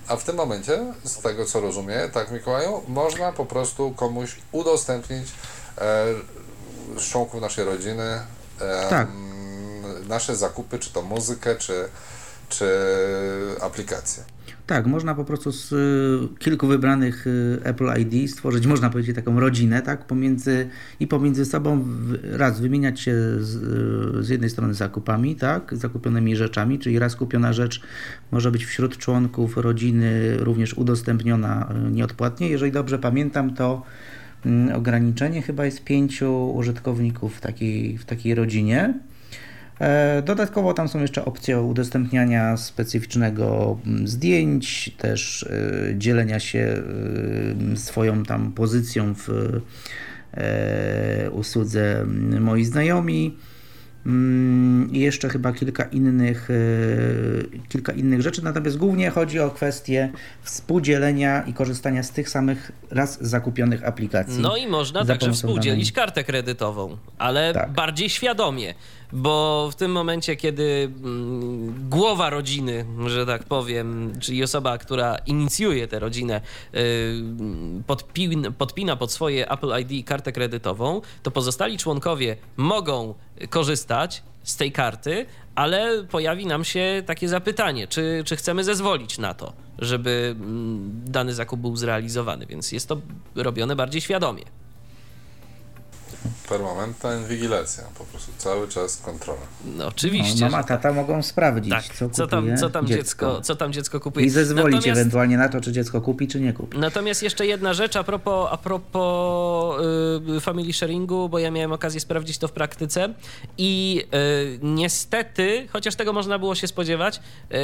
A w tym momencie, z tego co rozumiem, tak Mikołaju, można po prostu komuś udostępnić e, z członków naszej rodziny e, tak. nasze zakupy, czy to muzykę, czy, czy aplikacje.
Tak, można po prostu z y, kilku wybranych y, Apple ID stworzyć, można powiedzieć, taką rodzinę, tak, pomiędzy i pomiędzy sobą raz wymieniać się z, y, z jednej strony zakupami, tak, zakupionymi rzeczami, czyli raz kupiona rzecz może być wśród członków rodziny również udostępniona nieodpłatnie. Jeżeli dobrze pamiętam, to mm, ograniczenie chyba jest pięciu użytkowników w takiej, w takiej rodzinie. E, dodatkowo tam są jeszcze opcje udostępniania specyficznego mm, zdjęć, też e, dzielenia się e, swoją tam pozycją w usłudze mm, moi znajomi. Mm, I jeszcze chyba kilka innych, kilka innych rzeczy, natomiast głównie chodzi o kwestię współdzielenia i korzystania z tych samych raz zakupionych aplikacji.
No i można także współdzielić danej. kartę kredytową, ale tak. bardziej świadomie bo w tym momencie, kiedy mm, głowa rodziny, że tak powiem, czyli osoba, która inicjuje tę rodzinę, y, podpina, pod swoje Apple ID kartę kredytową, to pozostali członkowie mogą korzystać z tej karty, ale pojawi nam się takie zapytanie, czy, czy chcemy zezwolić na to, żeby mm, dany zakup był zrealizowany, więc jest to robione bardziej świadomie.
Permanentna inwigilacja, po prostu cały czas kontrola.
No, oczywiście.
No, mama, tata mogą sprawdzić,
tak,
co,
co, tam, co, tam
dziecko.
dziecko, co tam dziecko kupuje.
I zezwolić
Natomiast-
ewentualnie na to, czy dziecko kupi, czy nie kupi.
Natomiast jeszcze jedna rzecz a propos, a propos y, family sharingu, bo ja miałem okazję sprawdzić to w praktyce i y, niestety, chociaż tego można było się spodziewać,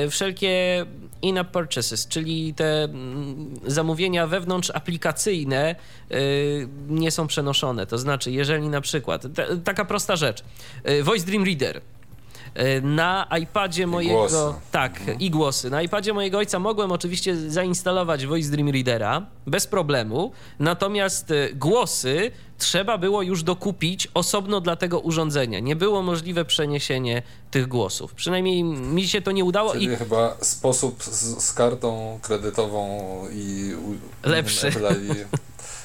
y, wszelkie in-app purchases, czyli te mm, zamówienia wewnątrz aplikacyjne y, nie są przenoszone. To znaczy, jeżeli na przykład, taka prosta rzecz, y, Voice Dream Reader, y, na iPadzie mojego.
głosy.
Tak, i głosy. Na iPadzie mojego ojca mogłem oczywiście zainstalować Voice Dream Readera bez problemu, natomiast y, głosy trzeba było już dokupić osobno dla tego urządzenia. Nie było możliwe przeniesienie tych głosów. Przynajmniej mi się to nie udało
Czyli
i
chyba sposób z, z kartą kredytową i
Lepszy.
I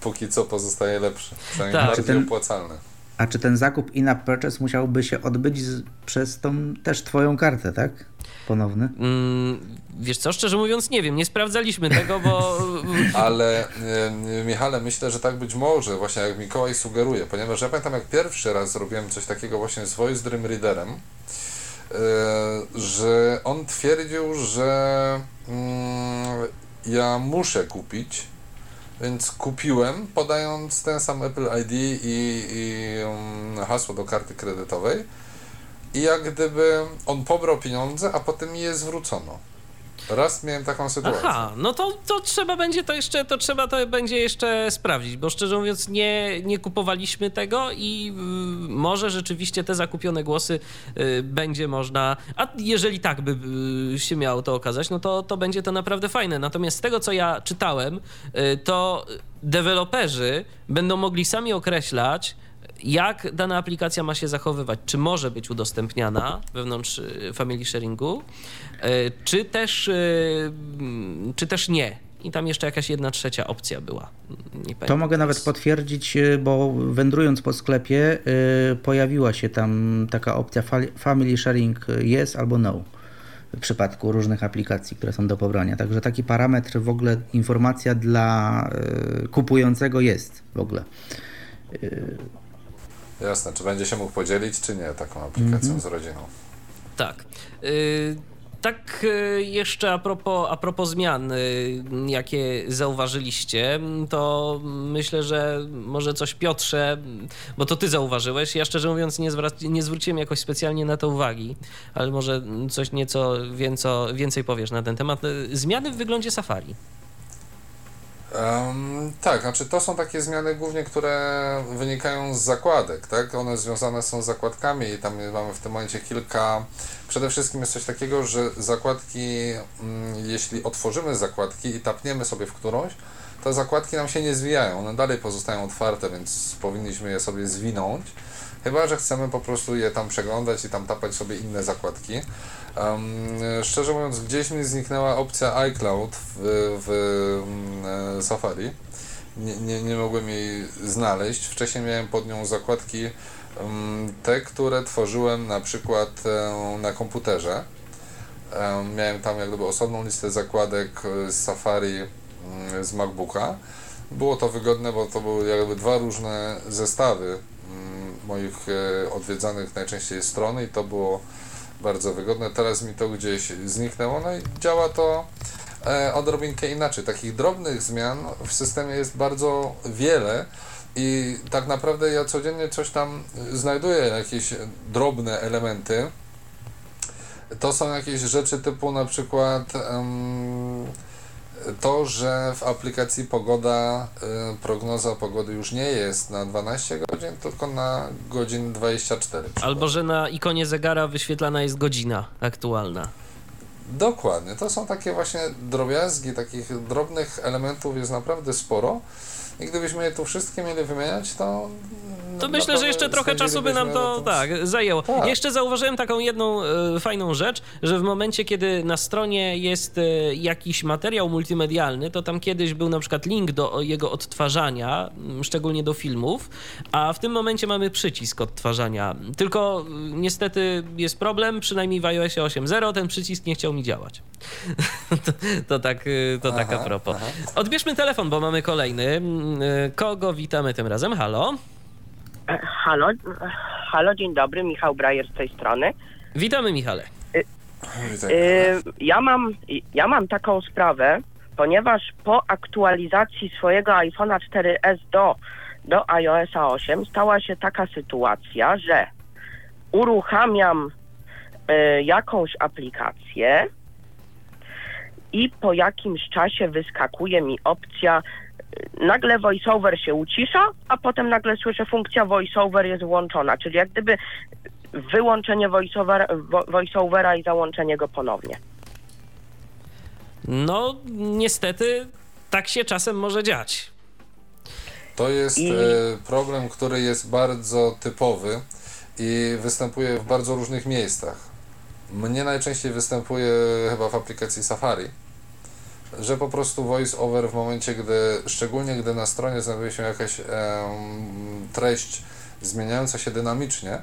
póki co pozostaje lepszy. Przynajmniej
Tak.
bardziej
ten-
opłacalny.
A czy ten zakup in-app purchase musiałby się odbyć z, przez tą też twoją kartę, tak? Ponowny?
mm, wiesz co, szczerze mówiąc nie wiem, nie sprawdzaliśmy tego, bo
Ale e, Michale, myślę, że tak być może, właśnie jak Mikołaj sugeruje, ponieważ ja pamiętam jak pierwszy raz zrobiłem coś takiego właśnie z Voice Dream Readerem, e, że on twierdził, że mm, ja muszę kupić, więc kupiłem, podając ten sam Apple ID i, i mm, hasło do karty kredytowej. I jak gdyby on pobrał pieniądze, a potem je zwrócono. Raz miałem taką sytuację.
Aha, no to, to trzeba będzie to jeszcze, to trzeba to będzie jeszcze sprawdzić, bo szczerze mówiąc nie, nie kupowaliśmy tego i y, może rzeczywiście te zakupione głosy y, będzie można, a jeżeli tak by y, się miało to okazać, no to, to będzie to naprawdę fajne. Natomiast z tego, co ja czytałem, to deweloperzy będą mogli sami określać, jak dana aplikacja ma się zachowywać, czy może być udostępniana wewnątrz y, family sharingu, y, czy też, y, mm, czy też nie. I tam jeszcze jakaś jedna trzecia opcja była. Nie
To mogę nawet potwierdzić, bo wędrując po sklepie pojawiła się tam taka opcja family sharing yes albo no w przypadku różnych aplikacji, które są do pobrania. Także taki parametr w ogóle, informacja dla kupującego jest w ogóle.
Jasne, czy będzie się mógł podzielić, czy nie taką aplikacją z rodziną.
Tak. Y, Tak y, jeszcze a propos, a propos zmian, y, jakie zauważyliście, to myślę, że może coś Piotrze, bo to ty zauważyłeś. Ja szczerze mówiąc nie, zwrac- nie zwróciłem jakoś specjalnie na to uwagi, ale może coś nieco więco, więcej powiesz na ten temat. Y, Zmiany w wyglądzie Safari.
Em, tak, znaczy to są takie zmiany głównie, które wynikają z zakładek, tak? One związane są z zakładkami i tam mamy w tym momencie kilka. Przede wszystkim jest coś takiego, że zakładki, mm, jeśli otworzymy zakładki i tapniemy sobie w którąś, to zakładki nam się nie zwijają, one dalej pozostają otwarte, więc powinniśmy je sobie zwinąć. Chyba, że chcemy po prostu je tam przeglądać i tam tapać sobie inne zakładki. Um, szczerze mówiąc, gdzieś mi zniknęła opcja iCloud w, w mm, Safari. Nie, nie, nie mogłem jej znaleźć. Wcześniej miałem pod nią zakładki te, które tworzyłem na przykład um, na komputerze. Miałem tam jak gdyby osobną listę zakładek z Safari um, z MacBooka. Było to wygodne, bo to były jakby dwa różne zestawy moich e, odwiedzanych najczęściej stron i to było bardzo wygodne. Teraz mi to gdzieś zniknęło, no i działa to e, odrobinkę inaczej. Takich drobnych zmian w systemie jest bardzo wiele i tak naprawdę ja codziennie coś tam znajduję, jakieś drobne elementy. To są jakieś rzeczy typu na przykład em, to, że w aplikacji pogoda, y, prognoza pogody już nie jest na 12 godzin, tylko na godzin 24.
Albo że na ikonie zegara wyświetlana jest godzina aktualna.
Dokładnie, to są takie właśnie drobiazgi, takich drobnych elementów jest naprawdę sporo. I gdybyśmy je tu wszystkie mieli wymieniać, to.
To myślę, że jeszcze trochę czasu by nam to tak zajęło.
Tak.
Jeszcze zauważyłem taką jedną e, fajną rzecz, że w momencie, kiedy na stronie jest e, jakiś materiał multimedialny, to tam kiedyś był na przykład link do jego odtwarzania, szczególnie do filmów, a w tym momencie mamy przycisk odtwarzania. Tylko niestety jest problem, przynajmniej w iOSie 8.0 ten przycisk nie chciał mi działać. to, to tak, e, to tak a propos.
aha.
Odbierzmy telefon, bo mamy kolejny. Kogo witamy tym razem? Halo?
Halo, halo, dzień dobry, Michał Brajer z tej strony.
Witamy, Michale.
Witaj. Ja mam, ja mam taką sprawę, ponieważ po aktualizacji swojego iPhone'a 4S do, do iOSa 8 stała się taka sytuacja, że uruchamiam y, jakąś aplikację i po jakimś czasie wyskakuje mi opcja y, nagle voiceover się ucisza, a potem nagle słyszę funkcja voiceover jest włączona, czyli jak gdyby wyłączenie voiceovera, voiceovera i załączenie go ponownie.
No, niestety tak się czasem może dziać.
To jest I... E, problem, który jest bardzo typowy i występuje w bardzo różnych miejscach. Mnie najczęściej występuje chyba w aplikacji Safari, że po prostu voice over w momencie, gdy, szczególnie gdy na stronie znajduje się jakaś treść zmieniająca się dynamicznie,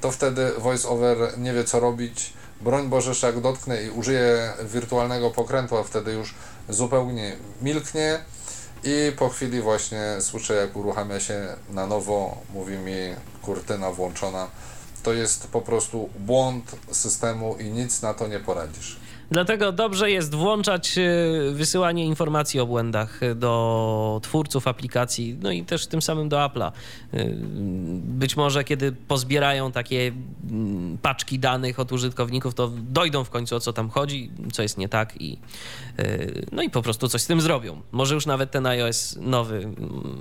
to wtedy voice over nie wie co robić. Broń Boże, jak dotknę i użyję wirtualnego pokrętła, wtedy już zupełnie milknie i po chwili właśnie słyszę jak uruchamia się na nowo, mówi mi kurtyna włączona. To jest po prostu błąd systemu i nic na to nie poradzisz.
Dlatego dobrze jest włączać y, wysyłanie informacji o błędach do twórców aplikacji, no i też tym samym do Apple'a. Y, być może kiedy pozbierają takie mm, paczki danych od użytkowników, to dojdą w końcu o co tam chodzi, co jest nie tak i no i po prostu coś z tym zrobią. Może już nawet ten iOS nowy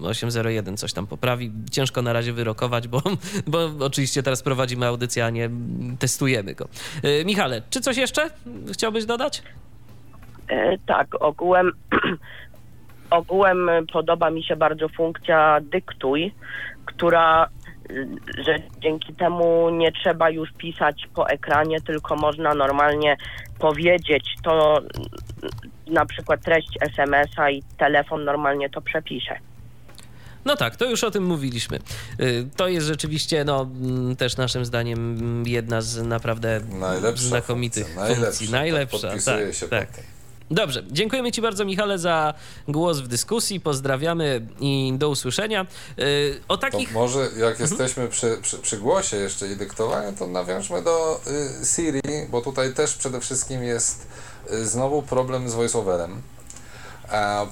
8.01 mm, coś tam poprawi. Ciężko na razie wyrokować, bo, bo oczywiście teraz prowadzimy audycję, a nie testujemy go. Michale, czy coś jeszcze chciałbyś chciałbyś dodać?
E, tak, ogółem, ogółem podoba mi się bardzo funkcja dyktuj, która że dzięki temu nie trzeba już pisać po ekranie, tylko można normalnie powiedzieć to na przykład treść SMS-a i telefon normalnie to przepisze.
No tak, to już o tym mówiliśmy. Y, to jest rzeczywiście, no, mm, też naszym zdaniem jedna z naprawdę Najlepsza znakomitych funkcja. funkcji. Najlepsza. Najlepsza, tak, się tak. Dobrze, dziękujemy Ci bardzo, Michale, za głos w dyskusji. Pozdrawiamy i do usłyszenia. Y, o takich.
To może jak mhm. jesteśmy przy, przy, przy, głosie jeszcze i dyktowaniu, to nawiążmy do y, Siri, bo tutaj też przede wszystkim jest y, znowu problem z voiceoverem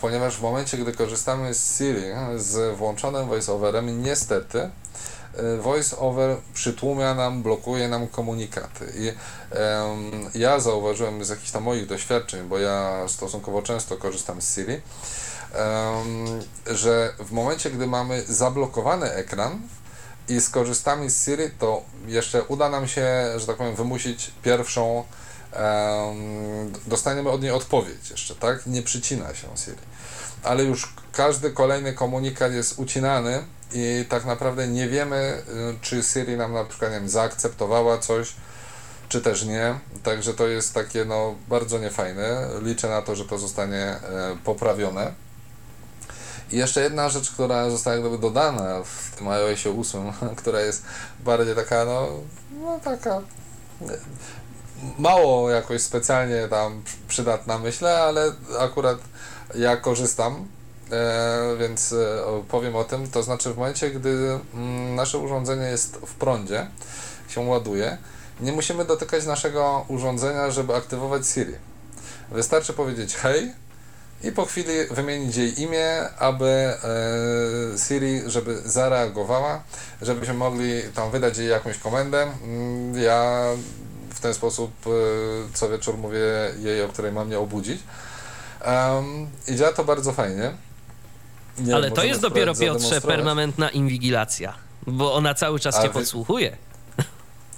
ponieważ w momencie, gdy korzystamy z Siri z włączonym voiceoverem, niestety e, voiceover przytłumia nam, blokuje nam komunikaty. I um, ja zauważyłem z jakichś tam moich doświadczeń, bo ja stosunkowo często korzystam z Siri, um, że w momencie, gdy mamy zablokowany ekran i skorzystamy z Siri, to jeszcze uda nam się, że tak powiem, wymusić pierwszą dostaniemy od niej odpowiedź jeszcze, tak? Nie przycina się Siri. Ale już każdy kolejny komunikat jest ucinany i tak naprawdę nie wiemy, y, czy Siri nam na przykład nie wiem, zaakceptowała coś, czy też nie. Także to jest takie no, bardzo niefajne. Liczę na to, że to zostanie e, poprawione. I jeszcze jedna rzecz, która została gdyby dodana w tym iOSie 8, która jest bardziej taka, no, no taka mało jakoś specjalnie tam przydatna myślę, ale akurat ja korzystam, e, więc e, powiem o tym. To znaczy w momencie, gdy mm, nasze urządzenie jest w prądzie, się ładuje, nie musimy dotykać naszego urządzenia, żeby aktywować Siri. Wystarczy powiedzieć hej i po chwili wymienić jej imię, aby e, Siri, żeby zareagowała, żebyśmy mogli tam wydać jej jakąś komendę. Mm, ja w ten sposób e, co wieczór mówię jej, o której mam mnie obudzić. Um, I działa to bardzo fajnie.
Nie Ale to jest dopiero, Piotrze, permanentna inwigilacja, bo ona cały czas A cię wy... podsłuchuje.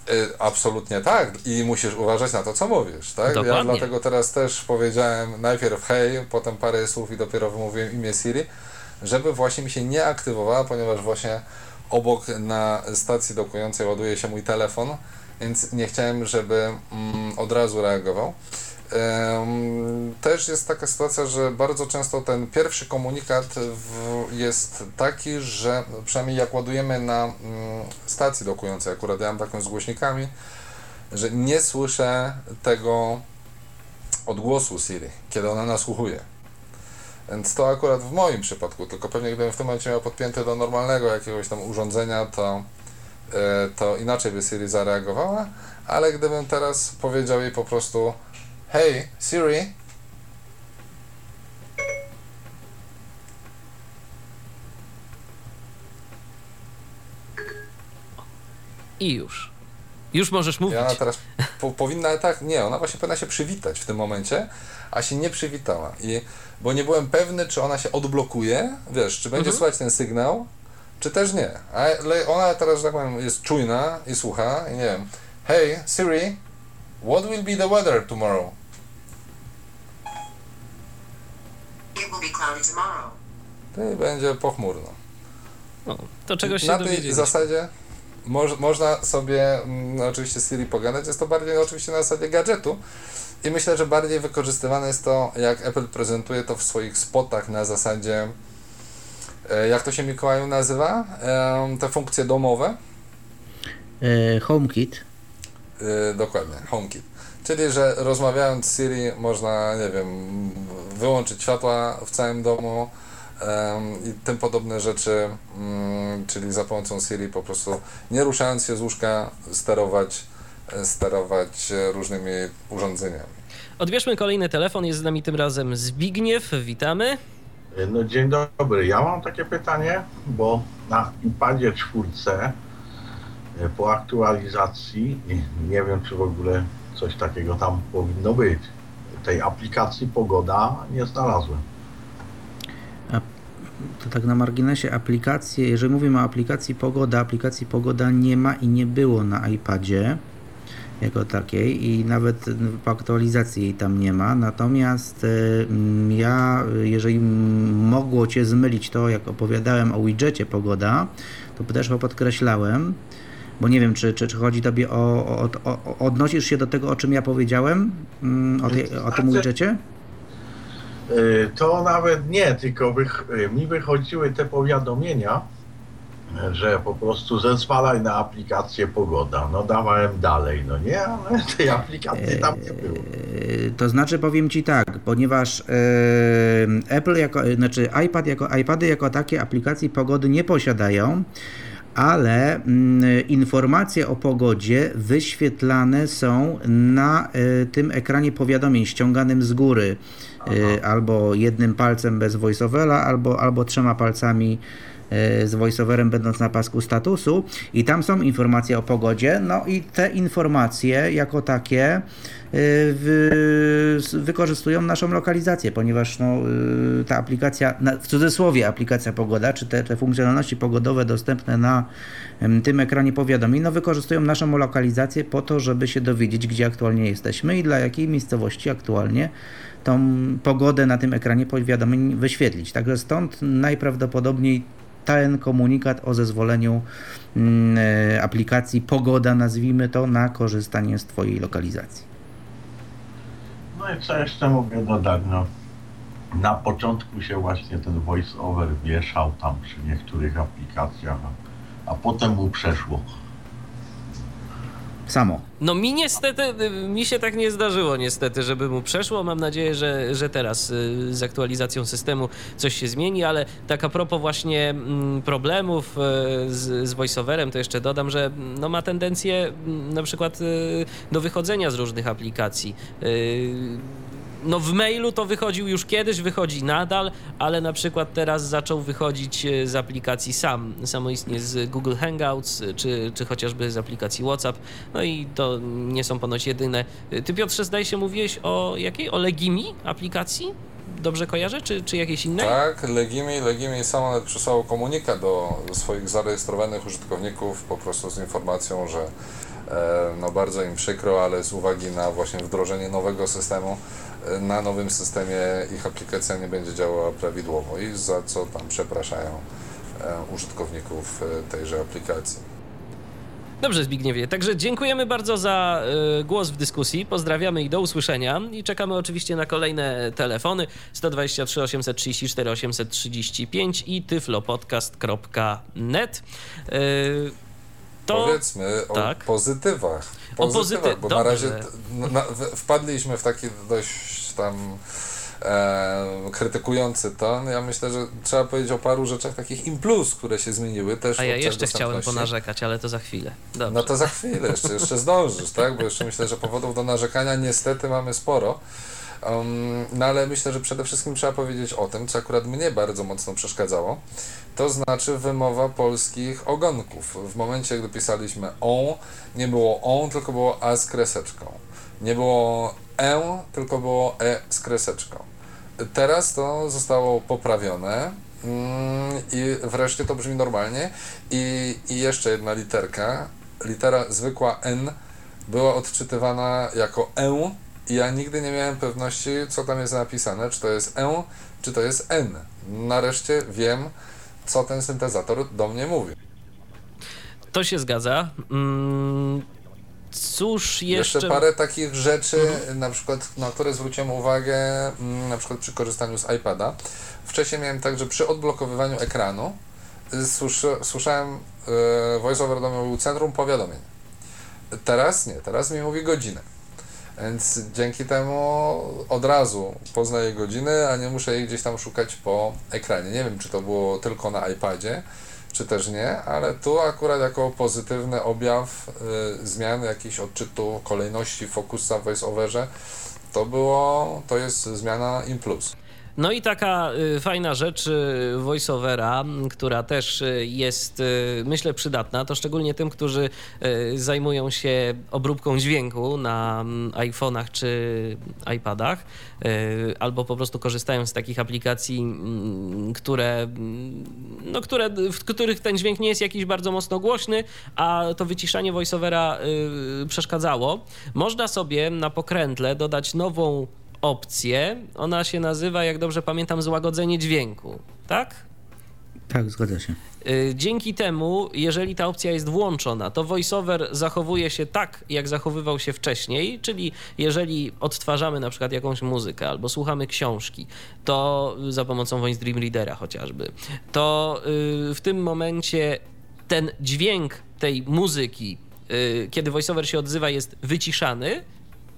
E, absolutnie tak i musisz uważać na to, co mówisz, tak? Dokładnie. Ja dlatego teraz też powiedziałem najpierw hej, potem parę słów i dopiero wymówiłem imię Siri, żeby właśnie mi się nie aktywowała, ponieważ właśnie obok na stacji dokującej ładuje się mój telefon, więc nie chciałem, żeby mm, od razu reagował. Też jest taka sytuacja, że bardzo często ten pierwszy komunikat jest taki, że przynajmniej jak ładujemy na mm, stacji dokującej, akurat ja mam taką z głośnikami, że nie słyszę tego odgłosu Siri, kiedy ona nasłuchuje. Więc to akurat w moim przypadku, tylko pewnie gdybym w tym momencie miał podpięty do normalnego jakiegoś tam urządzenia, to, to inaczej by Siri zareagowała, ale gdybym teraz powiedział jej po prostu Hey Siri,
I już. Już możesz mówić.
I ona teraz po, powinna tak, nie, ona właśnie powinna się przywitać w tym momencie, a się nie przywitała. I, bo nie byłem pewny, czy ona się odblokuje, wiesz, czy będzie mhm. słychać ten sygnał, czy też nie. Ale ona teraz, że tak powiem, jest czujna i słucha i nie wiem. Hey Siri, what will be the weather tomorrow? It will be cloudy tomorrow. I będzie pochmurno.
No, to czegoś się
Na tej zasadzie Moż, można sobie mm, no, oczywiście z Siri pogadać, jest to bardziej oczywiście na zasadzie gadżetu i myślę, że bardziej wykorzystywane jest to, jak Apple prezentuje to w swoich spotach na zasadzie jak to się Mikołaju nazywa? E, te funkcje domowe?
E, HomeKit.
E, dokładnie, HomeKit. Czyli, że rozmawiając z Siri można, nie wiem, wyłączyć światła w całym domu, i tym podobne rzeczy, mm, czyli za pomocą Siri po prostu nie ruszając się z łóżka sterować, e, sterować różnymi urządzeniami.
Odbierzmy kolejny telefon, jest z nami tym razem Zbigniew, witamy.
No dzień dobry, ja mam takie pytanie, bo na iPadzie czwórce e, po aktualizacji, nie wiem czy w ogóle coś takiego tam powinno być, tej aplikacji Pogoda nie znalazłem.
To tak na marginesie aplikacje, jeżeli mówimy o aplikacji Pogoda, aplikacji Pogoda nie ma i nie było na iPadzie jako takiej i nawet po aktualizacji jej tam nie ma. Natomiast ja, jeżeli mogło Cię zmylić to, jak opowiadałem o widgetie Pogoda, to też podkreślałem, bo nie wiem, czy, czy, czy chodzi Tobie o, o, o, Odnosisz się do tego, o czym ja powiedziałem? Mm, o, tej, o tym widgetie?
Y, to nawet nie, tylko wych, y, mi wychodziły te powiadomienia, że po prostu zezwalaj na aplikację pogoda. No dawałem dalej, no nie, ale tej aplikacji tam nie było.
Y, to znaczy powiem Ci tak, ponieważ Apple jako, znaczy iPad jako, iPady jako takie aplikacji pogody nie posiadają, ale mm, informacje o pogodzie wyświetlane są na tym ekranie powiadomień ściąganym z góry. Y, albo jednym palcem bez voiceovera, albo, albo trzema palcami z voiceoverem będąc na pasku statusu i tam są informacje o pogodzie, no i te informacje jako takie y, wykorzystują naszą lokalizację, ponieważ no, ta aplikacja, w cudzysłowie aplikacja pogoda, czy te, te funkcjonalności pogodowe dostępne na tym ekranie powiadomień, no wykorzystują naszą lokalizację po to, żeby się dowiedzieć, gdzie aktualnie jesteśmy i dla jakiej miejscowości aktualnie tą pogodę na tym ekranie powiadomień wyświetlić. Także stąd najprawdopodobniej ten komunikat o zezwoleniu mm, e, aplikacji Pogoda, nazwijmy to, na korzystanie z Twojej lokalizacji.
No i co jeszcze mogę dodać? No, na początku się właśnie ten voice-over wieszał tam przy niektórych aplikacjach, a, a potem mu przeszło
samo.
No mi niestety, mi się tak nie zdarzyło niestety, żeby mu przeszło. Mam nadzieję, że, że teraz y, z aktualizacją systemu coś się zmieni, ale tak a propos właśnie mm, problemów y, z, z voiceoverem, to jeszcze dodam, że no ma tendencję mm, na przykład y, do wychodzenia z różnych aplikacji no w mailu to wychodził już kiedyś, wychodzi nadal, ale na przykład teraz zaczął wychodzić e, z aplikacji sam, samoistnie z Google Hangouts, e, czy, czy chociażby z aplikacji WhatsApp, no i to nie są ponoć jedyne. E, ty Piotrze zdaje się mówiłeś o jakiej? O Legimi aplikacji? Dobrze kojarzę, czy, czy jakieś inne?
Tak, Legimi, Legimi samo nawet przysłało komunikat do swoich zarejestrowanych użytkowników po prostu z informacją, że no bardzo im przykro, ale z uwagi na właśnie wdrożenie nowego systemu na nowym systemie ich aplikacja nie będzie działała prawidłowo i za co tam przepraszają e, użytkowników e, tejże aplikacji.
Dobrze, Zbigniewie. Także dziękujemy bardzo za y, głos w dyskusji. Pozdrawiamy i do usłyszenia. I czekamy oczywiście na kolejne telefony 123 834 835 i tyflopodcast.net.
To... Powiedzmy o tak. pozytywach. pozytywach o pozyty... bo Dobrze. na razie na, wpadliśmy w taki dość tam e, krytykujący to. No ja myślę, że trzeba powiedzieć o paru rzeczach takich im plus, które się zmieniły też.
A ja jeszcze chciałem ponarzekać, ale to za chwilę. Dobrze.
No to za chwilę, jeszcze, jeszcze zdążysz, tak? Bo jeszcze myślę, że powodów do narzekania niestety mamy sporo. Um, no ale myślę, że przede wszystkim trzeba powiedzieć o tym, co akurat mnie bardzo mocno przeszkadzało, to znaczy wymowa polskich ogonków. W momencie, gdy pisaliśmy on, nie było on, tylko było a z kreseczką. Nie było e, tylko było e z kreseczką. Teraz to zostało poprawione mm, i wreszcie to brzmi normalnie. I, I jeszcze jedna literka, litera zwykła n była odczytywana jako e ja nigdy nie miałem pewności, co tam jest napisane, czy to jest e, czy to jest n. Nareszcie wiem, co ten syntezator do mnie mówi.
To się zgadza. Mm, cóż jeszcze...
Jeszcze parę takich rzeczy, mhm. na przykład, na które zwróciłem uwagę, mm, na przykład przy korzystaniu z iPada. Wcześniej miałem tak, że przy odblokowywaniu ekranu słyszałem, yy, VoiceOver do mnie mówił centrum powiadomień. Teraz nie, teraz mi mówi godzinę. Więc dzięki temu od razu poznaję godziny, a nie muszę jej gdzieś tam szukać po ekranie. Nie wiem, czy to było tylko na iPadzie, czy też nie, ale tu akurat jako pozytywny objaw y, zmiany jakichś odczytu kolejności fokusa w to było, to jest zmiana in plus.
No i taka y, fajna rzecz y, voiceovera, która też y, jest, myślę, przydatna, to szczególnie tym, którzy zajmują się obróbką dźwięku na mm, iPhone'ach czy iPadach, albo po prostu korzystają z takich aplikacji, mm, które, mm, no, które, w których ten dźwięk nie jest jakiś bardzo mocno głośny, a to wyciszanie voiceovera przeszkadzało. Można sobie na pokrętle dodać nową opcję. Ona się nazywa, jak dobrze pamiętam, złagodzenie dźwięku, tak?
Tak, zgadza się.
Y, dzięki temu, jeżeli ta opcja jest włączona, to voiceover zachowuje się tak, jak zachowywał się wcześniej, czyli jeżeli odtwarzamy na przykład jakąś muzykę albo słuchamy książki, to za pomocą Voice Dream Readera chociażby, to y, w tym momencie ten dźwięk tej muzyki, y, kiedy voiceover się odzywa, jest wyciszany,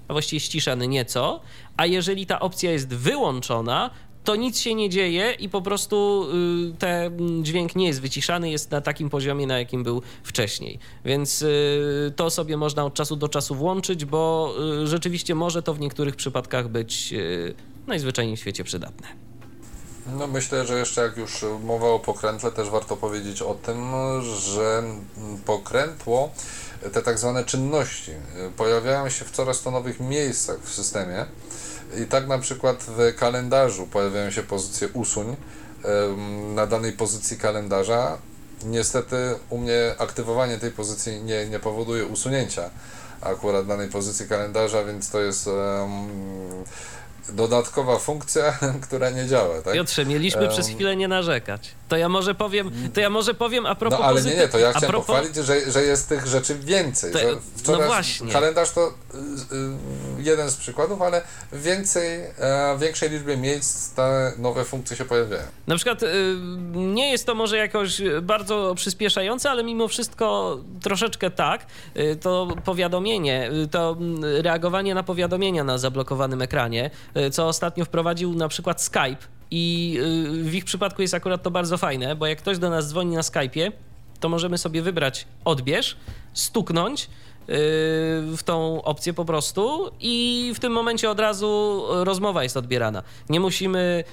a właściwie ściszany nieco, a jeżeli ta opcja jest wyłączona, to nic się nie dzieje i po prostu y, ten dźwięk nie jest wyciszany, jest na takim poziomie, na jakim był wcześniej. Więc y, to sobie można od czasu do czasu włączyć, bo y, rzeczywiście może to w niektórych przypadkach być najzwyczajniej w świecie przydatne.
No myślę, że jeszcze jak już mowa o pokrętle, też warto powiedzieć o tym, że pokrętło te tak zwane czynności pojawiają się w coraz to nowych miejscach w systemie. I tak na przykład w kalendarzu pojawiają się pozycje usuń na danej pozycji kalendarza. Niestety u mnie aktywowanie tej pozycji nie, nie powoduje usunięcia akurat danej pozycji kalendarza, więc to jest um, dodatkowa funkcja, która nie działa, tak?
Piotrze, mieliśmy um, przez chwilę nie narzekać. To ja może powiem, to ja może powiem a propos
No ale nie, nie, to ja chciałem propos... pochwalić, że, że jest tych rzeczy więcej.
No właśnie.
Kalendarz to y, y, jeden z przykładów, ale więcej, e, większej liczbie miejsc te nowe funkcje się pojawiają.
Na przykład y, nie jest to może jakoś bardzo przyspieszające, ale mimo wszystko troszeczkę tak. To powiadomienie, to mm, reagowanie na powiadomienia na zablokowanym ekranie, co ostatnio wprowadził na przykład Skype i y, w ich przypadku jest akurat to bardzo fajne, bo jak ktoś do nas dzwoni na Skype'ie, to możemy sobie wybrać odbierz, stuknąć y, w tą opcję po prostu i w tym momencie od razu rozmowa jest odbierana. Nie musimy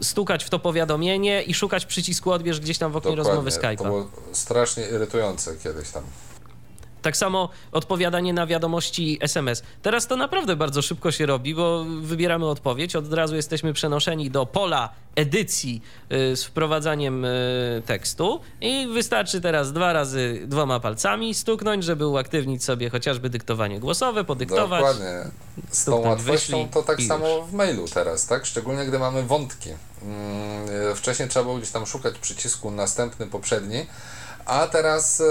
y, stukać w to powiadomienie i szukać przycisku odbierz gdzieś tam w oknie Dokładnie. rozmowy Skype'a. To
było strasznie irytujące kiedyś tam.
Tak samo odpowiadanie na wiadomości SMS. Teraz to naprawdę bardzo szybko się robi, bo wybieramy odpowiedź, od razu jesteśmy przenoszeni do pola edycji y, z wprowadzaniem y, tekstu i wystarczy teraz dwa razy dwoma palcami stuknąć, żeby uaktywnić sobie chociażby dyktowanie głosowe, podyktować.
Dokładnie. Z tą łatwością to tak samo w mailu teraz, tak? Szczególnie gdy mamy wątki. Mm, wcześniej trzeba było gdzieś tam szukać przycisku następny, poprzedni, a teraz e,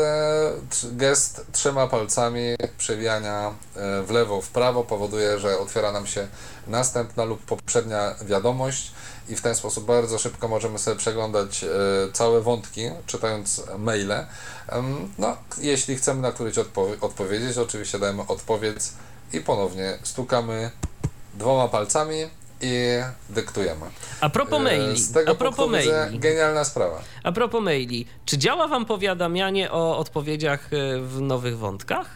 gest trzema palcami przewijania e, w lewo, w prawo powoduje, że otwiera nam się następna lub poprzednia wiadomość i w ten sposób bardzo szybko możemy sobie przeglądać e, całe wątki, czytając maile. No, jeśli chcemy na któryś odpo odpowiedzieć, oczywiście dajemy odpowiedź i ponownie stukamy dwoma palcami i dyktujemy.
A propos maili.
Z tego
a propos
maili. genialna sprawa.
A propos maili. Czy działa Wam powiadamianie o odpowiedziach w nowych wątkach?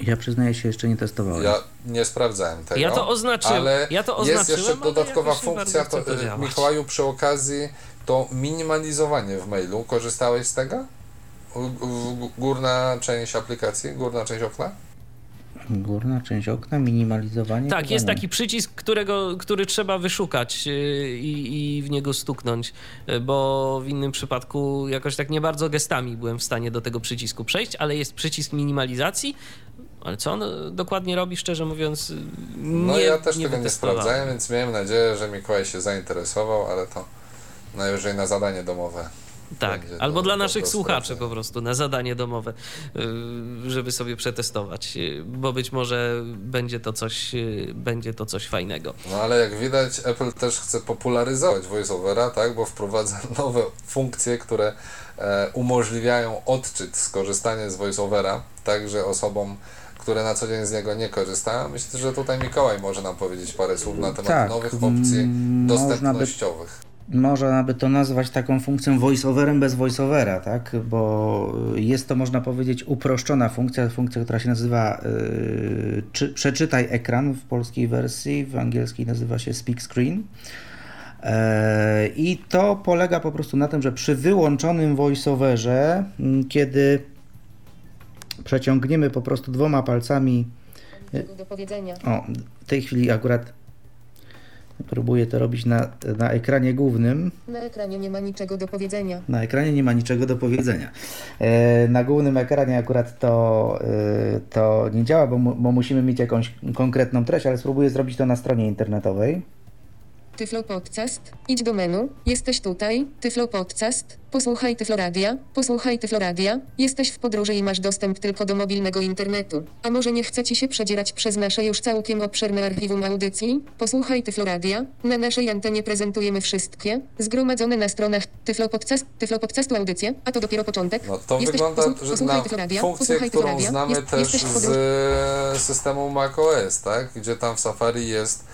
Ja przyznaję się, jeszcze nie testowałem.
Ja nie sprawdzałem tego.
Ja to oznaczyłem.
Ale
ja to
jest jeszcze dodatkowa funkcja, to, to Mikołaju, przy okazji to minimalizowanie w mailu. Korzystałeś z tego? Górna część aplikacji, górna część okna?
Górna część okna, minimalizowanie.
Tak, jest taki przycisk, którego, który trzeba wyszukać y, i, i, w niego stuknąć, y, bo w innym przypadku jakoś tak nie bardzo gestami byłem w stanie do tego przycisku przejść, ale jest przycisk minimalizacji. Ale co on dokładnie robi, szczerze mówiąc, nie
No ja też
nie
tego nie sprawdzałem, więc miałem nadzieję, że Mikołaj się zainteresował, ale to najwyżej na zadanie domowe.
Tak, albo dla naszych słuchaczy po prostu na zadanie domowe, y, żeby sobie przetestować, y, bo być może będzie to coś, y, będzie to coś fajnego.
No ale jak widać, Apple też chce popularyzować voiceovera, tak, bo wprowadza nowe funkcje, które e, umożliwiają odczyt, skorzystanie z voiceovera, także osobom które na co dzień z niego nie korzystają. Myślę, że tutaj Mikołaj może nam powiedzieć parę słów na temat tak, nowych opcji dostępnościowych
można by to nazwać taką funkcją voiceoverem bez voiceovera, tak? Bo jest to, można powiedzieć, uproszczona funkcja, funkcja, która się nazywa yy, czy, przeczytaj ekran w polskiej wersji, w angielskiej nazywa się speak screen. Yy, I to polega po prostu na tym, że przy wyłączonym voiceoverze, yy, kiedy przeciągniemy po prostu dwoma palcami.
Do powiedzenia.
O, w tej chwili akurat Próbuję to robić na, na ekranie głównym.
Na ekranie nie ma niczego do powiedzenia.
Na ekranie nie ma niczego do powiedzenia. E, na głównym ekranie akurat to, e, to nie działa, bo, bo musimy mieć jakąś konkretną treść, ale spróbuję zrobić to na stronie internetowej.
Tyflo Podcast. Idź do menu. Jesteś tutaj. Tyflo Podcast. Posłuchaj Tyfloradia. Posłuchaj Tyfloradia. Jesteś w podróży i masz dostęp tylko do mobilnego internetu. A może nie chce ci się przedzierać przez nasze już całkiem obszerne archiwum audycji? Posłuchaj Tyfloradia. Na naszej antenie prezentujemy wszystkie zgromadzone na stronach Tyflo Podcast, Tyflo Podcastu audycje, a to dopiero początek.
No to jesteś, wygląda, że na Tyfloradia. funkcję, posłuchaj którą Tyfloradia. znamy Jest, też z systemu macOS, tak? Gdzie tam w Safari jest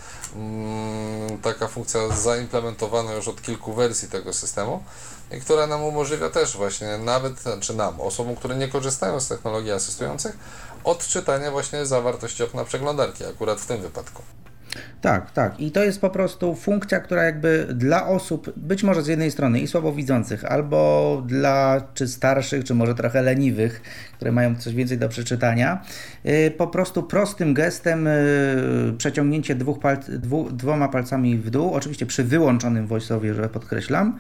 taka funkcja zaimplementowana już od kilku wersji tego systemu i która nam umożliwia też właśnie nawet, czy znaczy nam, osobom, które nie korzystają z technologii asystujących, odczytanie właśnie zawartości okna przeglądarki, akurat w tym wypadku.
Tak, tak. I to jest po prostu funkcja, która jakby dla osób, być może z jednej strony i słabowidzących, albo dla czy starszych, czy może trochę leniwych, które mają coś więcej do przeczytania, y, po prostu prostym gestem y, przeciągnięcie dwóch pal dwu, dwoma palcami w dół, oczywiście przy wyłączonym voiceowie, że podkreślam,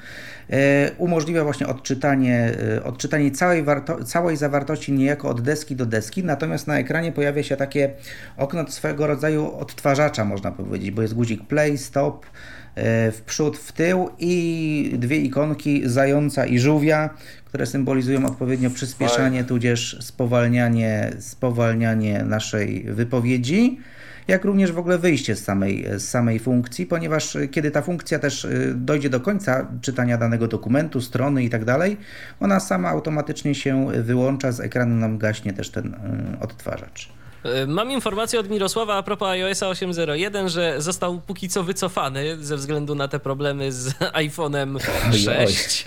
umożliwia właśnie odczytanie, odczytanie całej, całej zawartości niejako od deski do deski, natomiast na ekranie pojawia się takie okno swego rodzaju odtwarzacza, można powiedzieć, bo jest guzik play, stop, w przód, w tył i dwie ikonki zająca i żółwia, które symbolizują odpowiednio przyspieszanie, tudzież spowalnianie, spowalnianie naszej wypowiedzi, jak również w ogóle wyjście z samej, z samej funkcji, ponieważ kiedy ta funkcja też y, dojdzie do końca czytania danego dokumentu, strony i tak dalej, ona sama automatycznie się wyłącza, z ekranu nam gaśnie też ten y, odtwarzacz.
Mam informację od Mirosława a propos iOS 8.01, że został póki co wycofany ze względu na te problemy z iPhone'em 6.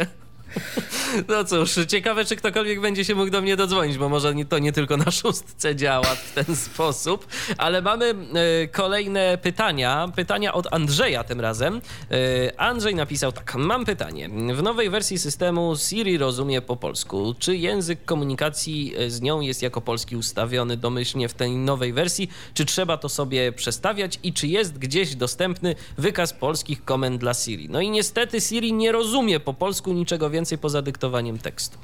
No cóż, ciekawe, czy ktokolwiek będzie się mógł do mnie dodzwonić, bo może to nie tylko na szóstce działa w ten sposób, ale mamy e, kolejne pytania. Pytania od Andrzeja tym razem. E, Andrzej napisał tak. Mam pytanie. W nowej wersji systemu Siri rozumie po polsku. Czy język komunikacji z nią jest jako polski ustawiony domyślnie w tej nowej wersji? Czy trzeba to sobie przestawiać i czy jest gdzieś dostępny wykaz polskich komend dla Siri? No i niestety Siri nie rozumie po polsku niczego więcej poza dyktowaniem tekstu.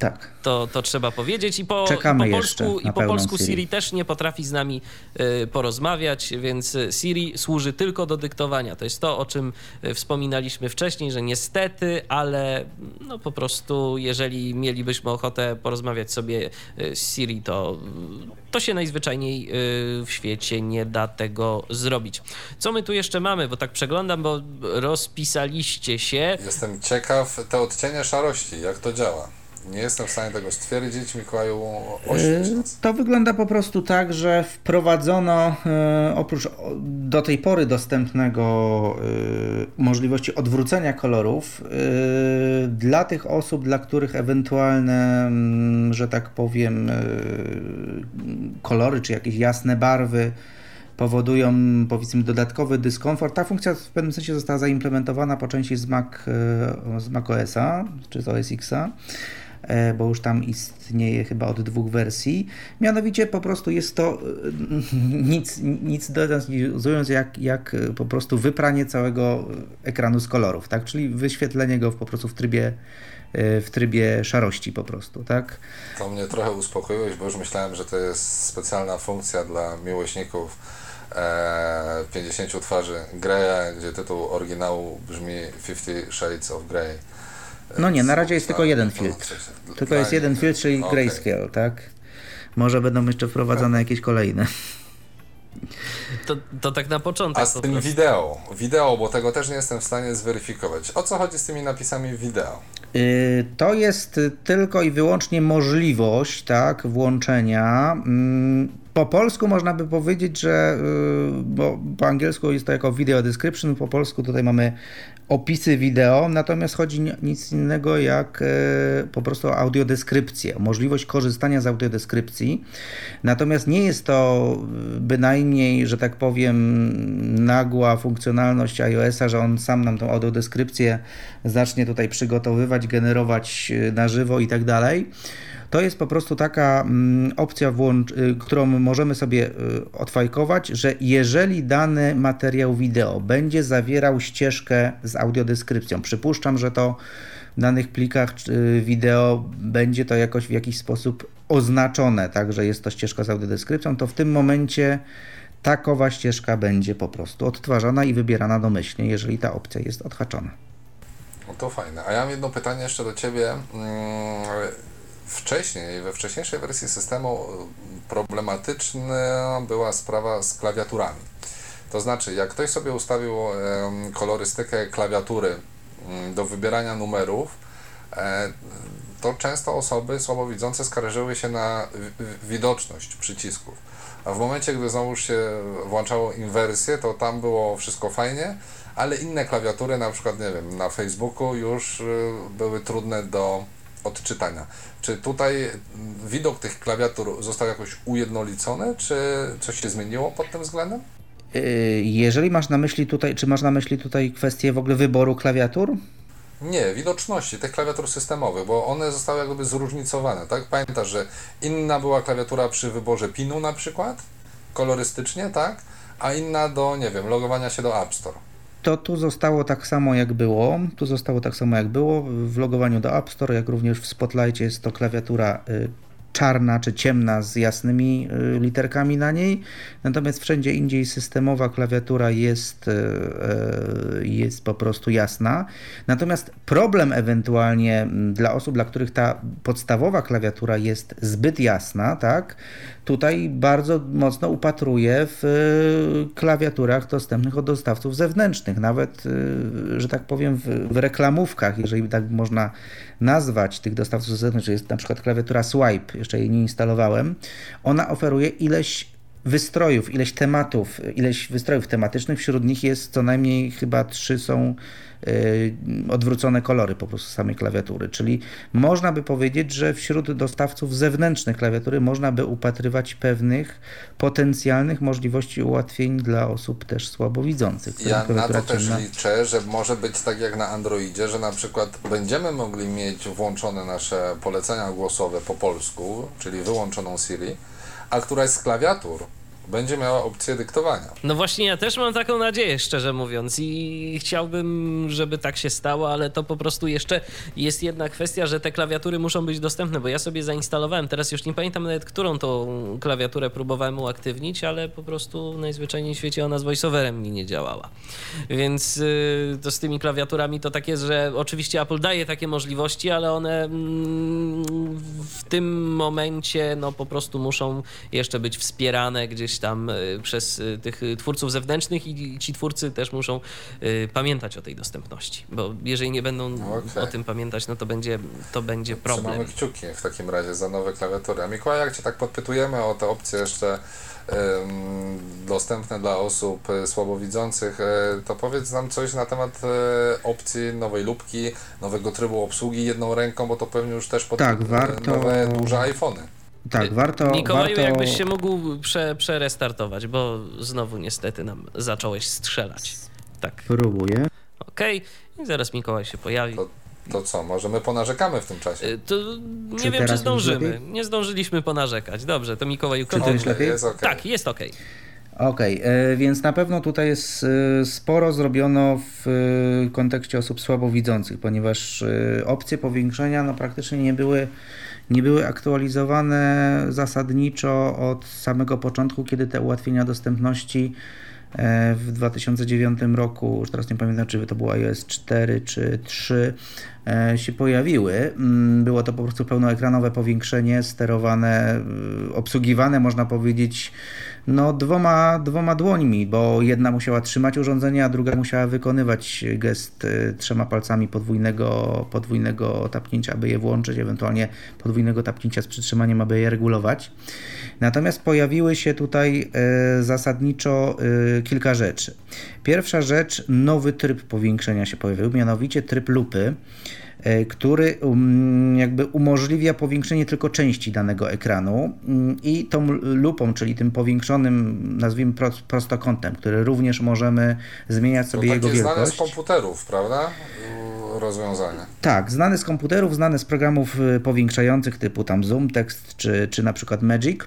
Tak.
To, to trzeba powiedzieć. I po, Czekamy po polsku, i po polsku Siri. Siri. też nie potrafi z nami y, porozmawiać, więc Siri służy tylko do dyktowania. To jest to, o czym y, wspominaliśmy wcześniej, że niestety, ale no po prostu, jeżeli mielibyśmy ochotę porozmawiać sobie z Siri, to, to się najzwyczajniej w świecie nie da tego zrobić. Co my tu jeszcze mamy? Bo tak przeglądam, bo rozpisaliście się.
Jestem ciekaw te odcienie szarości, jak to działa. Nie jestem w stanie tego stwierdzić, Mikołaju, oświeć
y, To wygląda po prostu tak, że wprowadzono y, oprócz do tej pory dostępnego y, możliwości odwrócenia kolorów dla tych osób, dla których ewentualne, mm, że tak powiem, kolory czy jakieś jasne barwy powodują powiedzmy dodatkowy dyskomfort. Ta funkcja w pewnym sensie została zaimplementowana po części z, Mac, z Mac OS-a czy z OS X-a. E, bo już tam istnieje chyba od dwóch wersji. Mianowicie po prostu jest to e, nic, nic dodazując jak, jak po prostu wypranie całego ekranu z kolorów, tak? Czyli wyświetlenie go po prostu w trybie e, w trybie szarości po prostu, tak?
To mnie trochę uspokoiłeś, bo już myślałem, że to jest specjalna funkcja dla miłośników e, 50 twarzy Greya, gdzie tytuł oryginału brzmi Fifty Shades of Grey.
No nie, na razie jest tylko jeden filtr. Tylko jest jeden filtr, czyli grayscale, tak? Może będą jeszcze wprowadzane jakieś kolejne.
To, to tak na początek.
A z tym wideo, wideo, bo tego też nie jestem w stanie zweryfikować. O co chodzi z tymi napisami wideo?
Y, to jest tylko i wyłącznie możliwość tak, włączenia. Mm, po polsku można by powiedzieć, że y, bo po angielsku jest to jako video description, po polsku tutaj mamy opisy wideo, natomiast chodzi nic innego jak e, po prostu audiodeskrypcję, możliwość korzystania z audiodeskrypcji. Natomiast nie jest to bynajmniej, że tak powiem, nagła funkcjonalność iOS-a, że on sam nam tą audiodeskrypcję zacznie tutaj przygotowywać, generować e, na żywo i tak dalej. To jest po prostu taka mm, opcja, y, którą możemy sobie y, odfajkować, że jeżeli dany materiał wideo będzie zawierał ścieżkę z audiodeskrypcją, przypuszczam, że to w danych plikach y, wideo będzie to jakoś w jakiś sposób oznaczone, tak, że jest to ścieżka z audiodeskrypcją, to w tym momencie takowa ścieżka będzie po prostu odtwarzana i wybierana domyślnie, jeżeli ta opcja jest odhaczona.
No to fajne. A ja mam jedno pytanie jeszcze do Ciebie. Wcześniej, we wcześniejszej wersji systemu problematyczna była sprawa z klawiaturami. To znaczy, jak ktoś sobie ustawił kolorystykę klawiatury mm, do wybierania numerów, e, to często osoby słabowidzące skarżyły się na widoczność przycisków. A w momencie, gdy znowu się włączało inwersję, to tam było wszystko fajnie, ale inne klawiatury, na przykład, nie wiem, na Facebooku już y, były trudne do odczytania. Czy tutaj widok tych klawiatur został jakoś ujednolicony, czy coś się zmieniło pod tym względem?
Yy, jeżeli masz na myśli tutaj, czy masz na myśli tutaj kwestię w ogóle wyboru klawiatur?
Nie, widoczności tych klawiatur systemowych, bo one zostały jakby zróżnicowane, tak? Pamiętasz, że inna była klawiatura przy wyborze pinu na przykład, kolorystycznie, tak? A inna do, nie wiem, logowania się do App Store
to tu zostało tak samo jak było. Tu zostało tak samo jak było. W logowaniu do App Store, jak również w Spotlightie jest to klawiatura y, czarna czy ciemna z jasnymi y, literkami na niej. Natomiast wszędzie indziej systemowa klawiatura jest, y, jest po prostu jasna. Natomiast problem ewentualnie dla osób, dla których ta podstawowa klawiatura jest zbyt jasna, tak, tutaj bardzo mocno upatruję w y, klawiaturach dostępnych od dostawców zewnętrznych, nawet, y, że tak powiem, w, reklamówkach, jeżeli tak można nazwać tych dostawców zewnętrznych, jest na przykład klawiatura Swipe, jeszcze jej nie instalowałem, ona oferuje ileś wystrojów, ileś tematów, ileś wystrojów tematycznych, wśród nich jest co najmniej chyba trzy są odwrócone kolory po prostu samej klawiatury. Czyli można by powiedzieć, że wśród dostawców zewnętrznych klawiatury można by upatrywać pewnych potencjalnych możliwości ułatwień dla osób też słabowidzących.
Ja na to też ciemna... liczę, że może być tak jak na Androidzie, że na przykład będziemy mogli mieć włączone nasze polecenia głosowe po polsku, czyli wyłączoną Siri, a któraś z klawiatur będzie miała opcję dyktowania.
No właśnie, ja też mam taką nadzieję, szczerze mówiąc, i chciałbym, żeby tak się stało, ale to po prostu jeszcze jest jedna kwestia, że te klawiatury muszą być dostępne, bo ja sobie zainstalowałem, teraz już nie pamiętam nawet, którą tą klawiaturę próbowałem uaktywnić, ale po prostu najzwyczajniej w świecie ona z voiceoverem mi nie działała. Więc yy, to z tymi klawiaturami to tak jest, że oczywiście Apple daje takie możliwości, ale one mm, w tym momencie no po prostu muszą jeszcze być wspierane gdzieś tam przez tych twórców zewnętrznych i ci twórcy też muszą pamiętać o tej dostępności, bo jeżeli nie będą okay. o tym pamiętać, no to będzie, to będzie problem.
Trzymamy kciuki w takim razie za nowe klawiatury. A Mikołaj, jak Cię tak podpytujemy o te opcje jeszcze dostępne dla osób e, słabowidzących, e, to powiedz nam coś na temat e, opcji nowej lubki, nowego trybu obsługi jedną ręką, bo to pewnie już też pod tak, warto... nowe duże iPhony.
Tak, warto.
Mikołaju,
warto...
jakbyś się mógł prze, przerestartować, bo znowu niestety nam zacząłeś strzelać. Tak.
Próbuję.
Okej, okay. i zaraz Mikołaj się pojawi.
To to co, może my ponarzekamy w tym czasie? Y,
to nie czy wiem, czy zdążymy. Nie zdążyliśmy ponarzekać. Dobrze, to Mikołaj
Czy to jest lepiej?
Jest okay.
Tak, jest ok.
Okej, okay, e, więc na pewno tutaj jest e, sporo zrobiono w e, kontekście osób słabowidzących, ponieważ opcje powiększenia no, praktycznie nie były, nie były aktualizowane zasadniczo od samego początku, kiedy te ułatwienia dostępności w 2009 roku, już teraz nie pamiętam, czy to było iOS 4 czy 3, e, się pojawiły. Mm, było to po prostu pełnoekranowe powiększenie, sterowane, y, obsługiwane, można powiedzieć, no, dwoma, dwoma dłońmi, bo jedna musiała trzymać urządzenie, a druga musiała wykonywać gest y, trzema palcami podwójnego, podwójnego tapnięcia, aby je włączyć, ewentualnie podwójnego tapnięcia z przytrzymaniem, aby je regulować. Natomiast pojawiły się tutaj zasadniczo kilka rzeczy. Pierwsza rzecz, nowy tryb powiększenia się pojawił, mianowicie tryb lupy. E, który um, jakby umożliwia powiększenie tylko części danego ekranu mm, i tą lupą, czyli tym powiększonym, nazwijmy prostokątem, który również możemy zmieniać sobie jego wielkość.
znane z komputerów, prawda? Rozwiązania.
Tak, znane z komputerów, znane z programów y, powiększających typu tam Zoom, Text czy, czy na przykład Magic.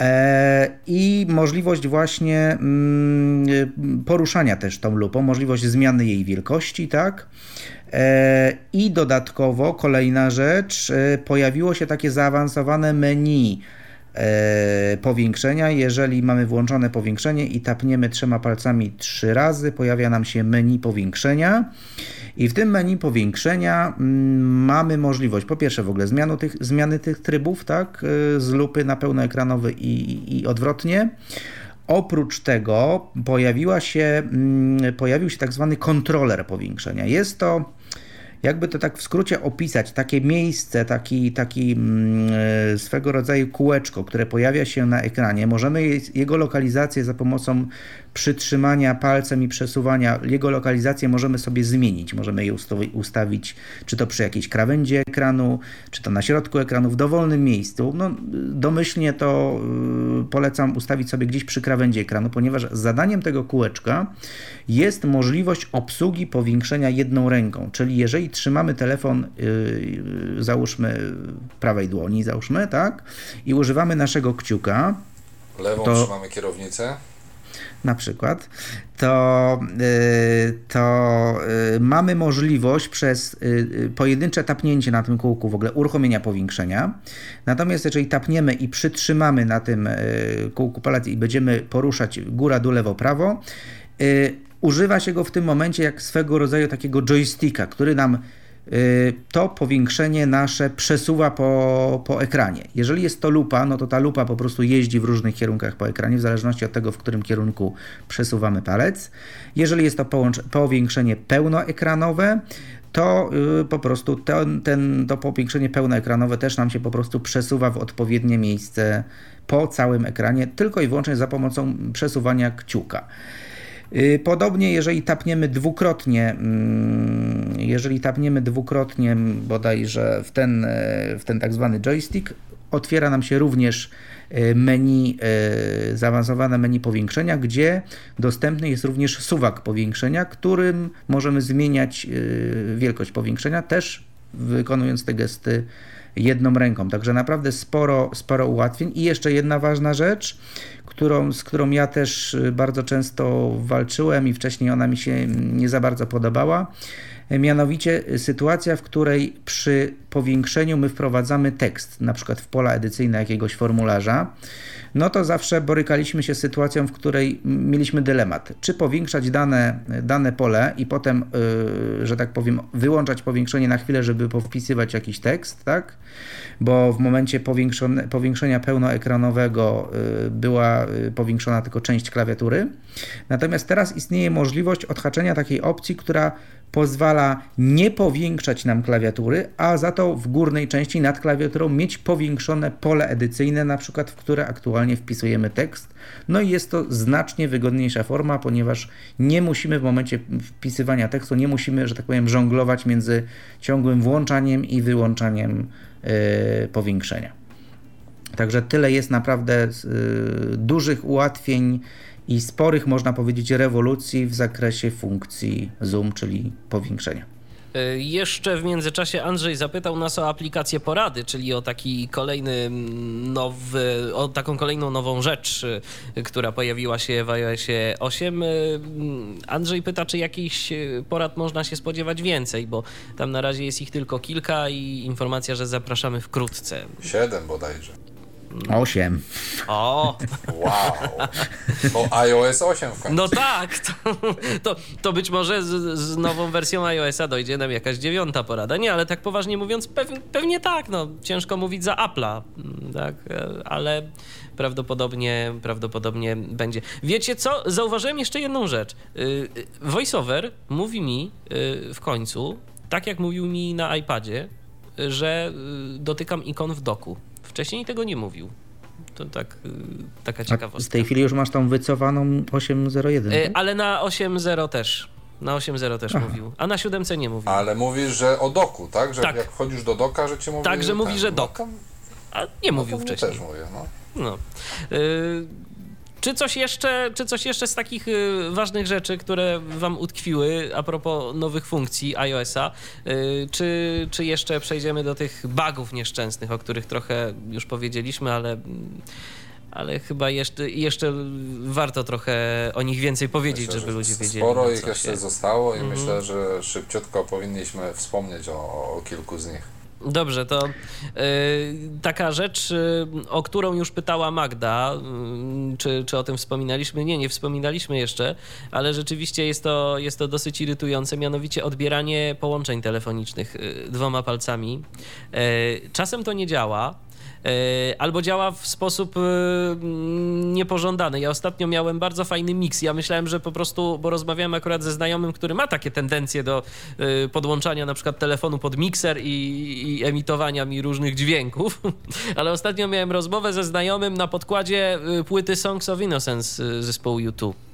E, I możliwość właśnie mm, poruszania też tą lupą, możliwość zmiany jej wielkości, tak? E, I dodatkowo kolejna rzecz, e, pojawiło się takie zaawansowane menu powiększenia. Jeżeli mamy włączone powiększenie i tapniemy trzema palcami trzy razy, pojawia nam się menu powiększenia. I w tym menu powiększenia mm, mamy możliwość, po pierwsze w ogóle zmiany tych, zmiany tych trybów, tak, z lupy na pełnoekranowy i, i odwrotnie. Oprócz tego pojawiła się, mm, pojawił się tak zwany kontroler powiększenia. Jest to jakby to tak w skrócie opisać, takie miejsce, taki, taki mm, e, swego rodzaju kółeczko, które pojawia się na ekranie, możemy jego lokalizację za pomocą przytrzymania palcem i przesuwania, jego lokalizację możemy sobie zmienić. Możemy je ustawić, czy to przy jakiejś krawędzi ekranu, czy to na środku ekranu, w dowolnym miejscu. No, domyślnie to y, polecam ustawić sobie gdzieś przy krawędzi ekranu, ponieważ zadaniem tego kółeczka jest możliwość obsługi powiększenia jedną ręką. Czyli jeżeli trzymamy telefon, yy, załóżmy prawej dłoni, załóżmy, tak, i używamy naszego kciuka,
Lewą to, trzymamy kierownicę
na przykład, to, y, to y, mamy możliwość przez y, pojedyncze tapnięcie na tym kółku w ogóle uruchomienia powiększenia. Natomiast jeżeli tapniemy i przytrzymamy na tym kółku palec i będziemy poruszać góra, dół, lewo, prawo, używa się go w tym momencie jak swego rodzaju takiego joysticka, który nam to powiększenie nasze przesuwa po, po ekranie. Jeżeli jest to lupa, no to ta lupa po prostu jeździ w różnych kierunkach po ekranie, w zależności od tego, w którym kierunku przesuwamy palec. Jeżeli jest to powiększenie pełnoekranowe, to y, po prostu ten, ten, to powiększenie pełnoekranowe też nam się po prostu przesuwa w odpowiednie miejsce po całym ekranie, tylko i wyłącznie za pomocą przesuwania kciuka. Y, podobnie, jeżeli tapniemy dwukrotnie, mm, jeżeli tapniemy dwukrotnie bodajże w ten, e, w ten tak zwany joystick, otwiera nam się również e, menu, e, zaawansowane menu powiększenia, gdzie dostępny jest również suwak powiększenia, którym możemy zmieniać wielkość powiększenia, też wykonując te gesty jedną ręką. Także naprawdę sporo, sporo ułatwień. I jeszcze jedna ważna rzecz, którą, z którą ja też y, bardzo często walczyłem i wcześniej ona mi się nie za bardzo podobała. Mianowicie sytuacja, w której przy powiększeniu my wprowadzamy tekst, na przykład w pola edycyjne jakiegoś formularza. no to zawsze borykaliśmy się z sytuacją, w której mieliśmy dylemat, czy powiększać dane, dane pole i potem, yy, że tak powiem, wyłączać powiększenie na chwilę, żeby powpisywać jakiś tekst, tak? Bo w momencie powiększenia pełnoekranowego yy, była yy, powiększona tylko część klawiatury. Natomiast teraz istnieje możliwość odhaczenia takiej opcji, która pozwala nie powiększać nam klawiatury, a za to w górnej części nad klawiaturą mieć powiększone pole edycyjne, na przykład w które aktualnie wpisujemy tekst. No i jest to znacznie wygodniejsza forma, ponieważ nie musimy w momencie wpisywania tekstu, nie musimy, że tak powiem, żonglować między ciągłym włączaniem i wyłączaniem powiększenia. Także tyle jest naprawdę yy, dużych ułatwień i sporych, można powiedzieć, rewolucji w zakresie funkcji Zoom, czyli powiększenia.
E, jeszcze w międzyczasie Andrzej zapytał nas o aplikację porady, czyli o taki kolejny mm, nowy, o taką kolejną nową rzecz, e, która pojawiła się w iOSie 8. E, mm, Andrzej pyta, czy jakichś porad można się spodziewać więcej, bo tam na razie jest ich tylko kilka i informacja, że zapraszamy wkrótce.
Siedem bodajże.
8.
O!
Wow! To iOS 8 w końcu.
No tak! To, to, to być może z, z, nową wersją iOS-a dojdzie nam jakaś dziewiąta porada. Nie, ale tak poważnie mówiąc, pewnie, pewnie tak. No, ciężko mówić za Apple'a, tak? Ale prawdopodobnie, prawdopodobnie będzie. Wiecie co? Zauważyłem jeszcze jedną rzecz. Y, VoiceOver mówi mi y, w końcu, tak jak mówił mi na iPadzie, że y, dotykam ikon w doku. Wcześniej tego nie mówił. To tak, y, taka ciekawostka.
w tej chwili już masz tą wycofaną 8.01.
E, ale na 8.0 też. Na 8.0 też Aha. mówił, a na 7 nie mówił.
Ale mówisz, że o doku, tak? Że tak. jak wchodzisz do doka, że ci mówi...
Tak, że mówi, że dok. A nie no mówił wcześniej.
też mówię, no.
no. Y czy coś jeszcze, czy coś jeszcze z takich y, ważnych rzeczy, które wam utkwiły a propos nowych funkcji iOS-a, y, czy, czy jeszcze przejdziemy do tych bugów nieszczęsnych, o których trochę już powiedzieliśmy, ale ale chyba jeszcze, jeszcze warto trochę o nich więcej powiedzieć, myślę, żeby ludzie wiedzieli.
Sporo ich jeszcze się... zostało i mm. myślę, że szybciutko powinniśmy wspomnieć o, o kilku z nich.
Dobrze, to yy, taka rzecz, yy, o którą już pytała Magda, yy, czy, czy o tym wspominaliśmy? Nie, nie wspominaliśmy jeszcze, ale rzeczywiście jest to, jest to dosyć irytujące, mianowicie odbieranie połączeń telefonicznych y, dwoma palcami. Y, czasem to nie działa. E, albo działa w sposób e, niepożądany. Ja ostatnio miałem bardzo fajny miks. Ja myślałem, że po prostu, bo rozmawiałem akurat ze znajomym, który ma takie tendencje do e, podłączania na przykład telefonu pod mikser i, i emitowania mi różnych dźwięków, ale ostatnio miałem rozmowę ze znajomym na podkładzie płyty Songs of Innocence zespołu YouTube.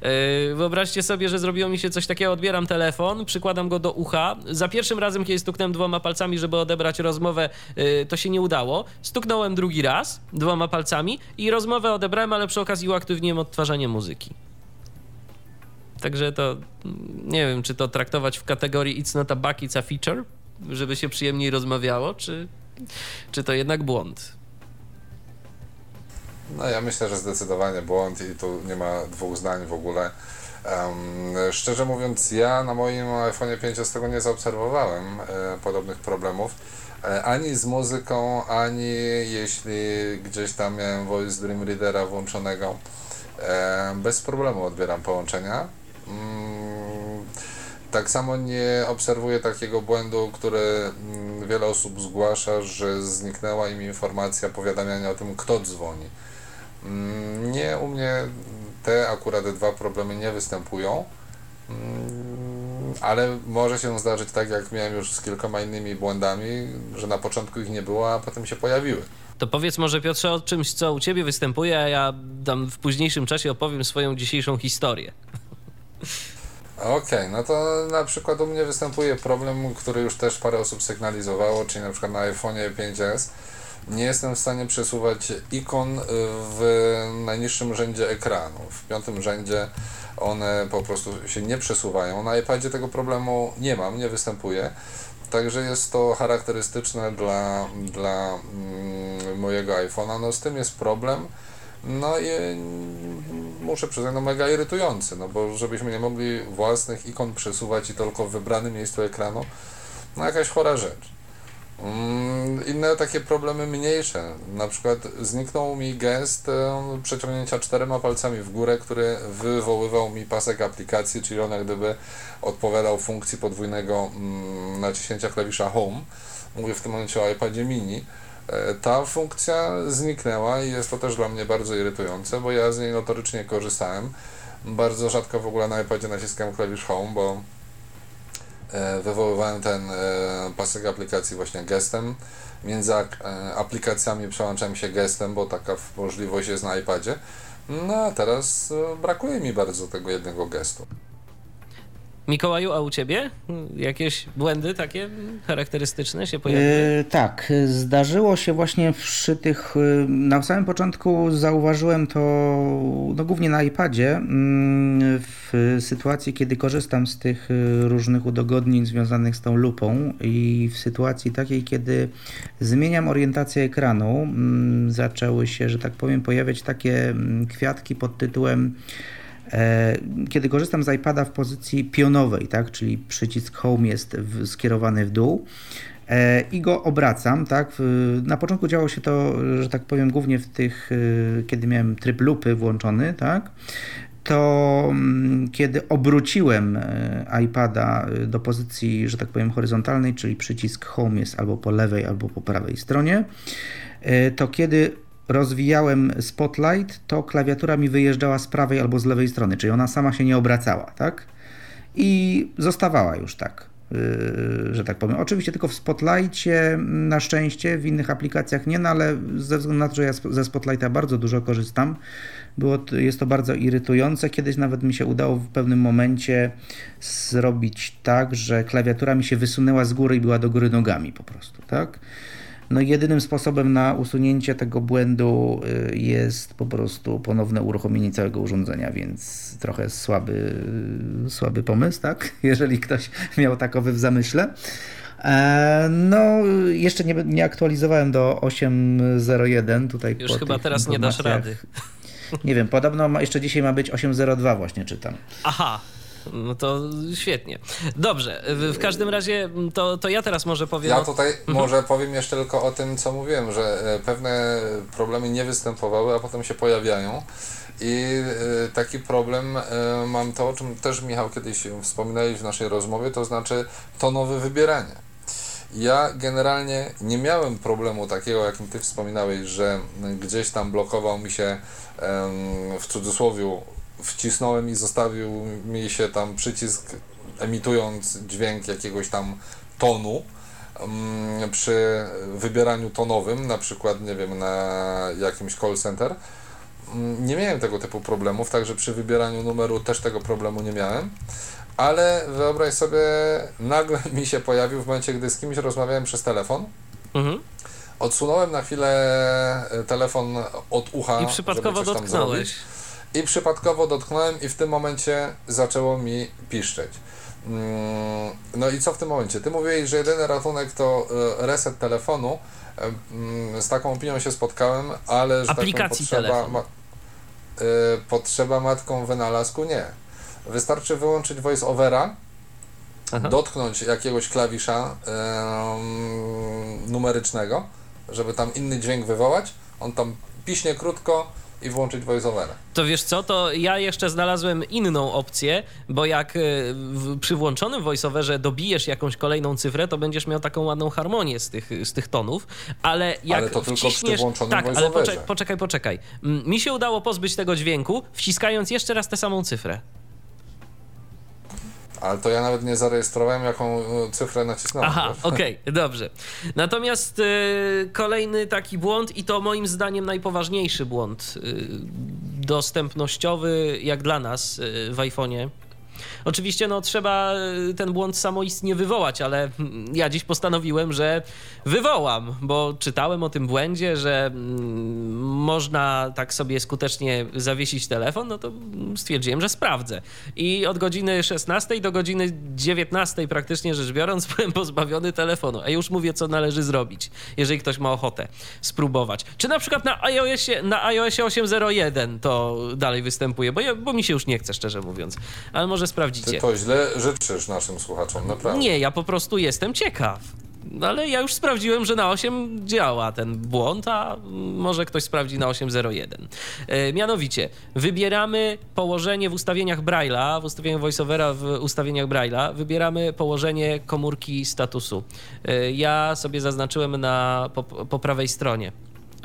E, wyobraźcie sobie, że zrobiło mi się coś takiego, odbieram telefon, przykładam go do ucha. Za pierwszym razem, kiedy stuknąłem dwoma palcami, żeby odebrać rozmowę, e, to się nie udało. Stuknąłem drugi raz dwoma palcami i rozmowę odebrałem, ale przy okazji uaktywniłem odtwarzanie muzyki. Także to nie wiem, czy to traktować w kategorii it's not a bug, it's a feature, żeby się przyjemniej rozmawiało, czy, czy to jednak błąd.
No ja myślę, że zdecydowanie błąd i tu nie ma dwóch zdań w ogóle. Um, szczerze mówiąc, ja na moim iPhone 5 z tego nie zaobserwowałem e, podobnych problemów. E, ani z muzyką, ani jeśli gdzieś tam miałem Voice Dream Readera włączonego. E, bez problemu odbieram połączenia. Mm, tak samo nie obserwuję takiego błędu, który mm, wiele osób zgłasza, że zniknęła im informacja powiadamiania o tym, kto dzwoni. Mm, nie, u mnie te akurat dwa problemy nie występują, mm, ale może się zdarzyć tak, jak miałem już z kilkoma innymi błędami, że na początku ich nie było, a potem się pojawiły.
To powiedz może Piotrze o czymś, co u Ciebie występuje, a ja dam w późniejszym czasie opowiem swoją dzisiejszą historię.
Okej, okay, no to na przykład u mnie występuje problem, który już też parę osób sygnalizowało, czyli na przykład na iPhone 5s nie jestem w stanie przesuwać ikon y, w najniższym rzędzie ekranu. W piątym rzędzie one po prostu się nie przesuwają. Na iPadzie tego problemu nie mam, nie występuje. Także jest to charakterystyczne dla, dla mm, mojego iPhone'a. No z tym jest problem. No i mm, muszę przyznać, no mega irytujący, no bo żebyśmy nie mogli własnych ikon przesuwać i tylko w wybranym miejscu ekranu, no jakaś chora rzecz. Mm, inne takie problemy mniejsze, na przykład zniknął mi gest przeciągnięcia czterema palcami w górę, który wywoływał mi pasek aplikacji, czyli on jak gdyby odpowiadał funkcji podwójnego mm, naciśnięcia klawisza Home. Mówię w tym momencie o iPadzie mini. E, ta funkcja zniknęła i jest to też dla mnie bardzo irytujące, bo ja z niej notorycznie korzystałem. Bardzo rzadko w ogóle na iPadzie naciskam klawisz Home, bo E, wywoływałem ten e, pasek aplikacji właśnie gestem. Między e, aplikacjami przełączałem się gestem, bo taka możliwość jest na iPadzie. No a teraz brakuje mi bardzo tego jednego gestu.
Mikołaju, a u ciebie jakieś błędy takie charakterystyczne się pojawiły?
Yy, tak, zdarzyło się właśnie przy tych. E, na samym początku zauważyłem to no, głównie na iPadzie. Mm, w sytuacji, kiedy korzystam z tych e, różnych udogodnień związanych z tą lupą, i w sytuacji takiej, kiedy zmieniam orientację ekranu, mm, zaczęły się, że tak powiem, pojawiać takie mm, kwiatki pod tytułem kiedy korzystam z iPada w pozycji pionowej, tak, czyli przycisk Home jest w, skierowany w dół e, i go obracam, tak. Na początku działo się to, że tak powiem, głównie w tych, e, kiedy miałem tryb lupy włączony, tak, to mm, kiedy obróciłem iPada do pozycji, że tak powiem, horyzontalnej, czyli przycisk Home jest albo po lewej, albo po prawej stronie, to kiedy rozwijałem Spotlight, to klawiatura mi wyjeżdżała z prawej albo z lewej strony, czyli ona sama się nie obracała, tak? I zostawała już tak, yy, że tak powiem. Oczywiście tylko w Spotlightie na szczęście, w innych aplikacjach nie, no ale ze względu na to, że ja ze Spotlighta bardzo dużo korzystam, było, jest to bardzo irytujące. Kiedyś nawet mi się udało w pewnym momencie zrobić tak, że klawiatura mi się wysunęła z góry i była do góry nogami po prostu, tak? No jedynym sposobem na usunięcie tego błędu y, jest po prostu ponowne uruchomienie całego urządzenia, więc trochę słaby, słaby pomysł, tak? Jeżeli ktoś miał takowy w zamyśle. E, no, jeszcze nie, nie aktualizowałem do 8.01 tutaj.
Już chyba teraz nie dasz rady.
Nie wiem, podobno jeszcze dzisiaj ma być 8.02 właśnie czytam.
Aha, no to świetnie. Dobrze, w, każdym razie to, to ja teraz może powiem.
Ja tutaj mhm. może powiem jeszcze tylko o tym, co mówiłem, że e, pewne problemy nie występowały, a potem się pojawiają. I e, taki problem e, mam to, o czym też Michał kiedyś wspominałeś w naszej rozmowie, to znaczy tonowe wybieranie. Ja generalnie nie miałem problemu takiego, jakim ty wspominałeś, że gdzieś tam blokował mi się w cudzysłowie wcisnąłem i zostawił mi się tam przycisk emitując dźwięk jakiegoś tam tonu um, przy wybieraniu tonowym, na przykład, nie wiem, na jakimś call center. Um, nie miałem tego typu problemów, także przy wybieraniu numeru też tego problemu nie miałem. Ale wyobraź sobie, nagle mi się pojawił w momencie, gdy z kimś rozmawiałem przez telefon. Mhm. Odsunąłem na chwilę e, telefon od ucha.
I przypadkowo dotknąłeś. Zrobić
i przypadkowo dotknąłem i w tym momencie zaczęło mi piszczeć. Mm, no i co w tym momencie? Ty mówiłeś, że jedyny ratunek to e, reset telefonu. E, mm, z taką opinią się spotkałem, ale że
tak Aplikacji tak potrzeba, ma,
y, potrzeba matką wynalazku nie. Wystarczy wyłączyć voice-overa, dotknąć jakiegoś klawisza y, numerycznego, żeby tam inny dźwięk wywołać. On tam piśnie krótko, i włączyć voiceovera.
To wiesz co, to ja jeszcze znalazłem inną opcję, bo jak e, w, przy włączonym voiceoverze dobijesz jakąś kolejną cyfrę, to będziesz miał taką ładną harmonię z tych, z tych tonów, ale jak
Ale to tylko przy włączonym Tak,
ale poczekaj, poczekaj, poczekaj. Mi się udało pozbyć tego dźwięku, wciskając jeszcze raz tę samą cyfrę.
Ale to ja nawet nie zarejestrowałem, jaką e, cyfrę nacisnąłem.
Aha, okej, okay, dobrze. Natomiast y, kolejny taki błąd, i to moim zdaniem najpoważniejszy błąd y, dostępnościowy, jak dla nas y, w iPhone'ie, Oczywiście no, trzeba y, ten błąd samoistnie wywołać, ale ja dziś postanowiłem, że wywołam, bo czytałem o tym błędzie, że mm, można tak sobie skutecznie zawiesić telefon, no to stwierdziłem, że sprawdzę. I od godziny 16 do godziny 19 praktycznie rzecz biorąc byłem pozbawiony telefonu. A już mówię, co należy zrobić, jeżeli ktoś ma ochotę spróbować. Czy na przykład na iOSie, na iOSie 8.01 to dalej występuje, bo, ja, bo mi się już nie chce, szczerze mówiąc. Ale może sprawdzić
ty to źle życzysz naszym słuchaczom, naprawdę.
Nie, ja po prostu jestem ciekaw. Ale ja już sprawdziłem, że na 8 działa ten błąd, a może ktoś sprawdzi na 8.01. E, mianowicie, wybieramy położenie w ustawieniach Braille'a, w ustawieniach VoiceOvera, w ustawieniach Braille'a, wybieramy położenie komórki statusu. E, ja sobie zaznaczyłem na, po, po prawej stronie.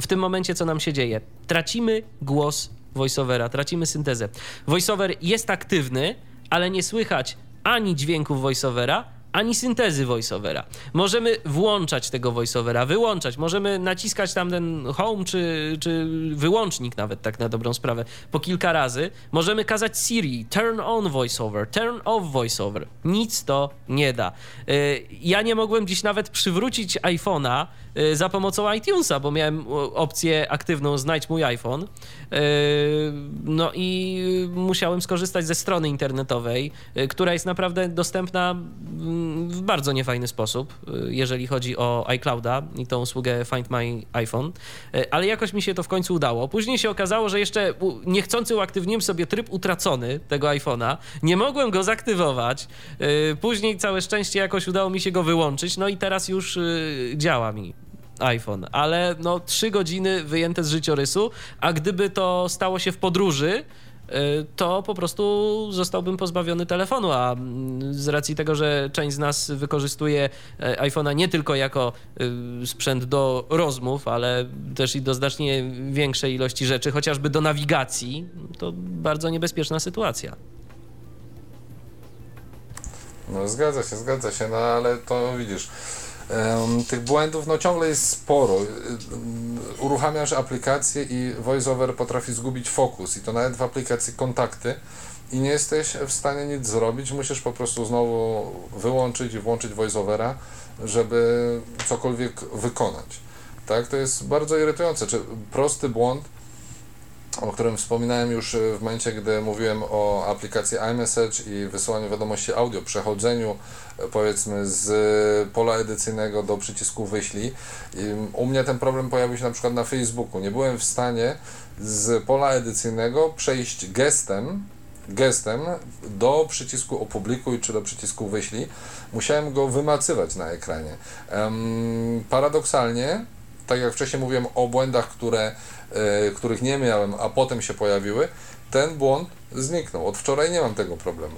W tym momencie co nam się dzieje? Tracimy głos voiceovera, tracimy syntezę. Voiceover jest aktywny, ale nie słychać ani dźwięków voiceovera, ani syntezy voiceovera. Możemy włączać tego voiceovera, wyłączać, możemy naciskać tam ten home czy, czy wyłącznik nawet tak na dobrą sprawę po kilka razy. Możemy kazać Siri turn on voiceover, turn off voiceover. Nic to nie da. Y, ja nie mogłem dziś nawet przywrócić iPhone'a za pomocą iTunesa, bo miałem opcję aktywną znajdź mój iPhone. Y, no i musiałem skorzystać ze strony internetowej, która jest naprawdę dostępna w bardzo niefajny sposób, y, jeżeli chodzi o iClouda i tą usługę Find My iPhone, y, ale jakoś mi się to w końcu udało. Później się okazało, że jeszcze niechcący uaktywniłem sobie tryb utracony tego iPhone'a, nie mogłem go zaktywować, y, później całe szczęście jakoś udało mi się go wyłączyć, no i teraz już działa mi iPhone, ale no trzy godziny wyjęte z życiorysu, a gdyby to stało się w podróży, Y, to po prostu zostałbym pozbawiony telefonu, a mm, z racji tego, że część z nas wykorzystuje e, iPhone'a nie tylko jako y, sprzęt do rozmów, ale też i do znacznie większej ilości rzeczy, chociażby do nawigacji, to bardzo niebezpieczna sytuacja.
No zgadza się, zgadza się, no ale to widzisz, tych błędów no ciągle jest sporo. Uruchamiasz aplikację i VoiceOver potrafi zgubić fokus i to nawet w aplikacji kontakty i nie jesteś w stanie nic zrobić, musisz po prostu znowu wyłączyć i włączyć VoiceOvera, żeby cokolwiek wykonać. Tak, to jest bardzo irytujące. Czy prosty błąd o którym wspominałem już e, w momencie, gdy mówiłem o aplikacji iMessage i wysyłaniu wiadomości audio, przechodzeniu e, powiedzmy z pola edycyjnego do przycisku wyślij. I u mnie ten problem pojawił się na przykład na Facebooku. Nie byłem w stanie z pola edycyjnego przejść gestem gestem do przycisku opublikuj czy do przycisku wyślij. Musiałem go wymacywać na ekranie. Um, paradoksalnie, tak jak wcześniej mówiłem o błędach, które E, których nie miałem, a potem się pojawiły, ten błąd zniknął. Od wczoraj nie mam tego problemu.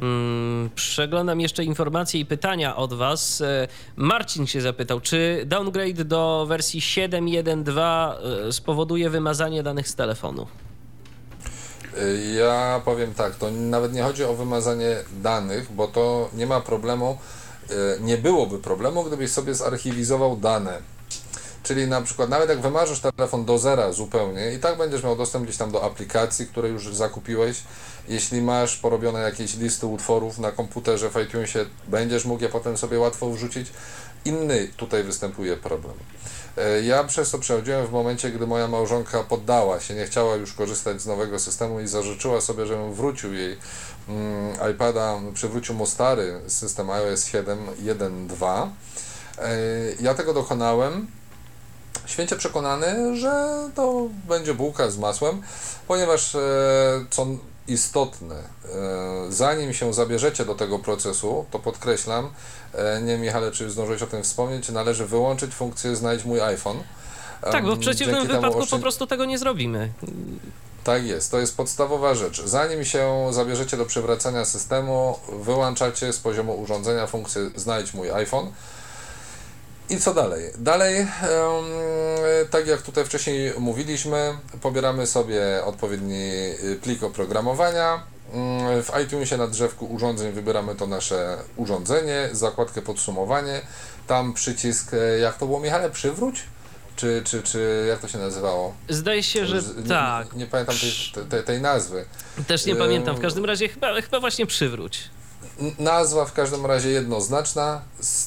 Hmm, przeglądam jeszcze informacje i pytania od Was. E, Marcin się zapytał, czy downgrade do wersji 7.1.2 e, spowoduje wymazanie danych z telefonu?
Ja powiem tak, to nawet nie chodzi o wymazanie danych, bo to nie ma problemu, nie byłoby problemu, gdybyś sobie zarchiwizował dane Czyli na przykład nawet jak wymarzysz telefon do zera zupełnie i tak będziesz miał dostęp gdzieś tam do aplikacji, które już zakupiłeś. Jeśli masz porobione jakieś listy utworów na komputerze w iTunesie, będziesz mógł je potem sobie łatwo wrzucić. Inny tutaj występuje problem. E, ja przez to przechodziłem w momencie, gdy moja małżonka poddała się, nie chciała już korzystać z nowego systemu i zażyczyła sobie, żebym wrócił jej iPada, przywrócił mu stary system iOS 7.1.2. E, ja tego dokonałem święcie przekonany, że to będzie bułka z masłem, ponieważ e, co istotne, e, zanim się zabierzecie do tego procesu, to podkreślam, nie Michale, czy zdążyłeś o tym wspomnieć, należy wyłączyć funkcję znajdź mój iPhone.
Tak, bo w przeciwnym wypadku po prostu tego nie zrobimy.
Tak jest, to jest podstawowa rzecz. Zanim się zabierzecie do przywracania systemu, wyłączacie z poziomu urządzenia funkcję znajdź mój iPhone i co dalej? Dalej, tak jak tutaj wcześniej mówiliśmy, pobieramy sobie odpowiedni y, plik oprogramowania. Mm, w iTunesie na drzewku urządzeń wybieramy to nasze urządzenie, zakładkę podsumowanie. Tam przycisk, e, jak to było Michale, przywróć? Czy, czy, czy jak to się nazywało?
Zdaje się, że
nie,
tak.
Nie, pamiętam tej, tej, tej, nazwy.
Też nie pamiętam. W każdym razie chyba, chyba właśnie przywróć.
Nazwa w każdym razie jednoznaczna.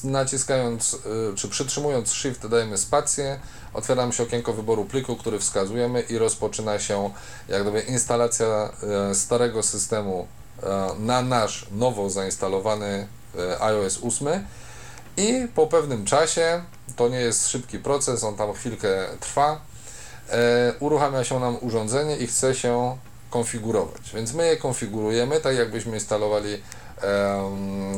Naciskając y, czy przytrzymując Shift dajemy spację, otwiera nam się okienko wyboru pliku, który wskazujemy i rozpoczyna się jak gdyby instalacja y, starego systemu y, na nasz nowo zainstalowany iOS 8 i po pewnym czasie, to nie jest szybki proces, on tam chwilkę trwa, uruchamia się nam urządzenie i chce się konfigurować. Więc my je konfigurujemy tak jakbyśmy instalowali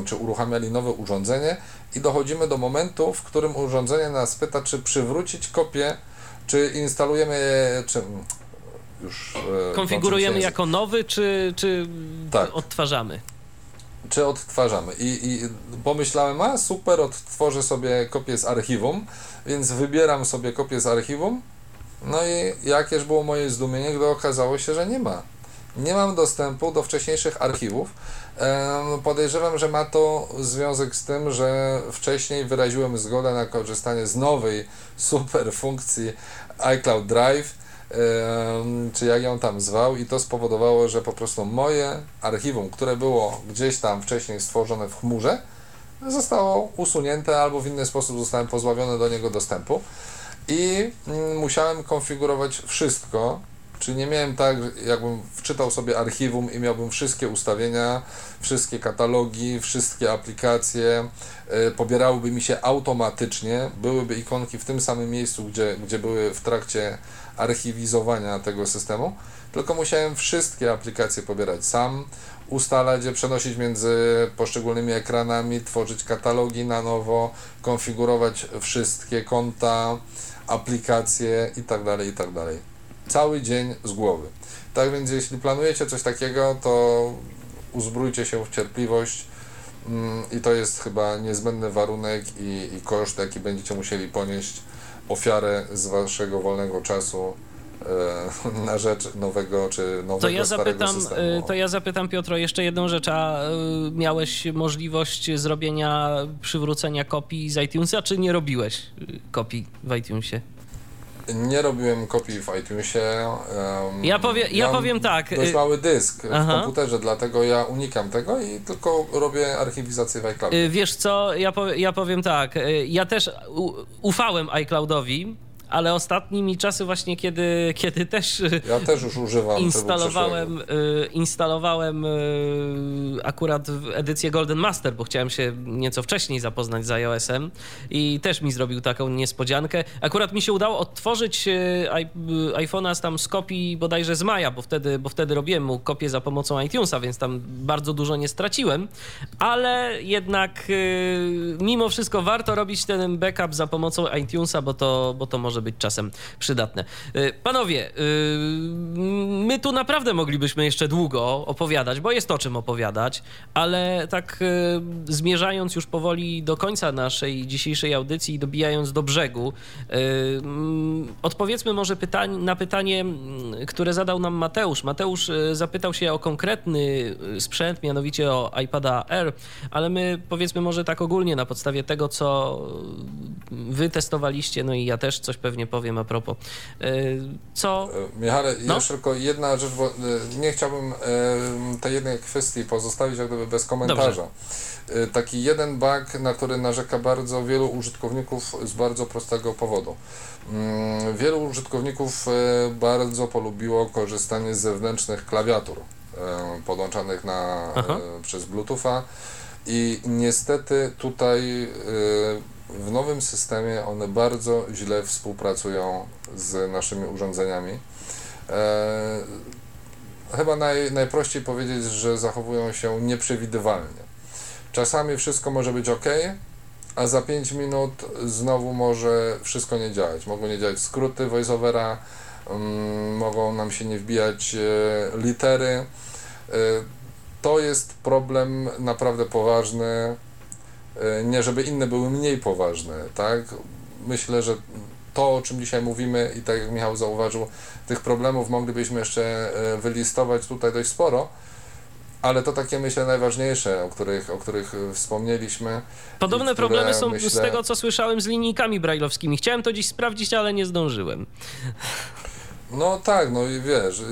czy uruchamiali nowe urządzenie i dochodzimy do momentu, w którym urządzenie nas pyta, czy przywrócić kopię, czy instalujemy je, czy
już... E, Konfigurujemy jako nowy, czy, czy tak. odtwarzamy?
Czy odtwarzamy. I, I pomyślałem, a super, odtworzę sobie kopię z archiwum, więc wybieram sobie kopię z archiwum, no i jakież było moje zdumienie, gdy okazało się, że nie ma. Nie mam dostępu do wcześniejszych archiwów. Podejrzewam, że ma to związek z tym, że wcześniej wyraziłem zgodę na korzystanie z nowej super funkcji iCloud Drive, czy jak ją tam zwał, i to spowodowało, że po prostu moje archiwum, które było gdzieś tam wcześniej stworzone w chmurze, zostało usunięte albo w inny sposób zostałem pozbawiony do niego dostępu. I mm, musiałem konfigurować wszystko, Czyli nie miałem tak, jakbym wczytał sobie archiwum i miałbym wszystkie ustawienia, wszystkie katalogi, wszystkie aplikacje, y, pobierałyby mi się automatycznie, byłyby ikonki w tym samym miejscu, gdzie, gdzie były w trakcie archiwizowania tego systemu, tylko musiałem wszystkie aplikacje pobierać sam, ustalać je, przenosić między poszczególnymi ekranami, tworzyć katalogi na nowo, konfigurować wszystkie konta, aplikacje itd., tak itd. Tak Cały dzień z głowy. Tak więc jeśli planujecie coś takiego, to uzbrójcie się w cierpliwość mm, i to jest chyba niezbędny warunek i, i koszt, jaki będziecie musieli ponieść ofiarę z waszego wolnego czasu e, na rzecz nowego czy nowego to ja zapytam, systemu.
To ja zapytam Piotro jeszcze jedną rzecz, a e, miałeś możliwość zrobienia przywrócenia kopii z iTunesa, czy nie robiłeś e, kopii w iTunesie?
Nie robiłem kopii w iTunesie.
Um, ja, powie, ja powiem tak.
Dość y- mały dysk Aha. w komputerze, dlatego ja unikam tego i tylko robię archiwizację w iCloud.
Y, wiesz co, ja, powie, ja powiem tak. Y, ja też ufałem iCloudowi ale ostatnimi czasy właśnie, kiedy, kiedy też...
Ja też już używam
instalowałem, y, instalowałem y, akurat edycję Golden Master, bo chciałem się nieco wcześniej zapoznać z iOS-em i też mi zrobił taką niespodziankę. Akurat mi się udało odtworzyć y, iPhone'a z tam z kopii bodajże z maja, bo wtedy, bo wtedy robiłem mu kopię za pomocą iTunesa, więc tam bardzo dużo nie straciłem, ale jednak mimo wszystko warto robić ten backup za pomocą iTunesa, bo to, bo to może być czasem przydatne. Y, panowie, y, my tu naprawdę moglibyśmy jeszcze długo opowiadać, bo jest o czym opowiadać, ale tak y, zmierzając już powoli do końca naszej dzisiejszej audycji i dobijając do brzegu, odpowiedzmy może pytań, na pytanie, które zadał nam Mateusz. Mateusz zapytał się o konkretny sprzęt, mianowicie o iPada Air, ale my powiedzmy może tak ogólnie na podstawie tego, co wy testowaliście, no i ja też coś pewnie powiem a propos. E, co?
E, Michale, no? jeszcze tylko jedna rzecz, bo e, nie chciałbym tej jednej kwestii pozostawić jak gdyby bez komentarza. Dobrze. Taki jeden bug, na który narzeka bardzo wielu użytkowników z bardzo prostego powodu. Mm, wielu użytkowników bardzo polubiło korzystanie z zewnętrznych klawiatur podłączanych na, przez Bluetootha i niestety tutaj w nowym systemie one bardzo źle współpracują z naszymi urządzeniami. E, chyba naj, najprościej powiedzieć, że zachowują się nieprzewidywalnie. Czasami wszystko może być ok, a za 5 minut znowu może wszystko nie działać. Mogą nie działać skróty voiceovera, um, mogą nam się nie wbijać e, litery. E, to jest problem naprawdę poważny nie żeby inne były mniej poważne, tak? Myślę, że to, o czym dzisiaj mówimy i tak jak Michał zauważył, tych problemów moglibyśmy jeszcze e, wylistować tutaj dość sporo, ale to takie myślę najważniejsze, o których, o których wspomnieliśmy.
Podobne problemy są myślę... z tego, co słyszałem z linijkami brajlowskimi. Chciałem to dziś sprawdzić, ale nie zdążyłem.
No tak, no i wiesz,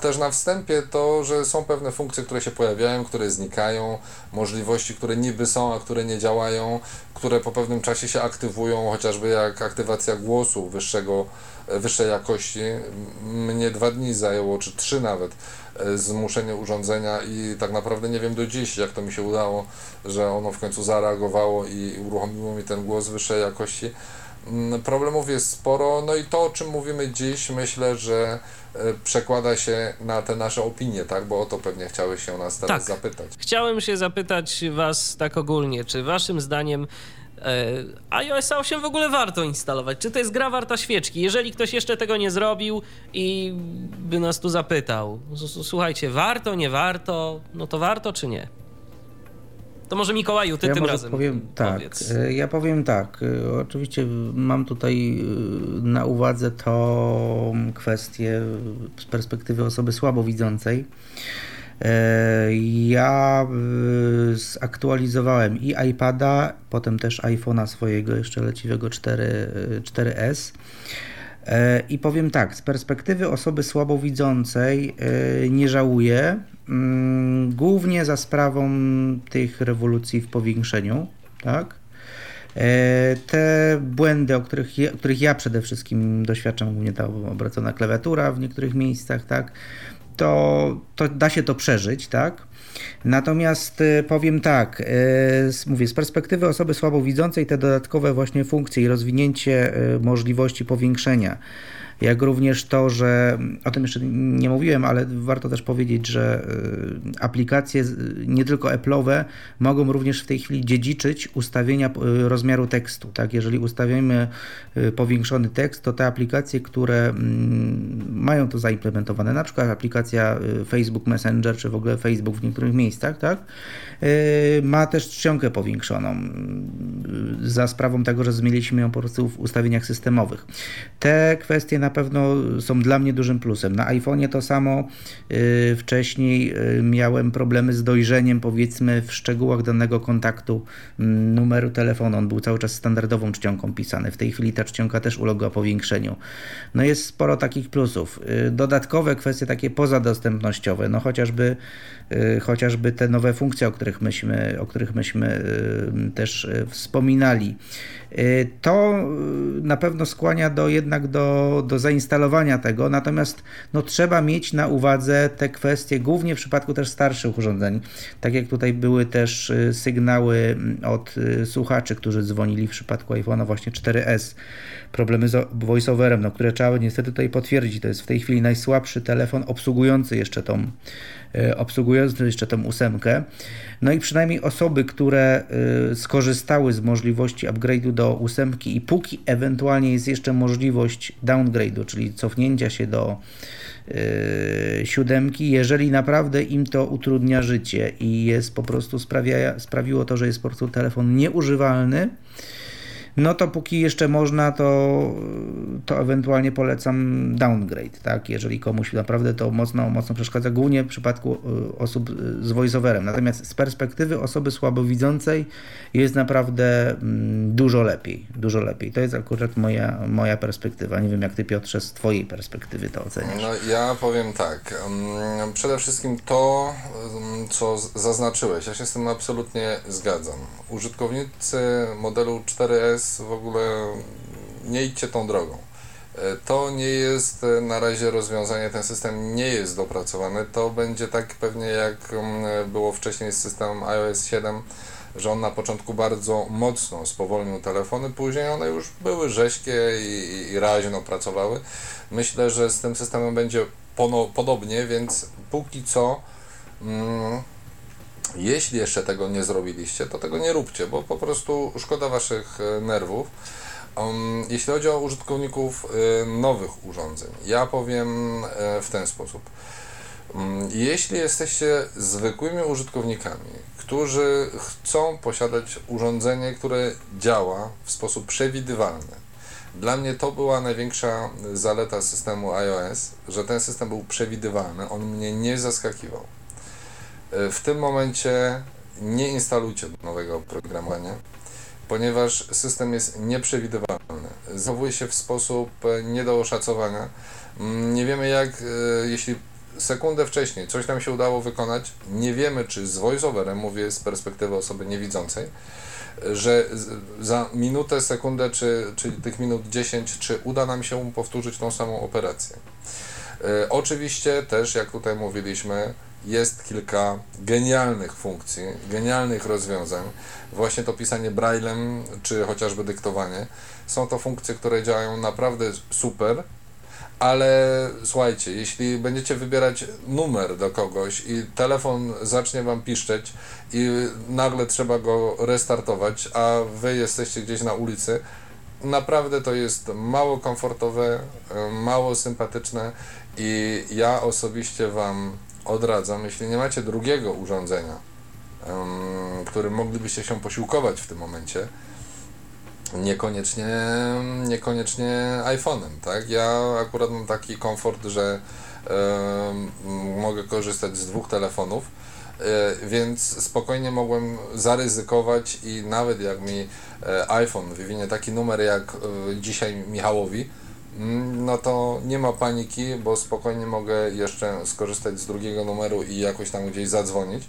też na wstępie to, że są pewne funkcje, które się pojawiają, które znikają, możliwości, które niby są, a które nie działają, które po pewnym czasie się aktywują, chociażby jak aktywacja głosu wyższego, wyższej jakości. Mnie dwa dni zajęło, czy trzy nawet, e, zmuszenie urządzenia i tak naprawdę nie wiem do dziś, jak to mi się udało, że ono w końcu zareagowało i uruchomiło mi ten głos wyższej jakości problemów jest sporo, no i to, o czym mówimy dziś, myślę, że e, przekłada się na te nasze opinie, tak? Bo o to pewnie chciałeś się nas teraz tak. zapytać.
Chciałem się zapytać Was tak ogólnie, czy Waszym zdaniem e, iOS 8 w ogóle warto instalować? Czy to jest gra warta świeczki? Jeżeli ktoś jeszcze tego nie zrobił i by nas tu zapytał, słuchajcie, warto, nie warto, no to warto czy nie? To może Mikołaju, ty
ja
tym razem
powiem tak.
Powiedz.
E, ja powiem tak. E, oczywiście mam tutaj e, na uwadze to kwestię z perspektywy osoby słabowidzącej. Ja zaktualizowałem i iPada, potem też iPhone'a swojego jeszcze leciwego 4, 4S. I powiem tak, z perspektywy osoby słabowidzącej nie żałuję, Mm, głównie za sprawą tych rewolucji w powiększeniu, tak? E, te błędy, o których, ja, których ja przede wszystkim doświadczam, głównie ta obracona klawiatura w niektórych miejscach, tak? To, to da się to przeżyć, tak? Natomiast e, powiem tak, e, mówię, z perspektywy osoby słabowidzącej te dodatkowe właśnie funkcje i rozwinięcie możliwości powiększenia jak również to, że o tym jeszcze nie mówiłem, ale warto też powiedzieć, że y, aplikacje nie tylko Apple'owe mogą również w tej chwili dziedziczyć ustawienia y, rozmiaru tekstu. Tak? Jeżeli ustawimy y, powiększony tekst, to te aplikacje, które mm, mają to zaimplementowane, na przykład aplikacja Facebook Messenger, czy w ogóle Facebook w niektórych miejscach, tak? ma też czcionkę powiększoną za sprawą tego, że zmieniliśmy ją po prostu w ustawieniach systemowych. Te kwestie na pewno są dla mnie dużym plusem. Na iPhone'ie to samo y, wcześniej y, miałem problemy z dojrzeniem, powiedzmy, w szczegółach danego kontaktu mm, numeru telefonu. On był cały czas standardową czcionką pisany. W tej chwili ta czcionka też ulega powiększeniu. No jest sporo takich plusów. Y, dodatkowe kwestie takie pozadostępnościowe, no chociażby, chociażby te nowe funkcje, o których myśmy, o których myśmy też wspominali. To na pewno skłania do jednak do, do zainstalowania tego, natomiast no, trzeba mieć na uwadze te kwestie, głównie w przypadku też starszych urządzeń. Tak jak tutaj były też y, sygnały mm, od y, słuchaczy, którzy dzwonili w przypadku iPhone'a właśnie 4S, problemy z voiceoverem, no, które trzeba niestety tutaj potwierdzić. To jest w tej chwili najsłabszy telefon obsługujący jeszcze tą y, obsługujący jeszcze tą ósemkę. No i przynajmniej osoby, które skorzystały z możliwości upgrade'u do ósemki i póki ewentualnie jest jeszcze możliwość downgrade'u, czyli cofnięcia się do yy, siódemki, jeżeli naprawdę im to utrudnia życie i jest po prostu sprawia, sprawiło to, że jest po prostu telefon nieużywalny, no to póki jeszcze można, to, to ewentualnie polecam downgrade, tak? Jeżeli komuś naprawdę to mocno, mocno przeszkadza, głównie w przypadku y, osób z voiceoverem. Natomiast z perspektywy osoby słabowidzącej jest naprawdę mm, dużo lepiej, dużo lepiej. To jest akurat moja, moja perspektywa. Nie wiem, jak ty Piotrze z twojej perspektywy to oceniasz.
No ja powiem tak. Mm, przede wszystkim to, mm, co zaznaczyłeś, ja się z tym absolutnie zgadzam. Użytkownicy modelu 4S w ogóle nie idźcie tą drogą. E, to nie jest e, na razie rozwiązanie, ten system nie jest dopracowany. To będzie tak pewnie jak mm, było wcześniej z systemem iOS 7, że on na początku bardzo mocno spowolnił telefony, później one już były rzeźkie i, i raźno pracowały. Myślę, że z tym systemem będzie pono, podobnie, więc póki co. Mm, jeśli jeszcze tego nie zrobiliście, to tego nie róbcie, bo po prostu szkoda waszych e, nerwów. Um, jeśli chodzi o użytkowników y, nowych urządzeń, ja powiem y, w ten sposób. Um, jeśli jesteście zwykłymi użytkownikami, którzy chcą posiadać urządzenie, które działa w sposób przewidywalny, dla mnie to była największa zaleta systemu iOS, że ten system był przewidywalny, on mnie nie zaskakiwał. W tym momencie nie instalujcie nowego oprogramowania, ponieważ system jest nieprzewidywalny. Zachowuje się w sposób nie do oszacowania. Mm, nie wiemy jak, e, jeśli sekundę wcześniej coś nam się udało wykonać, nie wiemy czy z voiceoverem, mówię z perspektywy osoby niewidzącej, że za minutę, sekundę, czy, czy tych minut 10, czy uda nam się powtórzyć tą samą operację. E, oczywiście też, jak tutaj mówiliśmy, jest kilka genialnych funkcji, genialnych rozwiązań. Właśnie to pisanie braillem, czy chociażby dyktowanie. Są to funkcje, które działają naprawdę super, ale słuchajcie, jeśli będziecie wybierać numer do kogoś i telefon zacznie wam piszczeć i nagle trzeba go restartować, a wy jesteście gdzieś na ulicy, naprawdę to jest mało komfortowe, mało sympatyczne i ja osobiście wam odradzam, jeśli nie macie drugiego urządzenia, którym moglibyście się posiłkować w tym momencie, niekoniecznie, niekoniecznie iPhone'em, tak? Ja akurat mam taki komfort, że mogę korzystać z dwóch telefonów, e, więc spokojnie mogłem zaryzykować i nawet jak mi e, iPhone wywinie taki numer jak e, dzisiaj Michałowi, no to nie ma paniki, bo spokojnie mogę jeszcze skorzystać z drugiego numeru i jakoś tam gdzieś zadzwonić.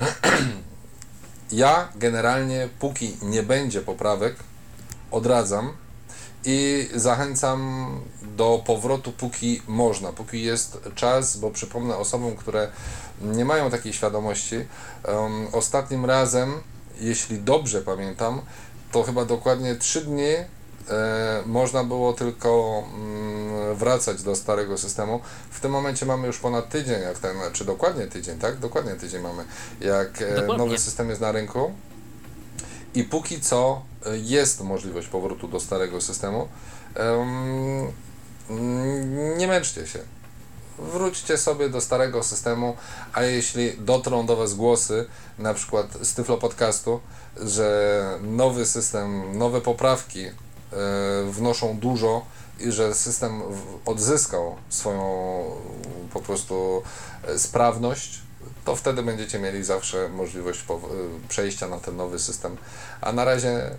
Ja generalnie, póki nie będzie poprawek, odradzam i zachęcam do powrotu, póki można, póki jest czas, bo przypomnę osobom, które nie mają takiej świadomości, um, ostatnim razem, jeśli dobrze pamiętam, to chyba dokładnie 3 dni można było tylko mm, wracać do starego systemu. W tym momencie mamy już ponad tydzień, jak ten, czy dokładnie tydzień, tak? Dokładnie tydzień mamy, jak e, nowy system jest na rynku. I póki co e, jest możliwość powrotu do starego systemu, nie męczcie się. Wróćcie sobie do starego systemu, a jeśli dotrą do Was głosy, na przykład z Tyflo Podcastu, że nowy system, nowe poprawki e, wnoszą dużo i że system odzyskał swoją po prostu e, sprawność, to wtedy będziecie mieli zawsze możliwość przejścia na ten nowy system. A na razie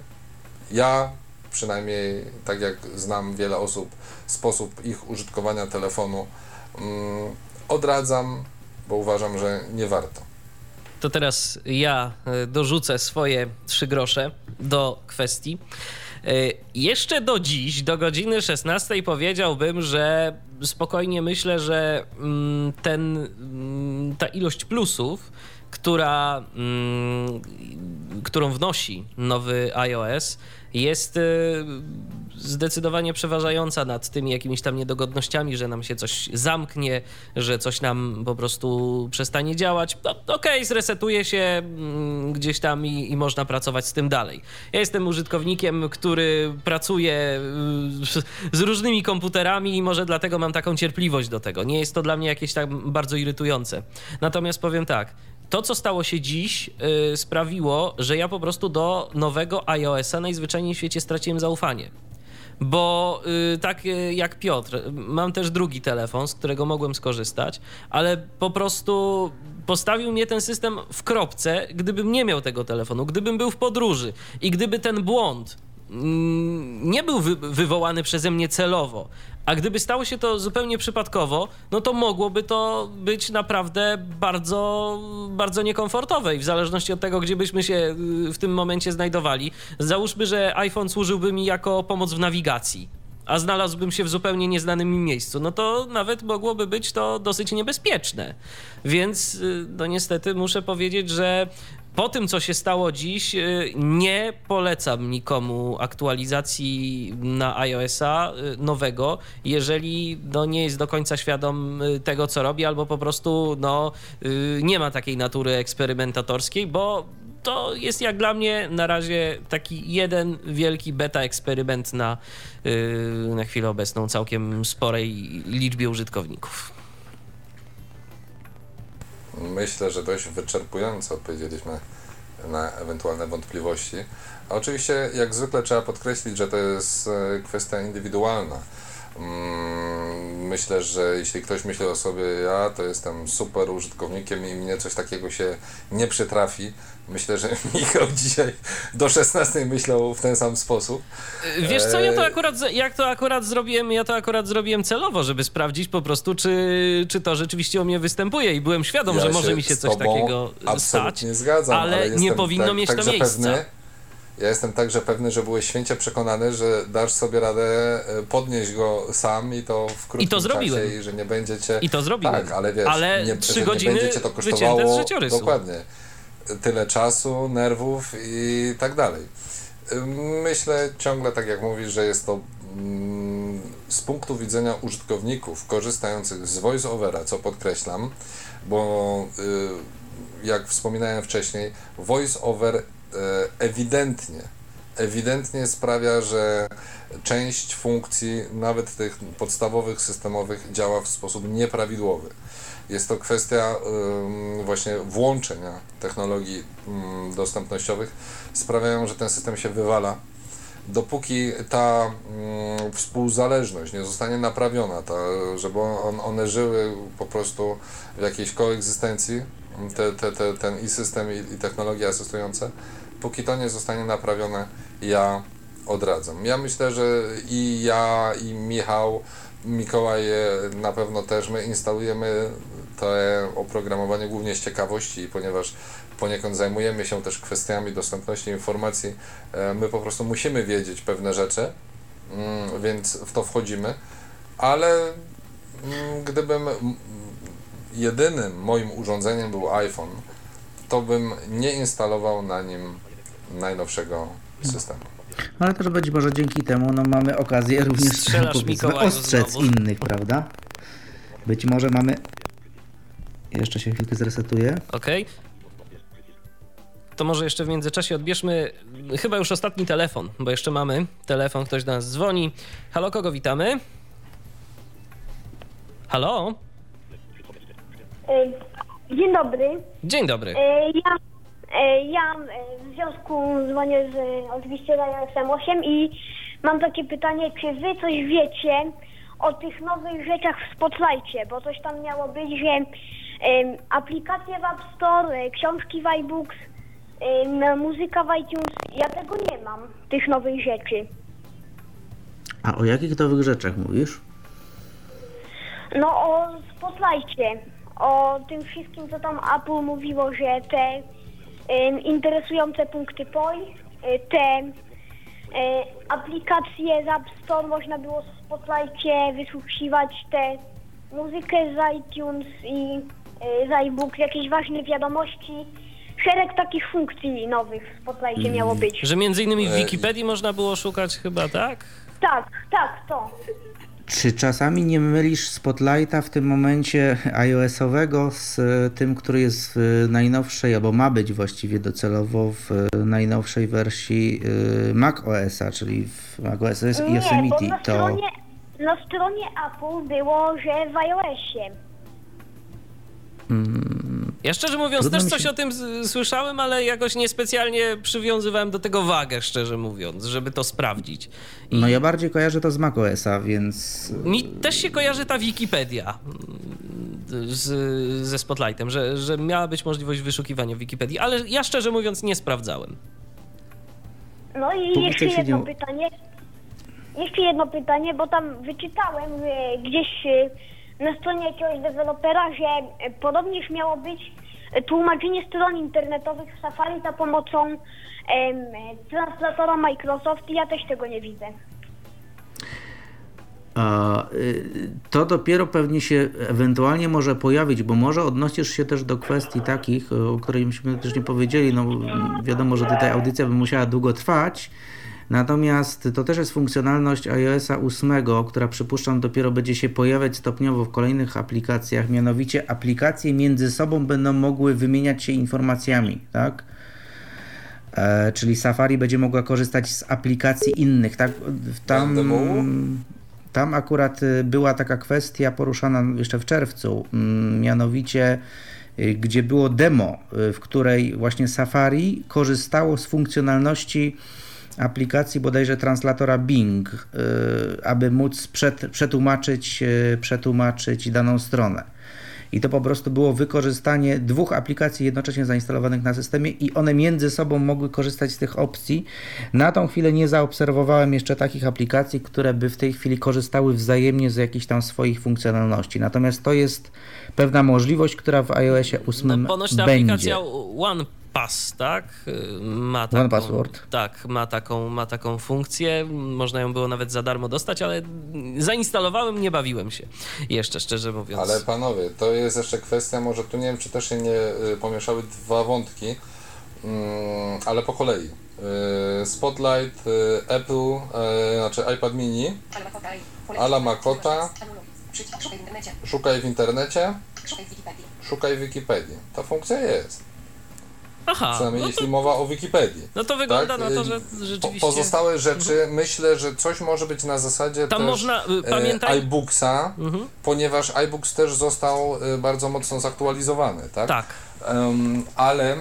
ja, przynajmniej tak jak znam wiele osób, sposób ich użytkowania telefonu mm, odradzam, bo uważam, że nie warto.
To teraz ja e, dorzucę swoje trzy grosze do kwestii. E, jeszcze do dziś, do godziny 16 powiedziałbym, że spokojnie myślę, że mm, ten, mm, ta ilość plusów, która, mm, którą wnosi nowy iOS, jest y, zdecydowanie przeważająca nad tymi jakimiś tam niedogodnościami, że nam się coś zamknie, że coś nam po prostu przestanie działać. No, Okej, okay, zresetuje się mm, gdzieś tam i, i, można pracować z tym dalej. Ja jestem użytkownikiem, który pracuje y, z różnymi komputerami i może dlatego mam taką cierpliwość do tego. Nie jest to dla mnie jakieś tak bardzo irytujące. Natomiast powiem tak, to, co stało się dziś, yy, sprawiło, że ja po prostu do nowego iOS-a najzwyczajniej w świecie straciłem zaufanie. Bo yy, tak yy, jak Piotr, mam też drugi telefon, z którego mogłem skorzystać, ale po prostu postawił mnie ten system w kropce, gdybym nie miał tego telefonu, gdybym był w podróży i gdyby ten błąd nie był wy wywołany przeze mnie celowo, a gdyby stało się to zupełnie przypadkowo, no to mogłoby to być naprawdę bardzo, bardzo niekomfortowe i w zależności od tego, gdzie byśmy się y, w tym momencie znajdowali. Załóżmy, że iPhone służyłby mi jako pomoc w nawigacji a znalazłbym się w zupełnie nieznanym miejscu, no to nawet mogłoby być to dosyć niebezpieczne. Więc y, no niestety muszę powiedzieć, że po tym, co się stało dziś, y, nie polecam nikomu aktualizacji na iOS-a y, nowego, jeżeli no, nie jest do końca świadom y, tego, co robi, albo po prostu no, nie ma takiej natury eksperymentatorskiej, bo to jest jak dla mnie na razie taki jeden wielki beta eksperyment na, na chwilę obecną całkiem sporej liczbie użytkowników.
Myślę, że dość wyczerpująco odpowiedzieliśmy na ewentualne wątpliwości. A oczywiście, jak zwykle, trzeba podkreślić, że to jest e, kwestia indywidualna. Mm, myślę, że jeśli ktoś myśli o sobie, ja to jestem super użytkownikiem i mnie coś takiego się nie przytrafi, Myślę, że Michał dzisiaj do 16 myślał w ten sam sposób.
Wiesz co, ja to e, akurat, jak to akurat zrobiłem, ja to akurat zrobiłem celowo, żeby sprawdzić po prostu, czy, czy to rzeczywiście u mnie występuje i byłem świadom, ja że może mi się coś takiego stać.
zgadzam,
ale, ale nie powinno tak, mieć tak to miejsca.
Ja jestem także pewny, że byłeś święcie przekonany, że dasz sobie radę e, podnieść go sam i to w krótkim
I to zrobiłem.
czasie i że nie będziecie...
I to zrobiłem.
Tak, ale wiesz,
ale
nie,
3
że
godziny
nie będzie to kosztowało
z życiorysu.
dokładnie tyle czasu, nerwów i tak dalej. Myślę ciągle, tak jak mówisz, że jest to mm, z punktu widzenia użytkowników korzystających z VoiceOvera, co podkreślam, bo y, jak wspominałem wcześniej, VoiceOver ewidentnie ewidentnie sprawia, że część funkcji, nawet tych podstawowych, systemowych, działa w sposób nieprawidłowy. Jest to kwestia właśnie włączenia technologii dostępnościowych, sprawiają, że ten system się wywala. Dopóki ta współzależność nie zostanie naprawiona, ta, żeby on, one żyły po prostu w jakiejś koegzystencji, te, te, te, ten i system, i, i technologie asystujące, póki to nie zostanie naprawione, ja odradzam. Ja myślę, że i ja, i Michał, Mikołaj na pewno też my instalujemy to oprogramowanie głównie z ciekawości, ponieważ poniekąd zajmujemy się też kwestiami dostępności informacji, e, my po prostu musimy wiedzieć pewne rzeczy, mm, więc w to wchodzimy, ale mm, gdybym jedynym moim urządzeniem był iPhone, to bym nie instalował na nim najnowszego systemu.
Ale też być może dzięki temu no, mamy okazję również ostrzec znowu. innych, prawda? Być może mamy. Jeszcze się chwilkę zresetuję.
Okej. Okay. To może jeszcze w międzyczasie odbierzmy chyba już ostatni telefon, bo jeszcze mamy telefon, ktoś do nas dzwoni. Halo, kogo witamy? Halo?
E, dzień dobry.
Dzień dobry.
E, ja ja e, w związku dzwonię z oczywiście sm 8 i mam takie pytanie, czy wy coś wiecie o tych nowych rzeczach w Spotlightie, bo coś tam miało być, że um, aplikacje w App Store, e, książki w iBooks, um, muzyka w iTunes, ja tego nie mam, tych nowych rzeczy.
A o jakich nowych rzeczach mówisz?
No o Spotlightie, o tym wszystkim, co tam Apple mówiło, że te interesujące punkty POI. E, te e, aplikacje z App Store można było w Spotlightie wysłuchiwać tę muzykę z iTunes i e, z iBook, jakieś ważne wiadomości. Szereg takich funkcji nowych w Spotlightie mm. miało być.
Że między innymi w Wikipedii można było szukać chyba, tak?
Tak, tak, to.
Czy czasami nie mylisz Spotlighta w tym momencie iOS-owego z e, tym, który jest w najnowszej, albo ma być właściwie docelowo w najnowszej wersji e, macOS-a, czyli w macOS
Yosemite? Na, to... stronie, na stronie Apple było, że w iOSie.
Hmm. Ja szczerze mówiąc Trudno też coś się... o tym słyszałem, ale jakoś niespecjalnie przywiązywałem do tego wagę, szczerze mówiąc, żeby to sprawdzić.
I... No ja bardziej kojarzę to z macOSa, więc...
Mi też się kojarzy ta Wikipedia mm, z, ze Spotlightem, że, że miała być możliwość wyszukiwania w Wikipedii, ale ja szczerze mówiąc nie sprawdzałem.
No i Póki jeszcze jedno nie... pytanie. Jeszcze jedno pytanie, bo tam wyczytałem gdzieś na stronie jakiegoś dewelopera, że e, podobnież miało być e, tłumaczenie stron internetowych w Safari za pomocą em, translatora Microsoft i ja też tego nie widzę.
Y, to dopiero pewnie się ewentualnie może pojawić, bo może odnosisz się też do kwestii takich, o których myśmy też nie powiedzieli. No, wiadomo, że tutaj audycja by musiała długo trwać, Natomiast to też jest funkcjonalność iOS 8, która przypuszczam dopiero będzie się pojawiać stopniowo w kolejnych aplikacjach, mianowicie aplikacje między sobą będą mogły wymieniać się informacjami, tak? E, czyli Safari będzie mogła korzystać z aplikacji innych, tak? Tam, tam akurat y, była taka kwestia poruszana jeszcze w czerwcu, mm, mianowicie y, gdzie było demo, y, w której właśnie Safari korzystało z funkcjonalności aplikacji bodajże translatora Bing, y, aby móc przetłumaczyć, y, przetłumaczyć daną stronę. I to po prostu było wykorzystanie dwóch aplikacji jednocześnie zainstalowanych na systemie i one między sobą mogły korzystać z tych opcji. Na tą chwilę nie zaobserwowałem jeszcze takich aplikacji, które by w tej chwili korzystały wzajemnie z jakichś tam swoich funkcjonalności. Natomiast to jest pewna możliwość, która w iOSie 8 no, ponoć ta
będzie. aplikacja One Pass, tak? Ma
taką, One Password.
Tak, ma taką, ma taką funkcję. Można ją było nawet za darmo dostać, ale zainstalowałem, nie bawiłem się. Jeszcze, szczerze mówiąc.
Ale panowie, to jest jeszcze kwestia, może tu nie wiem, czy też się nie y, pomieszały dwa wątki, mm, ale po kolei. Y, Spotlight, y, Apple, znaczy iPad mini, Ala Makota, szukaj w internecie, szukaj w Wikipedii. Ta funkcja jest.
Aha,
Przynajmniej
no
jeśli mowa o Wikipedii.
No to wygląda tak? na to, że rzeczywiście...
Pozostałe rzeczy, mhm. myślę, że coś może być na zasadzie
Tam
też
można, y, pamiętaj...
iBooksa, mhm. ponieważ iBooks też został y, bardzo mocno zaktualizowany, tak?
Tak.
Um, ale y,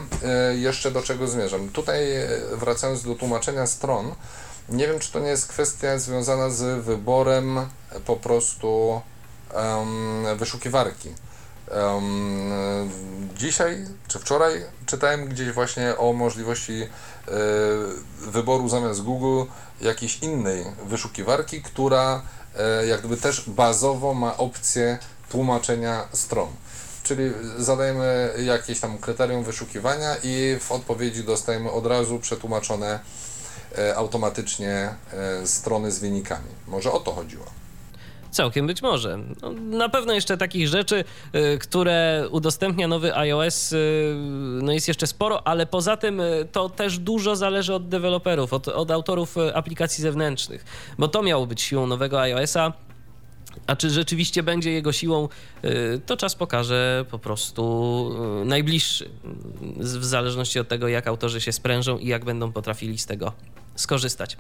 jeszcze do czego zmierzam? Tutaj wracając do tłumaczenia stron, nie wiem, czy to nie jest kwestia związana z wyborem po prostu um, wyszukiwarki dzisiaj czy wczoraj czytałem gdzieś właśnie o możliwości e, wyboru zamiast Google jakiejś innej wyszukiwarki, która e, jak gdyby też bazowo ma opcję tłumaczenia stron. Czyli zadajemy jakieś tam kryterium wyszukiwania i w odpowiedzi dostajemy od razu przetłumaczone e, automatycznie strony z wynikami. Może o to chodziło.
Całkiem być może. No, na pewno jeszcze takich rzeczy, y, które udostępnia nowy iOS, y, no jest jeszcze sporo, ale poza tym y, to też dużo zależy od deweloperów, od, od autorów aplikacji zewnętrznych, bo to miało być siłą nowego iOS-a. A czy rzeczywiście będzie jego siłą, to czas pokaże po prostu najbliższy, w zależności od tego, jak autorzy się sprężą i jak będą potrafili z tego skorzystać.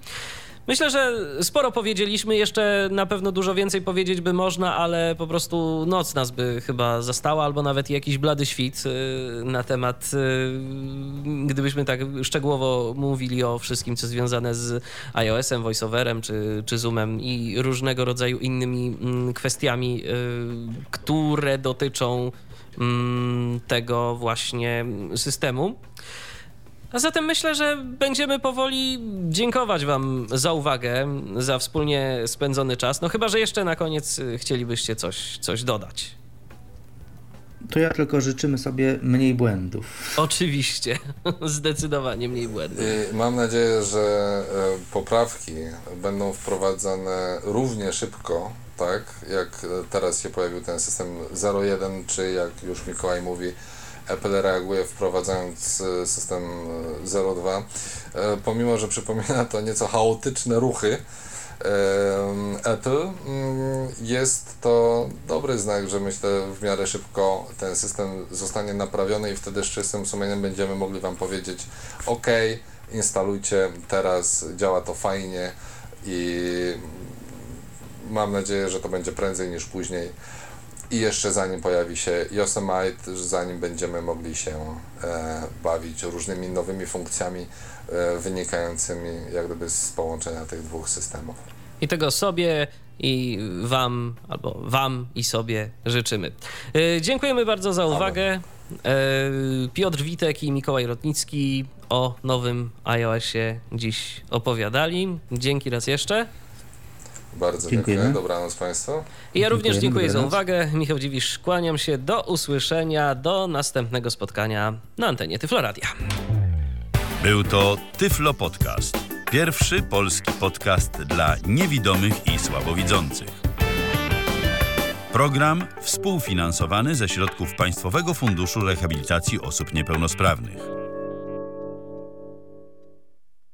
Myślę, że sporo powiedzieliśmy, jeszcze na pewno dużo więcej powiedzieć by można, ale po prostu noc nas by chyba zastała, albo nawet jakiś blady świt y, na temat, y, gdybyśmy tak szczegółowo mówili o wszystkim, co związane z iOS-em, voiceoverem czy, czy Zoomem i różnego rodzaju innymi mm, kwestiami, y, które dotyczą mm, tego właśnie systemu. A zatem myślę, że będziemy powoli dziękować Wam za uwagę, za wspólnie spędzony czas. No chyba, że jeszcze na koniec y, chcielibyście coś, coś dodać.
To ja tylko życzymy sobie mniej błędów.
Oczywiście, zdecydowanie mniej błędów.
I mam nadzieję, że e, poprawki będą wprowadzane równie szybko, tak, jak teraz się pojawił ten system 01, czy jak już Mikołaj mówi, Apple reaguje wprowadzając e, system 02. E, e, pomimo, że przypomina to nieco chaotyczne ruchy Apple, mm, jest to dobry znak, że myślę w miarę szybko ten system zostanie naprawiony i wtedy z czystym sumieniem będziemy mogli Wam powiedzieć OK, instalujcie, teraz działa to fajnie i mam nadzieję, że to będzie prędzej niż później i jeszcze zanim pojawi się Yosemite, zanim będziemy mogli się e, bawić różnymi nowymi funkcjami e, wynikającymi jak gdyby z połączenia tych dwóch systemów.
I tego sobie i Wam, albo Wam i sobie życzymy. E, dziękujemy bardzo za uwagę. E, Piotr Witek i Mikołaj Rotnicki o nowym iOSie dziś opowiadali. Dzięki raz jeszcze.
Bardzo dziękuję. dziękuję. Dobranoc Państwu.
I ja również dziękuję za uwagę. Michał Dziwisz, kłaniam się. Do usłyszenia, do następnego spotkania na antenie Tyfloradia.
Był to Tyflo Podcast. Pierwszy polski podcast dla niewidomych i słabowidzących. Program współfinansowany ze środków Państwowego Funduszu Rehabilitacji Osób Niepełnosprawnych.